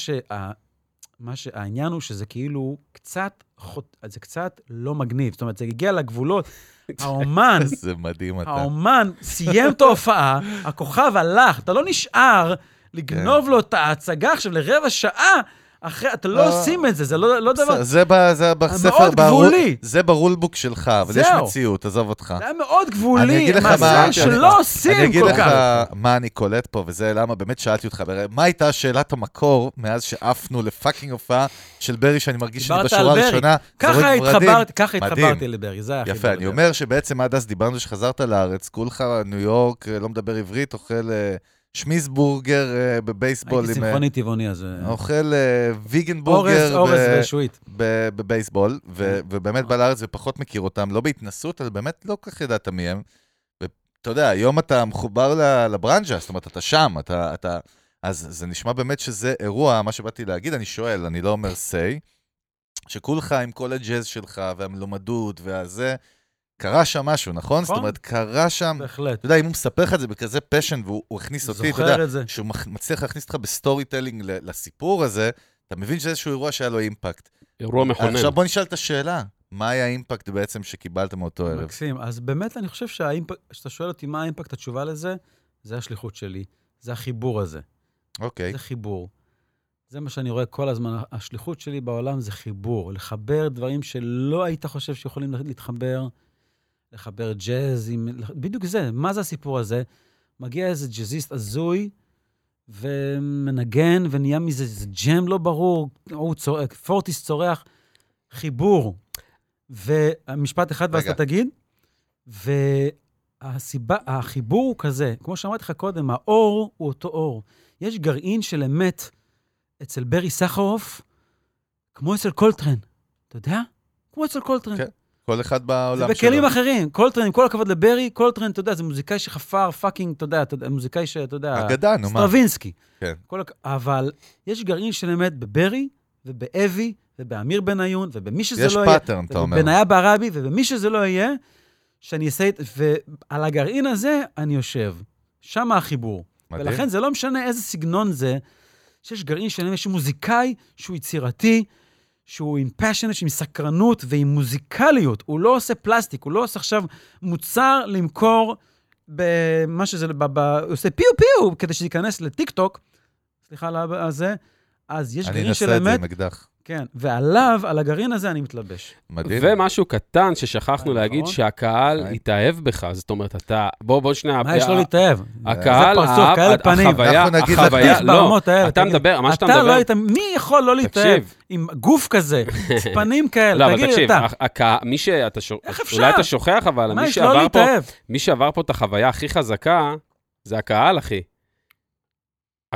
מה שהעניין הוא שזה כאילו קצת, חוט- זה קצת לא מגניב. זאת אומרת, זה הגיע לגבולות. האומן, איזה מדהים אתה. האומן סיים את ההופעה, הכוכב הלך, אתה לא נשאר לגנוב כן. לו את ההצגה עכשיו לרבע שעה, אחרי, אתה לא לא. עושים את זה, זה לא לא דבר... זה ב- זה בספר, מאוד ברול- גבולי. זה ברולבוק שלך, אבל יש. מציאות, עזוב אותך. זה היה מאוד גבולי, אגיד לך מה- מעשה אני- שלא אני עושים אגיד כל לך כך. מה אני קולט פה, וזה למה באמת שאלתי אותך, מה הייתה שאלת המקור מאז שעפנו לפאקינג הופעה של ברי, שאני מרגיש שאני בשורה. הראשונה, ככה. התחברתי, ככה. התחברתי לברי, זה היה הכי יפה, אני אומר שבעצם עד אז דיברנו שחזרת לארץ, כולך ניו יורק, לא מדבר עברית, אוכל אה, שמיסבורגר אה, בבייסבול הייתי. אה, סימפוני טבעוני, אז... אה, אוכל ויגן בורגר ב- ושועית. ב- בבייסבול, ו- ובאמת בא לארץ ופחות מכיר אותם, לא בהתנסות, אבל באמת לא כל כך ידעת מי הם. ואתה יודע, היום אתה מחובר לברנז'ה, זאת אומרת, אתה שם, אתה... אתה... אז זה נשמע באמת שזה אירוע, מה שבאתי להגיד, אני שואל, אני לא אומר say, שכולך עם כל הג'אז שלך והמלומדות והזה, קרה שם משהו, נכון? זאת נכון. אומרת, קרה שם, בהחלט. אתה יודע, אם הוא מספר לך את זה בכזה פשן והוא הוא הכניס אותי, אתה יודע. שהוא מצליח להכניס אותך בסטורי טלינג ל- לסיפור הזה, אתה מבין שזה איזשהו אירוע שהיה לו אימפקט. אירוע מכונן. עכשיו בוא נשאל את השאלה, מה היה האימפקט בעצם שקיבלת מאותו ערב? מקסים. אז באמת, אני חושב שהאימפקט, כשאתה שואל אותי מה האימפקט, התשובה לזה, זה השליחות שלי. זה החיבור הזה. אוקיי, זה חיבור. זה מה שאני רואה כל הזמן. השליחות שלי בעולם זה חיבור. לחבר דברים שלא היית חושב שיכולים להתחבר, לחבר ג'אז עם... בדיוק זה. מה זה הסיפור הזה? מגיע איזה ג'אזיסט הזוי, ומנגן, ונהיה מזה איזה ג'ם לא ברור, הוא צורח, פורטיס צורח, חיבור. ומשפט אחד, ואז. אתה תגיד. והסיבה, החיבור הוא כזה, כמו שאמרתי לך קודם, האור הוא אותו אור. יש גרעין של אמת אצל ברי סחרוף, כמו אצל קולטרן. אתה יודע? כמו אצל קולטרן. כן, כל אחד זה בעולם שלו. בכלים אחרים. קולטרן, עם כל הכבוד לברי, קולטרן, אתה יודע, זה מוזיקאי שחפר fucking, אתה יודע, מוזיקאי שאתה יודע... אגדה, נו מה. סטרווינסקי. כן. כל. אבל יש גרעין של אמת בברי, ובאבי, ובאמיר בניון, ובמי שזה יש לא יהיה. pattern, אתה אומר. ובניה ברבי, ובמי שזה לא יהיה, שאני אעשה את... ועל הגרעין הזה אני יושב. שם החיבור. מדהים. ולכן זה לא משנה איזה סגנון זה, שיש גרעין של אמת, שהוא מוזיקאי, שהוא יצירתי, שהוא עם passionate, עם סקרנות ועם מוזיקליות. הוא לא עושה פלסטיק, הוא לא עושה עכשיו מוצר למכור במה שזה, ב, ב, הוא עושה פיו פיו כדי שזה ייכנס לטיק-טוק, סליחה על זה, אז יש אני גרעין של אנסה את זה אמת, עם אקדח. כן, ועליו, על הגרעין הזה אני מתלבש. מדהים. ומשהו קטן ששכחנו אה, להגיד, נכון. שהקהל אה. התאהב בך. זאת אומרת, אתה... בוא, בוא שנייה... מה יש לו להתאהב? הקהל. החוויה, החוויה, לא, אתה מדבר, מה שאתה אתה לא מדבר, היית, מי יכול לא להתאהב עם גוף כזה, פנים כאלה? לא, אבל תגיד, תקשיב, אתה, מי שאתה, ש- איך אפשר? אולי אתה שוכח, אבל מי שעבר פה, להתאהב? מי שעבר פה את החוויה הכי חזקה, זה הקהל, אחי.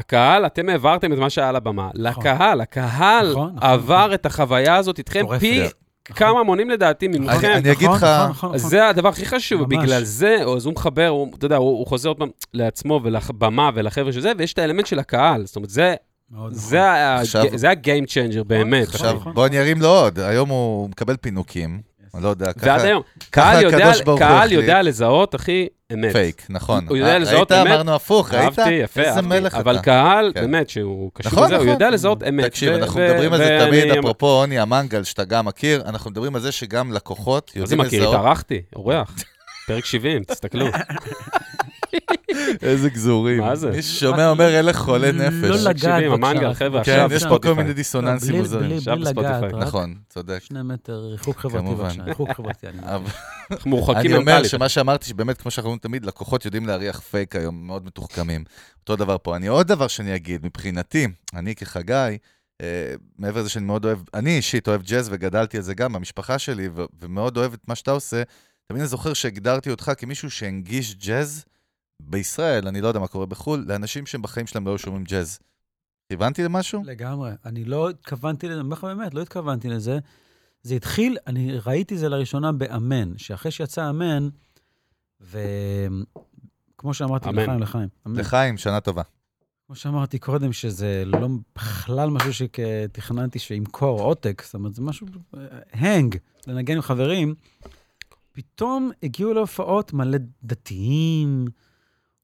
הקהל, אתם העברתם את מה שהיה על הבמה. לקהל, הקהל נכון, נכון, עבר את החוויה הזאת איתכם. פי נכון. כמה מונים לדעתי ממכם. אני אגיד נכון, לך, נכון, נכון, נכון. זה הדבר הכי חשוב. בגלל זה, אז הוא מחבר, אתה יודע, הוא, חוזר עוד פעם לעצמו ולבמה ולחבר'ה של זה, ויש את האלמנט של הקהל. זאת אומרת, זה, נכון. זה, ה-game changer באמת. נכון, עכשיו נכון. בוא אני ארים לו עוד, היום הוא מקבל פינוקים, אני לא יודע, ככה ועד היום. קהל יודע, קהל. יודע לזהות, אחי, אמת. פייק, נכון. הוא יודע אה, לזהות ראית, אמת. אמרנו הפוך, ראית? אהבתי, יפה, איזה אהבתי. מלך אתה. אבל קהל, כן. באמת, שהוא קשור נכון, לזה, הוא נכון. יודע לזהות אמת. תקשיב, אנחנו מדברים על זה תמיד, אפרופו עוני המנגל, שאתה גם מכיר, אנחנו מדברים על זה שגם לקוחות מה זה יודעים מכיר? לזהות. התארחתי, אורח. פרק 70, תסתכלו. איזה גזורים. מה זה? מי ששומע אומר, אלה חולי לא נפש. לגעת, תקשיבים, בבקשה. המנגל, חבר'ה, כן, עכשיו יש פה. כל מיני דיסוננסים בלי- מוזרים. בלי- עכשיו לגעת, בספוטיפיי. רק נכון, צודק. שני מטר ריחוק חברתי, כמובן. בבקשה, ריחוק חברתי. אני אנחנו מורחקים אני אומר. שמה שאמרתי, שבאמת, כמו שאנחנו אומרים תמיד, לקוחות יודעים להריח פייק היום, מאוד מתוחכמים. אותו דבר פה. אני עוד דבר שאני אגיד, מבחינתי, אני כחגי, אה, מעבר לזה שאני מאוד אוהב, אני אישית אוהב ג'אז וגדלתי על זה גם במשפחה שלי, ו- ומאוד אוהב את מה שאתה עושה. תמיד אני זוכר שהגדרתי אותך כמישהו שהנגיש ג'אז בישראל, אני לא יודע מה קורה בחו"ל, לאנשים שהם בחיים שלהם לא היו שומעים ג'אז. כיוונתי למשהו? לגמרי. אני לא התכוונתי לזה, אני אומר לך באמת, לא התכוונתי לזה. זה התחיל, אני ראיתי זה לראשונה באמן, שאחרי שיצא אמן, וכמו שאמרתי אמן. לחיים, לחיים. אמן. לחיים, שנה טובה. כמו שאמרתי קודם, שזה לא בכלל משהו שתכננתי שימכור עותק, זאת אומרת, זה משהו, הנג, לנגן עם חברים. פתאום הגיעו להופעות מלא דתיים,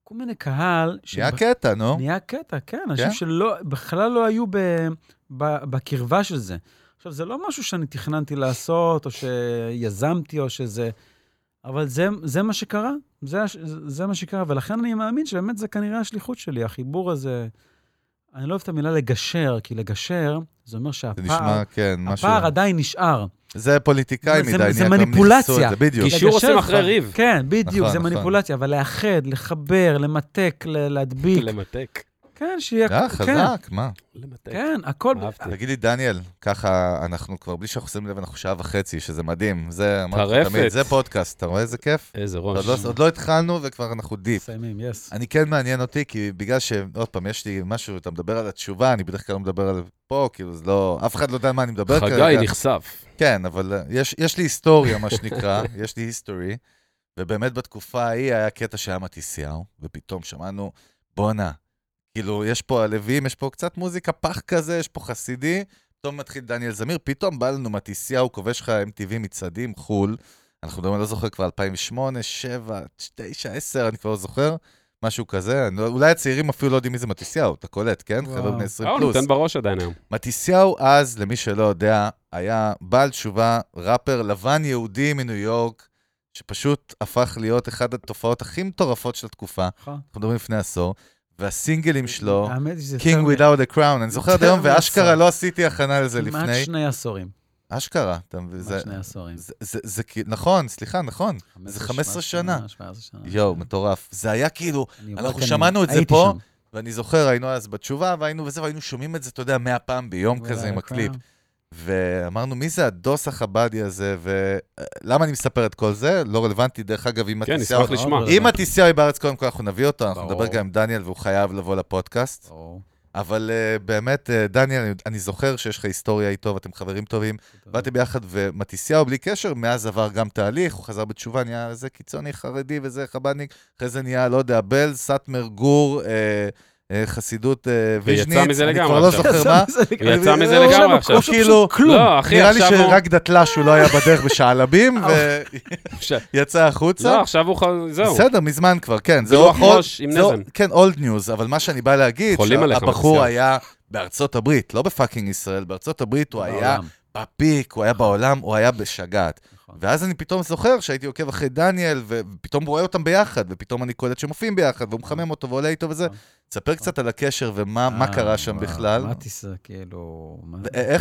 כל מיני קהל. נהיה שבח- קטע, נו. נהיה קטע, כן, אנשים כן? שלא, בכלל לא היו ב, ב, בקרבה של זה. עכשיו, זה לא משהו שאני תכננתי לעשות, או שיזמתי, או שזה... אבל זה, זה מה שקרה, זה, זה מה שקרה, ולכן אני מאמין שבאמת זה כנראה השליחות שלי, החיבור הזה. אני לא אוהב את המילה לגשר, כי לגשר, זה אומר זה שהפער, נשמע, כן, משהו... הפער עדיין נשאר. זה פוליטיקאי זה- מדי, זה מניפולציה. זה בדיוק. קישור עושים אחרי. ריב. כן, בדיוק, נכון, זה נכון. מניפולציה, אבל לאחד, לחבר, למתק, להדביק. למתק. כן, שיהיה... אה, כן, חזק, מה? למתק. כן, הכל... אהבתי. תגיד לי, דניאל, ככה אנחנו כבר, בלי שאנחנו שמים לב, אנחנו שעה וחצי, שזה מדהים. זה, אמרתי. תמיד, זה פודקאסט, אתה רואה איזה כיף? איזה עוד ראש. לא- עוד לא התחלנו וכבר אנחנו deep. מסיימים, yes. אני כן מעניין אותי, כי בגלל ש... עוד פעם, יש לי משהו, אתה מדבר על התשובה, אני בדרך כלל לא מדבר על פה, כאילו, זה לא... אף אחד לא יודע מה אני מדבר כרגע. חגי נחשף. כן, אבל אה, יש, יש לי היסטוריה, מה שנקרא, יש לי history, ובאמת בתקופה ההיא היה קטע שהיה מתיסיהו, ופתאום שמענו, בואנה, כאילו, יש פה הלווים, יש פה קצת מוזיקה פח כזה, יש פה חסידי, פתאום מתחיל דניאל זמיר, פתאום בא לנו מתיסיהו, כובש לך MTV מצעדים, חו"ל, אנחנו מדברים, לא זוכר, כבר 2008, 7, 9, 10, אני כבר לא זוכר, משהו כזה, לא- אולי הצעירים אפילו לא יודעים מי זה מתיסיהו, אתה קולט, כן? חבר'ה בני 20 אה, הוא פלוס. נותן בראש עדיין היום. מתיסיהו אז, למי שלא יודע, היה בעל תשובה, ראפר לבן יהודי מניו יורק, שפשוט הפך להיות אחת התופעות הכי מטורפות של התקופה, נכון. אנחנו מדברים לפני עשור, והסינגלים שלו, King Without a Crown, אני זוכר עד יותר היום, ואשכרה. לא עשיתי הכנה לזה כמעט לפני. שני עשורים. אשכרה, אתה מבין? כמעט שני עשורים. זה- כאילו, נכון, סליחה, נכון. זה 15 שנה. 17 שנה. יואו, מטורף. זה היה כאילו, אנחנו שמענו את זה פה. ואני זוכר, היינו אז בתשובה, והיינו וזה, והיינו שומעים את זה, אתה יודע, מאה פעם ביום כזה עם הקליפ. ואמרנו, מי זה הדוס החבדי הזה, ולמה אני מספר את כל זה? לא רלוונטי, דרך אגב, אם כן. נשמח לשמוע. אם הטיסיהו היא בארץ, קודם כל אנחנו נביא אותו, אנחנו ברור. נדבר גם עם דניאל, והוא חייב לבוא לפודקאסט. ברור. אבל uh, באמת, uh, דניאל, אני, אני זוכר שיש לך היסטוריה איתו, ואתם חברים טובים. באתם ביחד, ומתיסיהו, בלי קשר, מאז עבר גם תהליך, הוא חזר בתשובה, נהיה איזה קיצוני חרדי וזה, חב"דניק, אחרי זה נהיה, לא יודע, בל, סאטמר, גור, אה, חסידות אה, ויז'ניץ, אני כבר לא. זוכר מה. הוא יצא מזה הוא- לגמרי הוא עכשיו. כאילו, לא, אחי, נראה לי הוא... שרק דתל"ש הוא לא היה בדרך בשעלבים, ויצא החוצה. לא, עכשיו הוא... זהו. בסדר, מזמן כבר, כן. זה אול- ראש עם נזם. כן, old news, אבל מה שאני בא להגיד, שהבחור מתיסיהו. היה בארצות הברית, לא ב fucking ישראל, בארצות הברית הוא היה. בפיק, הוא היה בעולם, הוא היה בשגעת. ואז אני פתאום זוכר שהייתי עוקב אחרי דניאל, ופתאום רואה אותם ביחד, ופתאום אני קולט שמופיעים ביחד, והוא מחמם אותו ועולה איתו וזה. נכון. תספר קצת על הקשר ומה מה אה, קרה שם בכלל. מה טיסה, כאילו...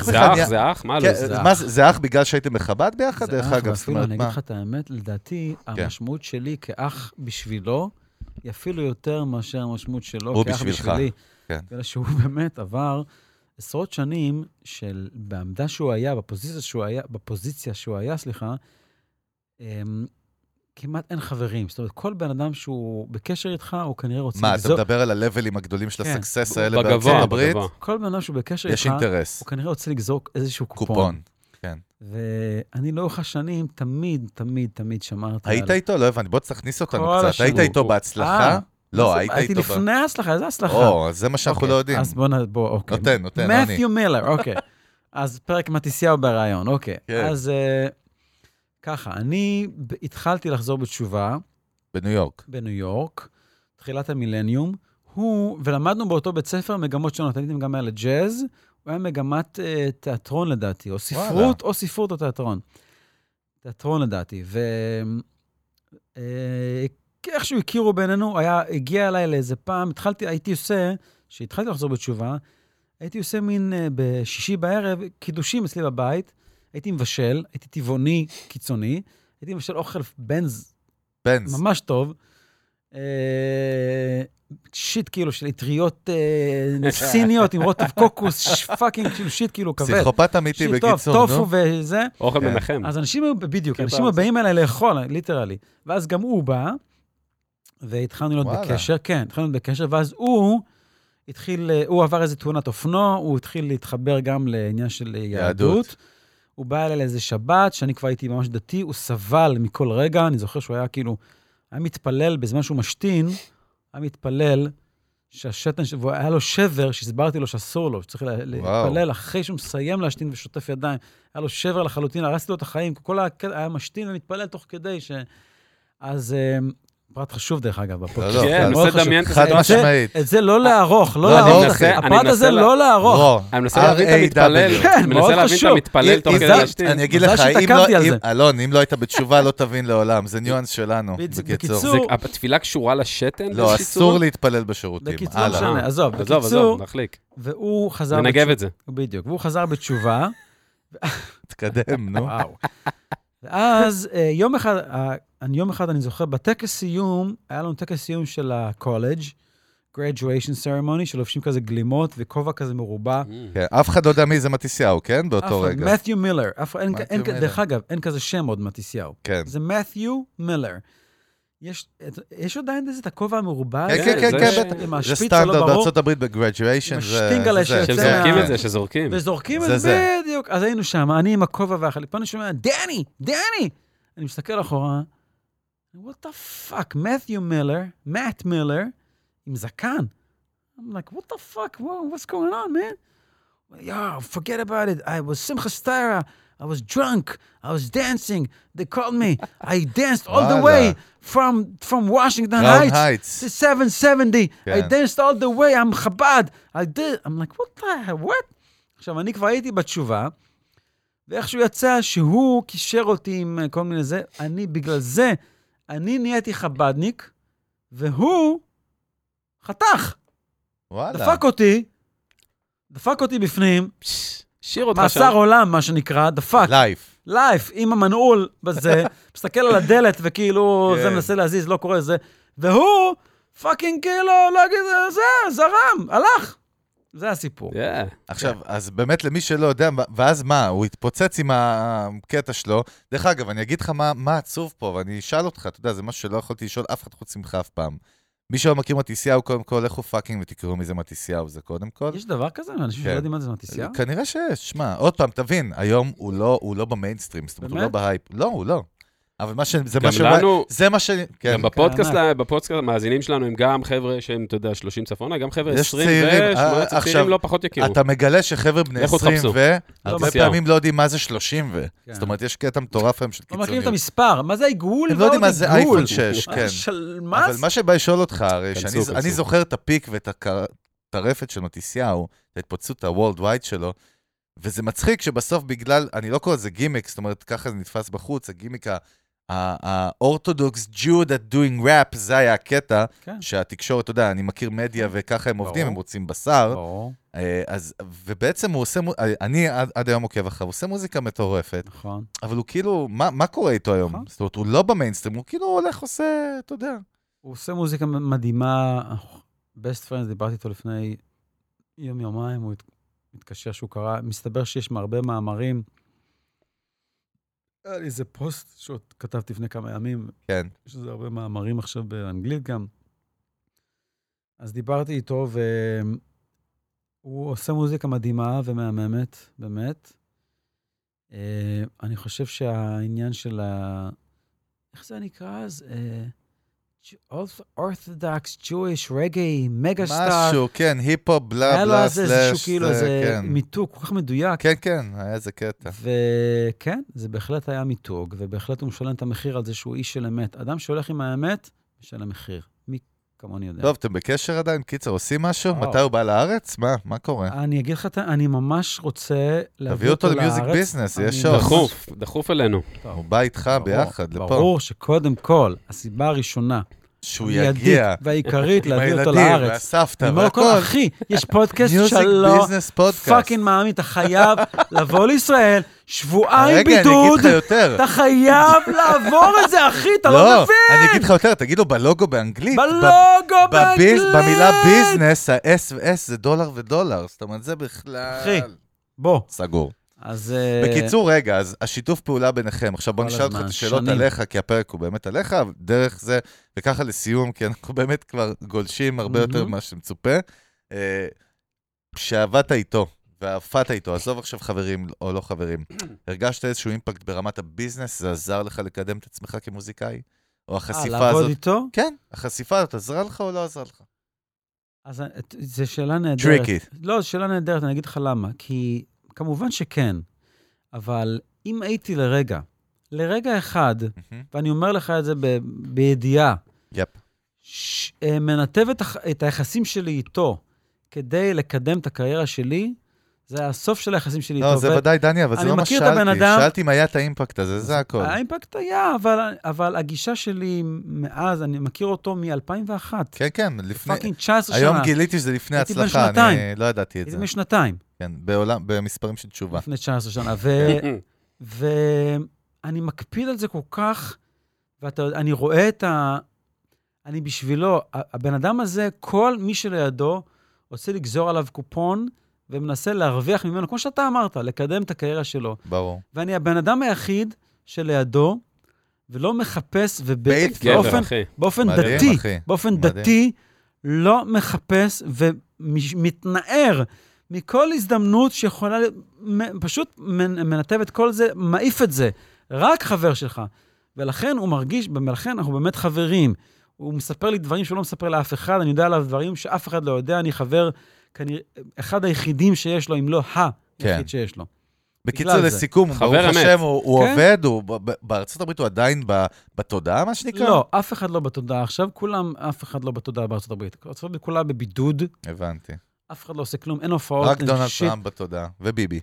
זה אח, זה אח? מה כן, לא? זה אח. זה, אח בגלל שהייתם בחב"ד ביחד, זה דרך אח, אגב? אומרת, אני אגיד מה? לך את האמת, לדעתי, כן. המשמעות שלי כאח בשבילו, היא אפילו יותר מאשר המשמעות שלו הוא כאח בשבילך. בשבילי. כן. בגלל שהוא באמת עבר עשרות שנים של, בעמדה שהוא היה, בפוזיציה שהוא היה, בפוזיציה שהוא היה, סליחה, אמ, כמעט אין חברים. זאת אומרת, כל בן אדם שהוא בקשר איתך, הוא כנראה רוצה מה, אתה לגזול... מדבר על הלבלים הגדולים של כן. הסקסס האלה בארצות הברית? בגבוה. כל בן אדם שהוא בקשר יש איתך, אינטרס. הוא כנראה רוצה לגזור איזשהו קופון. קופון. כן. ואני לאורך השנים תמיד, תמיד, תמיד שמרתי היית על... איתו? לא הבנתי, בוא תכניס אותנו כל קצת. השנים. היית איתו הוא- בהצלחה? אה, לא, היית הייתי איתו... ב- לפני ההצלחה, איזה הצלחה? או, זה מה שאנחנו אוקיי, לא יודעים. אז בוא. בוא, אוקיי. נותן, נותן, אני. מת'יו מילר, אוקיי. אז פרק מתיסיהו בריאיון, אוקיי. כן. אז אה, ככה, אני התחלתי לחזור בתשובה בניו יורק. בניו יורק, תחילת המילניום. הוא, ולמדנו באותו בית ספר מגמות שונות, הייתי מגמה לג'אז, הוא היה מגמת אה, תיאטרון לדעתי, או ספרות, וואלה. או ספרות או תיאטרון. תיאטרון לדעתי. אה, איכשהו הכירו בינינו, היה, הגיע אליי לאיזה פעם, התחלתי, הייתי עושה, כשהתחלתי לחזור בתשובה, הייתי עושה מין אה, בשישי בערב קידושים אצלי בבית, הייתי מבשל, הייתי טבעוני קיצוני, הייתי מבשל אוכל בנז בנז. ממש טוב. אה, shit כאילו של אטריות אה, סיניות עם רוטב קוקוס, fucking כאילו shit כאילו כבד. פסיכופת אמיתי shit טוב, בקיצור, נו. טופו וזה. אוכל כן. מנחם. אז אנשים היו, בדיוק, כן, אנשים היו. באים אליי לאכול, literally. ואז גם הוא בא, והתחלנו להיות וואלה. בקשר, כן, התחלנו להיות בקשר, ואז הוא התחיל, אה, הוא עבר איזה תאונת אופנוע, הוא התחיל להתחבר גם לעניין של יהדות. יהדות. הוא בא אליי לאיזה שבת, שאני כבר הייתי ממש דתי, הוא סבל מכל רגע, אני זוכר שהוא היה כאילו, היה מתפלל בזמן שהוא משתין, היה מתפלל שהשתן, והיה לו שבר, שהסברתי לו שאסור לו, שצריך לה- להתפלל אחרי שהוא מסיים להשתין ושוטף ידיים. היה לו שבר לחלוטין, הרסתי לו את החיים, כל הקטע היה משתין ומתפלל תוך כדי ש... אז אה, פרט חשוב, דרך אגב, בפודקאסט. לא, כן, חד- אני מנסה חשוב. לדמיין את חד זה- משמעית. את זה לא לערוך, לא לא, אני לערוך. אני הפרט הזה לא לערוך. רו. אני מנסה להבין את. המתפלל. כן, אני מאוד מנסה להבין את חשוב. המתפלל תוך כדי להשתין. אני אגיד לך, לא. אלון, אם לא היית בתשובה, לא תבין לעולם. זה ניואנס שלנו, בקיצור. התפילה קשורה לשתן? לא, אסור? להתפלל בשירותים. בקיצור, לא. משנה, עזוב, עזוב, נחליק. והוא חזר... ננגב את זה. בדיוק, והוא חזר בתשובה, תתקדם, נו. ואז אה, יום אחד, אה, אני- יום אחד אני זוכר, בטקס סיום, היה לנו טקס סיום של הקולג', graduation ceremony, שלובשים כזה גלימות וכובע כזה מרובע. כן, אף אחד לא יודע מי זה מתיסיהו, כן? באותו רגע. מת'יו מילר. דרך. אגב, אין כזה שם עוד מתיסיהו. כן. זה מת'יו מילר. יש יש עדיין איזה את הכובע המרובע כן, הזה? כן, כן, זה כן, בטח. עם זה השפיץ סטנדרט הלא ברור, בארצות הברית בגרדואשן. עם השטינגלה שיוצא שזורקים את זה, שזורקים. וזורקים את זה זה, זה. בדיוק. אז היינו שם, אני עם הכובע והחליפה, אני שומע, דני, דני! אני מסתכל אחורה, what the fuck, מת'יו מילר, מאט מילר, עם זקן. I'm like, what the fuck, Whoa, what's going on, man? Yo, forget about it. I was Simcha Stara. I was drunk. I was dancing. They called me. I danced all the way from, from Washington קראון Heights. to 770. I כן. danced all the way, I'm חב"ד. I did. I'm like, what the hell, what? עכשיו, אני כבר הייתי בתשובה, ואיכשהו יצא שהוא קישר אותי עם אה, כל מיני זה, אני, בגלל זה, אני נהייתי חב"דניק, והוא חתך, וואלה. דפק אותי, דפק אותי בפנים, שיר אותך מאסר שם. עולם, מה שנקרא, דפק, לייף. לייף, עם המנעול בזה, מסתכל על הדלת וכאילו, כן. זה מנסה להזיז, לא קורה זה, והוא פאקינג כאילו, לא אגיד, זה, זרם, הלך. זה הסיפור. Yeah. עכשיו, אז באמת למי שלא יודע, ואז מה, הוא התפוצץ עם הקטע שלו. דרך אגב, אני אגיד לך מה, מה עצוב פה, ואני אשאל אותך, אתה יודע, זה משהו שלא יכולתי לשאול אף אחד חוץ ממך אף פעם. מי שלא מכיר מתיסיהו, קודם כל, לכו fucking ותקראו מי זה מתיסיהו, זה קודם כל. יש דבר כזה? אנשים כן. שלא יודעים מה זה מתיסיהו? כנראה שיש, שמע, עוד פעם, תבין, היום הוא לא, הוא לא במיינסטרים, זאת אומרת, הוא לא? בהייפ. לא, הוא לא. אבל מה ש... זה גם מה ש... לנו, זה מה ש... כן. גם בפודקאסט, ענק. לה- בפודקאסט, המאזינים שלנו הם גם חבר'ה שהם, אתה יודע, 30 צפונה, גם חבר'ה יש 20 צעירים, ו... אה, 18 עכשיו, צעירים לא פחות יכירו. אתה מגלה שחבר'ה בני לכו 20 תחפשו. ו... הרבה מתיסיהו. פעמים לא יודעים מה זה 30 ו... כן. זאת אומרת, יש קטע מטורף היום של לא מכירים את קיצוניות. המספר, מה זה העיגול? הם לא יודעים מה זה? אייפון 6, מה כן. מס? אבל מה שבא לשאול אותך, הרי שאני זוכר את הפיק ואת הטרפת של מתיסיהו, את ההתפוצצות ה-World Wide שלו, וזה מצחיק שבסוף בגלל, אני לא קורא לזה גימיק, זאת אומרת, ככה זה נתפס בחוץ, הגימיק האורתודוקס Jew that doing rap, זה היה הקטע, כן. שהתקשורת, אתה יודע, אני מכיר מדיה וככה הם עובדים, ברור. הם רוצים בשר. ברור, אה, אז, ובעצם הוא עושה, מו- אני עד, עד היום עוקב אחריו, הוא עושה מוזיקה מטורפת, נכון. אבל הוא כאילו, מה, מה קורה איתו היום? נכון. זאת אומרת, הוא לא במיינסטרים, הוא כאילו הולך, עושה, אתה יודע. הוא עושה מוזיקה מדהימה. best friends, דיברתי איתו לפני יום-יומיים, הוא הת- התקשר שהוא קרא, מסתבר שיש מהרבה מאמרים. היה לי איזה פוסט שעוד כתבתי לפני כמה ימים, כן. יש לזה הרבה מאמרים עכשיו באנגלית גם. אז דיברתי איתו, והוא עושה מוזיקה מדהימה ומהממת, באמת. אה, אני חושב שהעניין של ה... איך זה נקרא אז? אורתודוקס, Jewish, רגעי, מגה סטאר. משהו, כן, היפ-הופ, בלה היה לו בלה אז איזשהו סלאש, כאילו זה, איזה כן. מיתוג כל כך מדויק. כן, כן, היה איזה קטע. וכן, זה בהחלט היה מיתוג, ובהחלט הוא משלם את המחיר על זה שהוא איש של אמת. אדם שהולך עם האמת, משלם מחיר. כמוני יודע. טוב, אתם בקשר עדיין? קיצר, עושים משהו? וואו. מתי הוא בא לארץ? מה? מה קורה? אני אגיד לך, אני ממש רוצה להביא תביא אותו אותו לארץ. ל music business, יש. ממש- דחוף, דחוף אלינו. הוא בא איתך ברור, ביחד לפה. ברור שקודם כל, הסיבה הראשונה, שהוא מיידית יגיע. והעיקרית עם להביא אותו הילדים לארץ. והסבתא אני אומר לו, והכל. אחי, יש פודקאסט שלא. fucking מאמין, אתה חייב לבוא לישראל, שבועיים בידוד. אתה חייב לעבור את זה, אחי, אתה לא לא, מבין. אני אגיד לך יותר, תגיד לו בלוגו באנגלית. בלוגו באנגלית. במילה ביזנס, ה-S ו-S זה דולר ודולר. זאת אומרת, זה בכלל... אחי. בוא. סגור. אז... אה, בקיצור, רגע, אז השיתוף פעולה ביניכם. עכשיו בוא נשאל אותך את השאלות שנים. עליך, כי הפרק הוא באמת עליך, דרך זה, וככה לסיום, כי אנחנו באמת כבר גולשים הרבה יותר מהמם. ממה שמצופה. אה, כשעבדת איתו, ועבדת איתו, עזוב עכשיו חברים או לא חברים, הרגשת איזשהו אימפקט ברמת ה business, זה עזר לך לקדם את עצמך כמוזיקאי? או אה, החשיפה לעבוד הזאת? איתו? כן, החשיפה הזאת עזרה לך או לא עזרה לך? אז אה, זו שאלה נהדרת. tricky. לא, זו שאלה נהדרת, אני אגיד לך למה. כי כמובן שכן, אבל אם הייתי לרגע, לרגע אחד, ואני אומר לך את זה ב- בידיעה, yep. ש- אה, מנתב את, את היחסים שלי איתו כדי לקדם את הקריירה שלי, זה הסוף של היחסים שלי לא, איתו. זה ו- ודאי, דני, אבל זה אני לא מה מכיר את הבן ששאלתי. אדם- שאלתי אם היה את האימפקט הזה, זה הכל. האימפקט היה, אבל, אבל הגישה שלי מאז, אני מכיר אותו מ-2001. כן, כן, לפני... פאקינג 19 היום שנה. גיליתי שזה לפני הייתי הצלחה. אני לא ידעתי את הייתי זה. בן שנתיים, כן, בעולם, במספרים של תשובה. לפני 19 שנה. ואני מקפיד על זה כל כך, ואתה יודע, אני רואה את ה... אני בשבילו, הבן אדם הזה, כל מי שלידו רוצה לגזור עליו קופון ומנסה להרוויח ממנו, כמו שאתה אמרת, לקדם את הקריירה שלו. ברור. ואני הבן אדם היחיד שלידו, ולא מחפש, ובאופן. באופן מדהים, דתי, אחי. באופן מדהים. דתי, לא מחפש ומתנער מכל הזדמנות שיכולה, פשוט מנ- מנתב את כל זה, מעיף את זה. רק חבר שלך. ולכן הוא מרגיש, ולכן אנחנו באמת חברים. הוא מספר לי דברים שהוא לא מספר לאף אחד, אני יודע עליו דברים שאף אחד לא יודע, אני חבר, כנראה, אחד היחידים שיש לו, אם לא ה... כן. היחיד שיש לו. בקיצור. לסיכום, ברוך אמת. השם, הוא הוא כן. עובד, הוא בארצות הברית הוא עדיין ב- בתודעה, מה שנקרא? לא, אף אחד לא בתודעה עכשיו, כולם, אף אחד לא בתודעה בארצות הברית. ארצות הברית כולה בבידוד, הבנתי. אף אחד לא עושה כלום, אין הופעות, רק דונלד. טראמפ בתודעה, וביבי.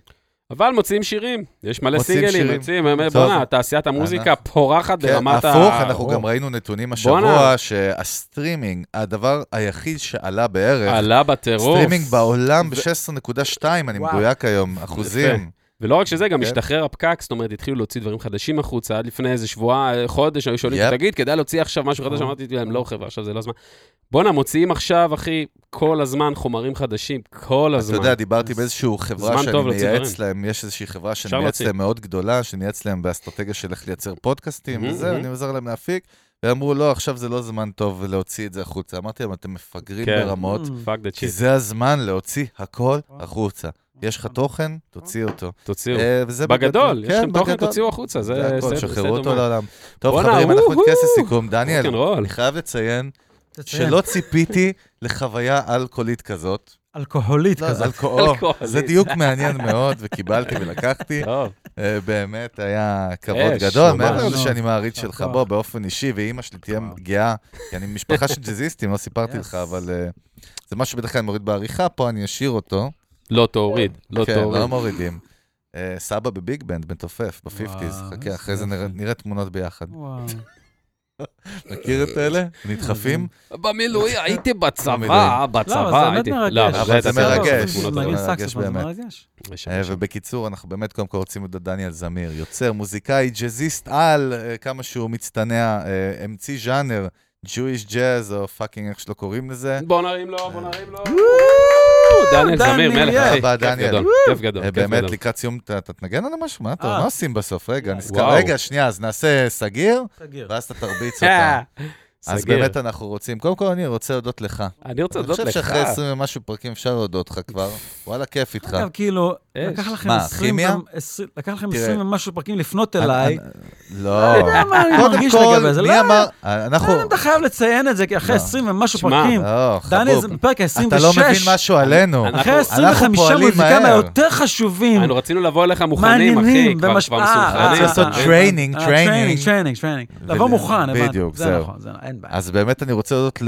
אבל מוציאים שירים, יש מלא סינגלים, שירים. מוציאים. בואנה, תעשיית המוזיקה אנחנו- פורחת כן, ברמת ה... הפוך, אנחנו או. גם ראינו נתונים השבוע. שהסטרימינג, הדבר היחיד שעלה בערך, עלה בטירוף. סטרימינג בעולם ו- ב-16.2, אני וואו. מדויק היום, אחוזים. ולא רק שזה, גם כן. השתחרר הפקק, זאת אומרת, התחילו להוציא דברים חדשים החוצה, עד לפני איזה שבוע, חודש, היו שואלים, yep. תגיד, כדאי להוציא עכשיו משהו חדש? נכון. אמרתי להם, לא, חבר'ה, עכשיו זה לא הזמן. בואנה, מוציאים עכשיו, אחי, כל הזמן חומרים חדשים, כל אתה הזמן. יודע, דיברתי אז באיזשהו חברה שאני מייעץ להם, יש איזושהי חברה שאני מייעץ. להם מאוד גדולה, שאני מייעץ להם באסטרטגיה של איך לייצר פודקאסטים וזה. ואני עוזר להם להפיק, והם אמרו, לא, עכשיו זה לא זמן טוב להוציא את זה החוצה. אמרתי להם, אתם מפגרים כן. ברמות, דה כי זה הזמן להוציא הכל החוצה. יש לך תוכן, תוציא אותו. תוציאו. אה, וזה בגדול. יש כן, לכם תוכן, בגדול. תוציאו החוצה, זה הכל, שחררו אותו. לעולם. טוב, חברים, אנחנו נתכנס לסיכום. דניאל. אני חייב לציין. שלא ציפיתי לחוויה אלכוהולית כזאת. אלכוהולית לא, כזאת. אלכוהול. אלכוהולית. זה דיוק מעניין מאוד, וקיבלתי ולקחתי. טוב, אה, באמת היה כבוד גדול. מעבר לזה. שאני מעריץ יישר שלך. בוא, באופן אישי, ואימא שלי תהיה וואו. גאה, כי אני משפחה של ג'אזיסטים, לא סיפרתי. לך, אבל אה, זה משהו שבדרך כלל אני מוריד בעריכה, פה אני אשאיר אותו. לא תוריד, לא כן, תוריד. לא מורידים. אה, סבא ב big band, מתופף, ב fifties, חכה, אחרי זה. נראה- תמונות ביחד. וואו. מכיר את אלה? נדחפים? במילואים, הייתי בצבא. לא, בצבא, זה באמת הייתי... מרגש. לא, אבל זה מרגש. זה מרגש זה באמת. מרגש. יש- אה, יש- ובקיצור, אנחנו באמת קודם כל רוצים להודות דניאל זמיר, יוצר, מוזיקאי, ג'אזיסט על, אה, כמה שהוא מצטנע, אה, המציא ז'אנר, Jewish Jazz, או fucking איך שלא קוראים לזה. בוא נרים לו, בוא נרים לו. דניאל זמיר. מלך, אחי. דניאל. גדול, כיף גדול, אה, באמת. לקראת סיום, אתה תנגן לנו משהו? מה אתה, אה. מה עושים בסוף? רגע, נזכר. רגע, שנייה, אז נעשה סגיר. ואז אתה תרביץ אותה. אז. באמת אנחנו רוצים, קודם כל אני רוצה להודות לך. אני רוצה אני להודות חושב לך. שאחרי 20 ומשהו פרקים אפשר להודות לך כבר. וואלה, כיף איתך. אגב, כאילו, לקח לכם מה, 20 כימיה? ו- 20 לקח לכם תראה. 20 ומשהו פרקים לפנות אני- אליי. אני- לא. אני יודע מה אני מרגיש כל, לגבי זה. מי לא, אמר? אנחנו... לא, אתה חייב לציין את זה, כי אחרי לא. 20 ומשהו פרקים, לא, דני, זה. בפרק ה-26, אתה לא מבין משהו עלינו. אנחנו- אחרי אנחנו 25 פועלים מוזיקאים. היותר חשובים, היינו רצינו לבוא אליך מוכנים, אחי, מעניינים, כבר אה, מסונכרנים. רציתי לעשות אה, אה, טריינינג, אה, טריינינג. טריינינג, טריינינג. לבוא מוכן, הבנתי. בדיוק, זה זהו. נכון, בעיה. אז באמת אני רוצה להודות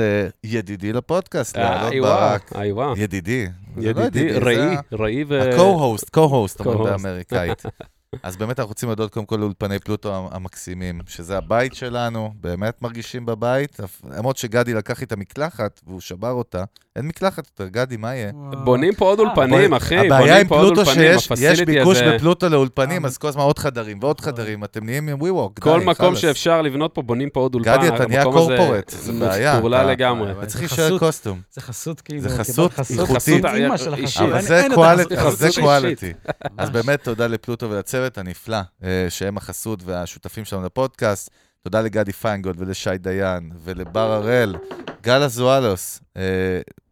לידידי לפודקאסט, לעלות ברק. ידידי. לא ידידי, ראי, ראי ו... ה-co-host, co-host, אומרים. באמריקאית. אז באמת אנחנו רוצים להודות קודם כל לאולפני פלוטו המקסימים, שזה הבית שלנו, באמת מרגישים בבית, למרות שגדי לקח לי את המקלחת והוא שבר אותה. אין מקלחת יותר, גדי, מה יהיה? בונים פה עוד אולפנים, אחי, בונים פה עוד פלוטו אולפנים, שיש ביקוש. בפלוטו לאולפנים, אה. אז כל הזמן עוד חדרים ועוד חדרים, אתם נהיים עם WeWork, כל מקום. שאפשר לבנות פה, בונים פה עוד אולפן. גדי, אתה נהיה קורפורט, זה בעיה. מטורלל לגמרי. אתה צריך זה להישאר. קוסטום. זה חסות כאילו. זה חסות איכותית. אבל זה quality. אז. באמת תודה לפלוטו ולצוות הנפלא, אה, שהם החסות והשותפים שלנו לפודקאסט. תודה לגדי פיינגולד ולשי דיין ולבר הראל, גל אזואלוס, אה,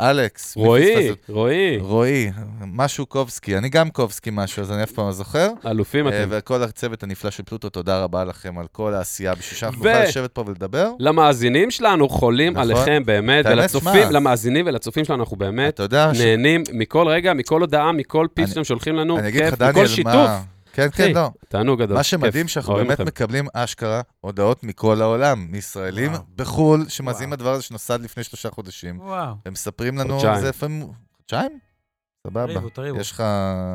אלכס. רועי? רועי, רועי, משהו קובסקי, אני גם קובסקי משהו, אז אני אף פעם לא זוכר. אלופים אה, אתם. וכל הצוות הנפלא של פלוטו, תודה רבה לכם על כל העשייה, בשביל שאנחנו נוכל לשבת פה ולדבר. למאזינים שלנו, חולים נכון. עליכם באמת, ולצופים. למאזינים ולצופים שלנו, אנחנו באמת נהנים מכל רגע, מכל הודעה, מכל אני- שאתם שולחים לנו, כיף, מכל שיתוף. כן, כן, לא. תענוג גדול. מה כיף. שמדהים שאנחנו באמת. מקבלים אשכרה הודעות מכל העולם, מישראלים וואו. בחו"ל, שמאזינים וואו. לדבר הזה שנוסד לפני שלושה חודשים. וואו, הם מספרים לנו, חודשיים. זה לפעמים... חודשיים? סבבה. תריבו, תריבו. יש לך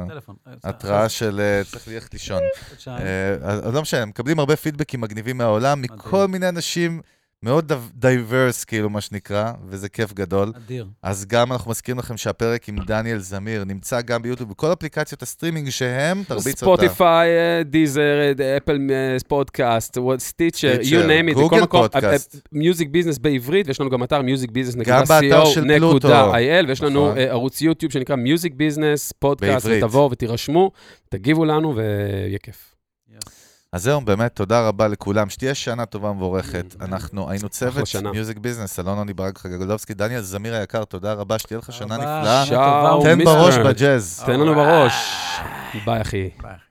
טלפון. התראה של אה, צריך ללכת לישון. חודשיים. אה, אז אז לא משנה, מקבלים הרבה פידבקים מגניבים מהעולם, מכל מיני אנשים מאוד diverse, כאילו, מה שנקרא, וזה כיף גדול. אדיר. אז גם אנחנו מזכירים לכם שהפרק עם דניאל זמיר נמצא גם ביוטיוב, בכל אפליקציות הסטרימינג שהם, תרביץ אותה. ספוטיפיי, אה, דיזר, אה, אפל פודקאסט, סטיצ'ר, you name it, גוגל בכל מקום, פודקאסט. מיוזיק ביזנס בעברית, ויש לנו גם אתר גם באתר של פלוטו. musicbusiness.co.il, ויש לנו נכון. אה, ערוץ יוטיוב שנקרא מיוזיק ביזנס, פודקאסט. ותבואו ותירשמו, תגיבו לנו ויהיה כיף. אז זהו, באמת, תודה רבה לכולם. שתהיה שנה טובה ומבורכת. אנחנו היינו צוות. מיוזיק ביזנס, אלון עוני ברק גגולובסקי, דניאל זמיר היקר, תודה רבה, שתהיה לך שנה נפלאה. תן. בראש בג'אז. תן לנו בראש. ביי, אחי. ביי.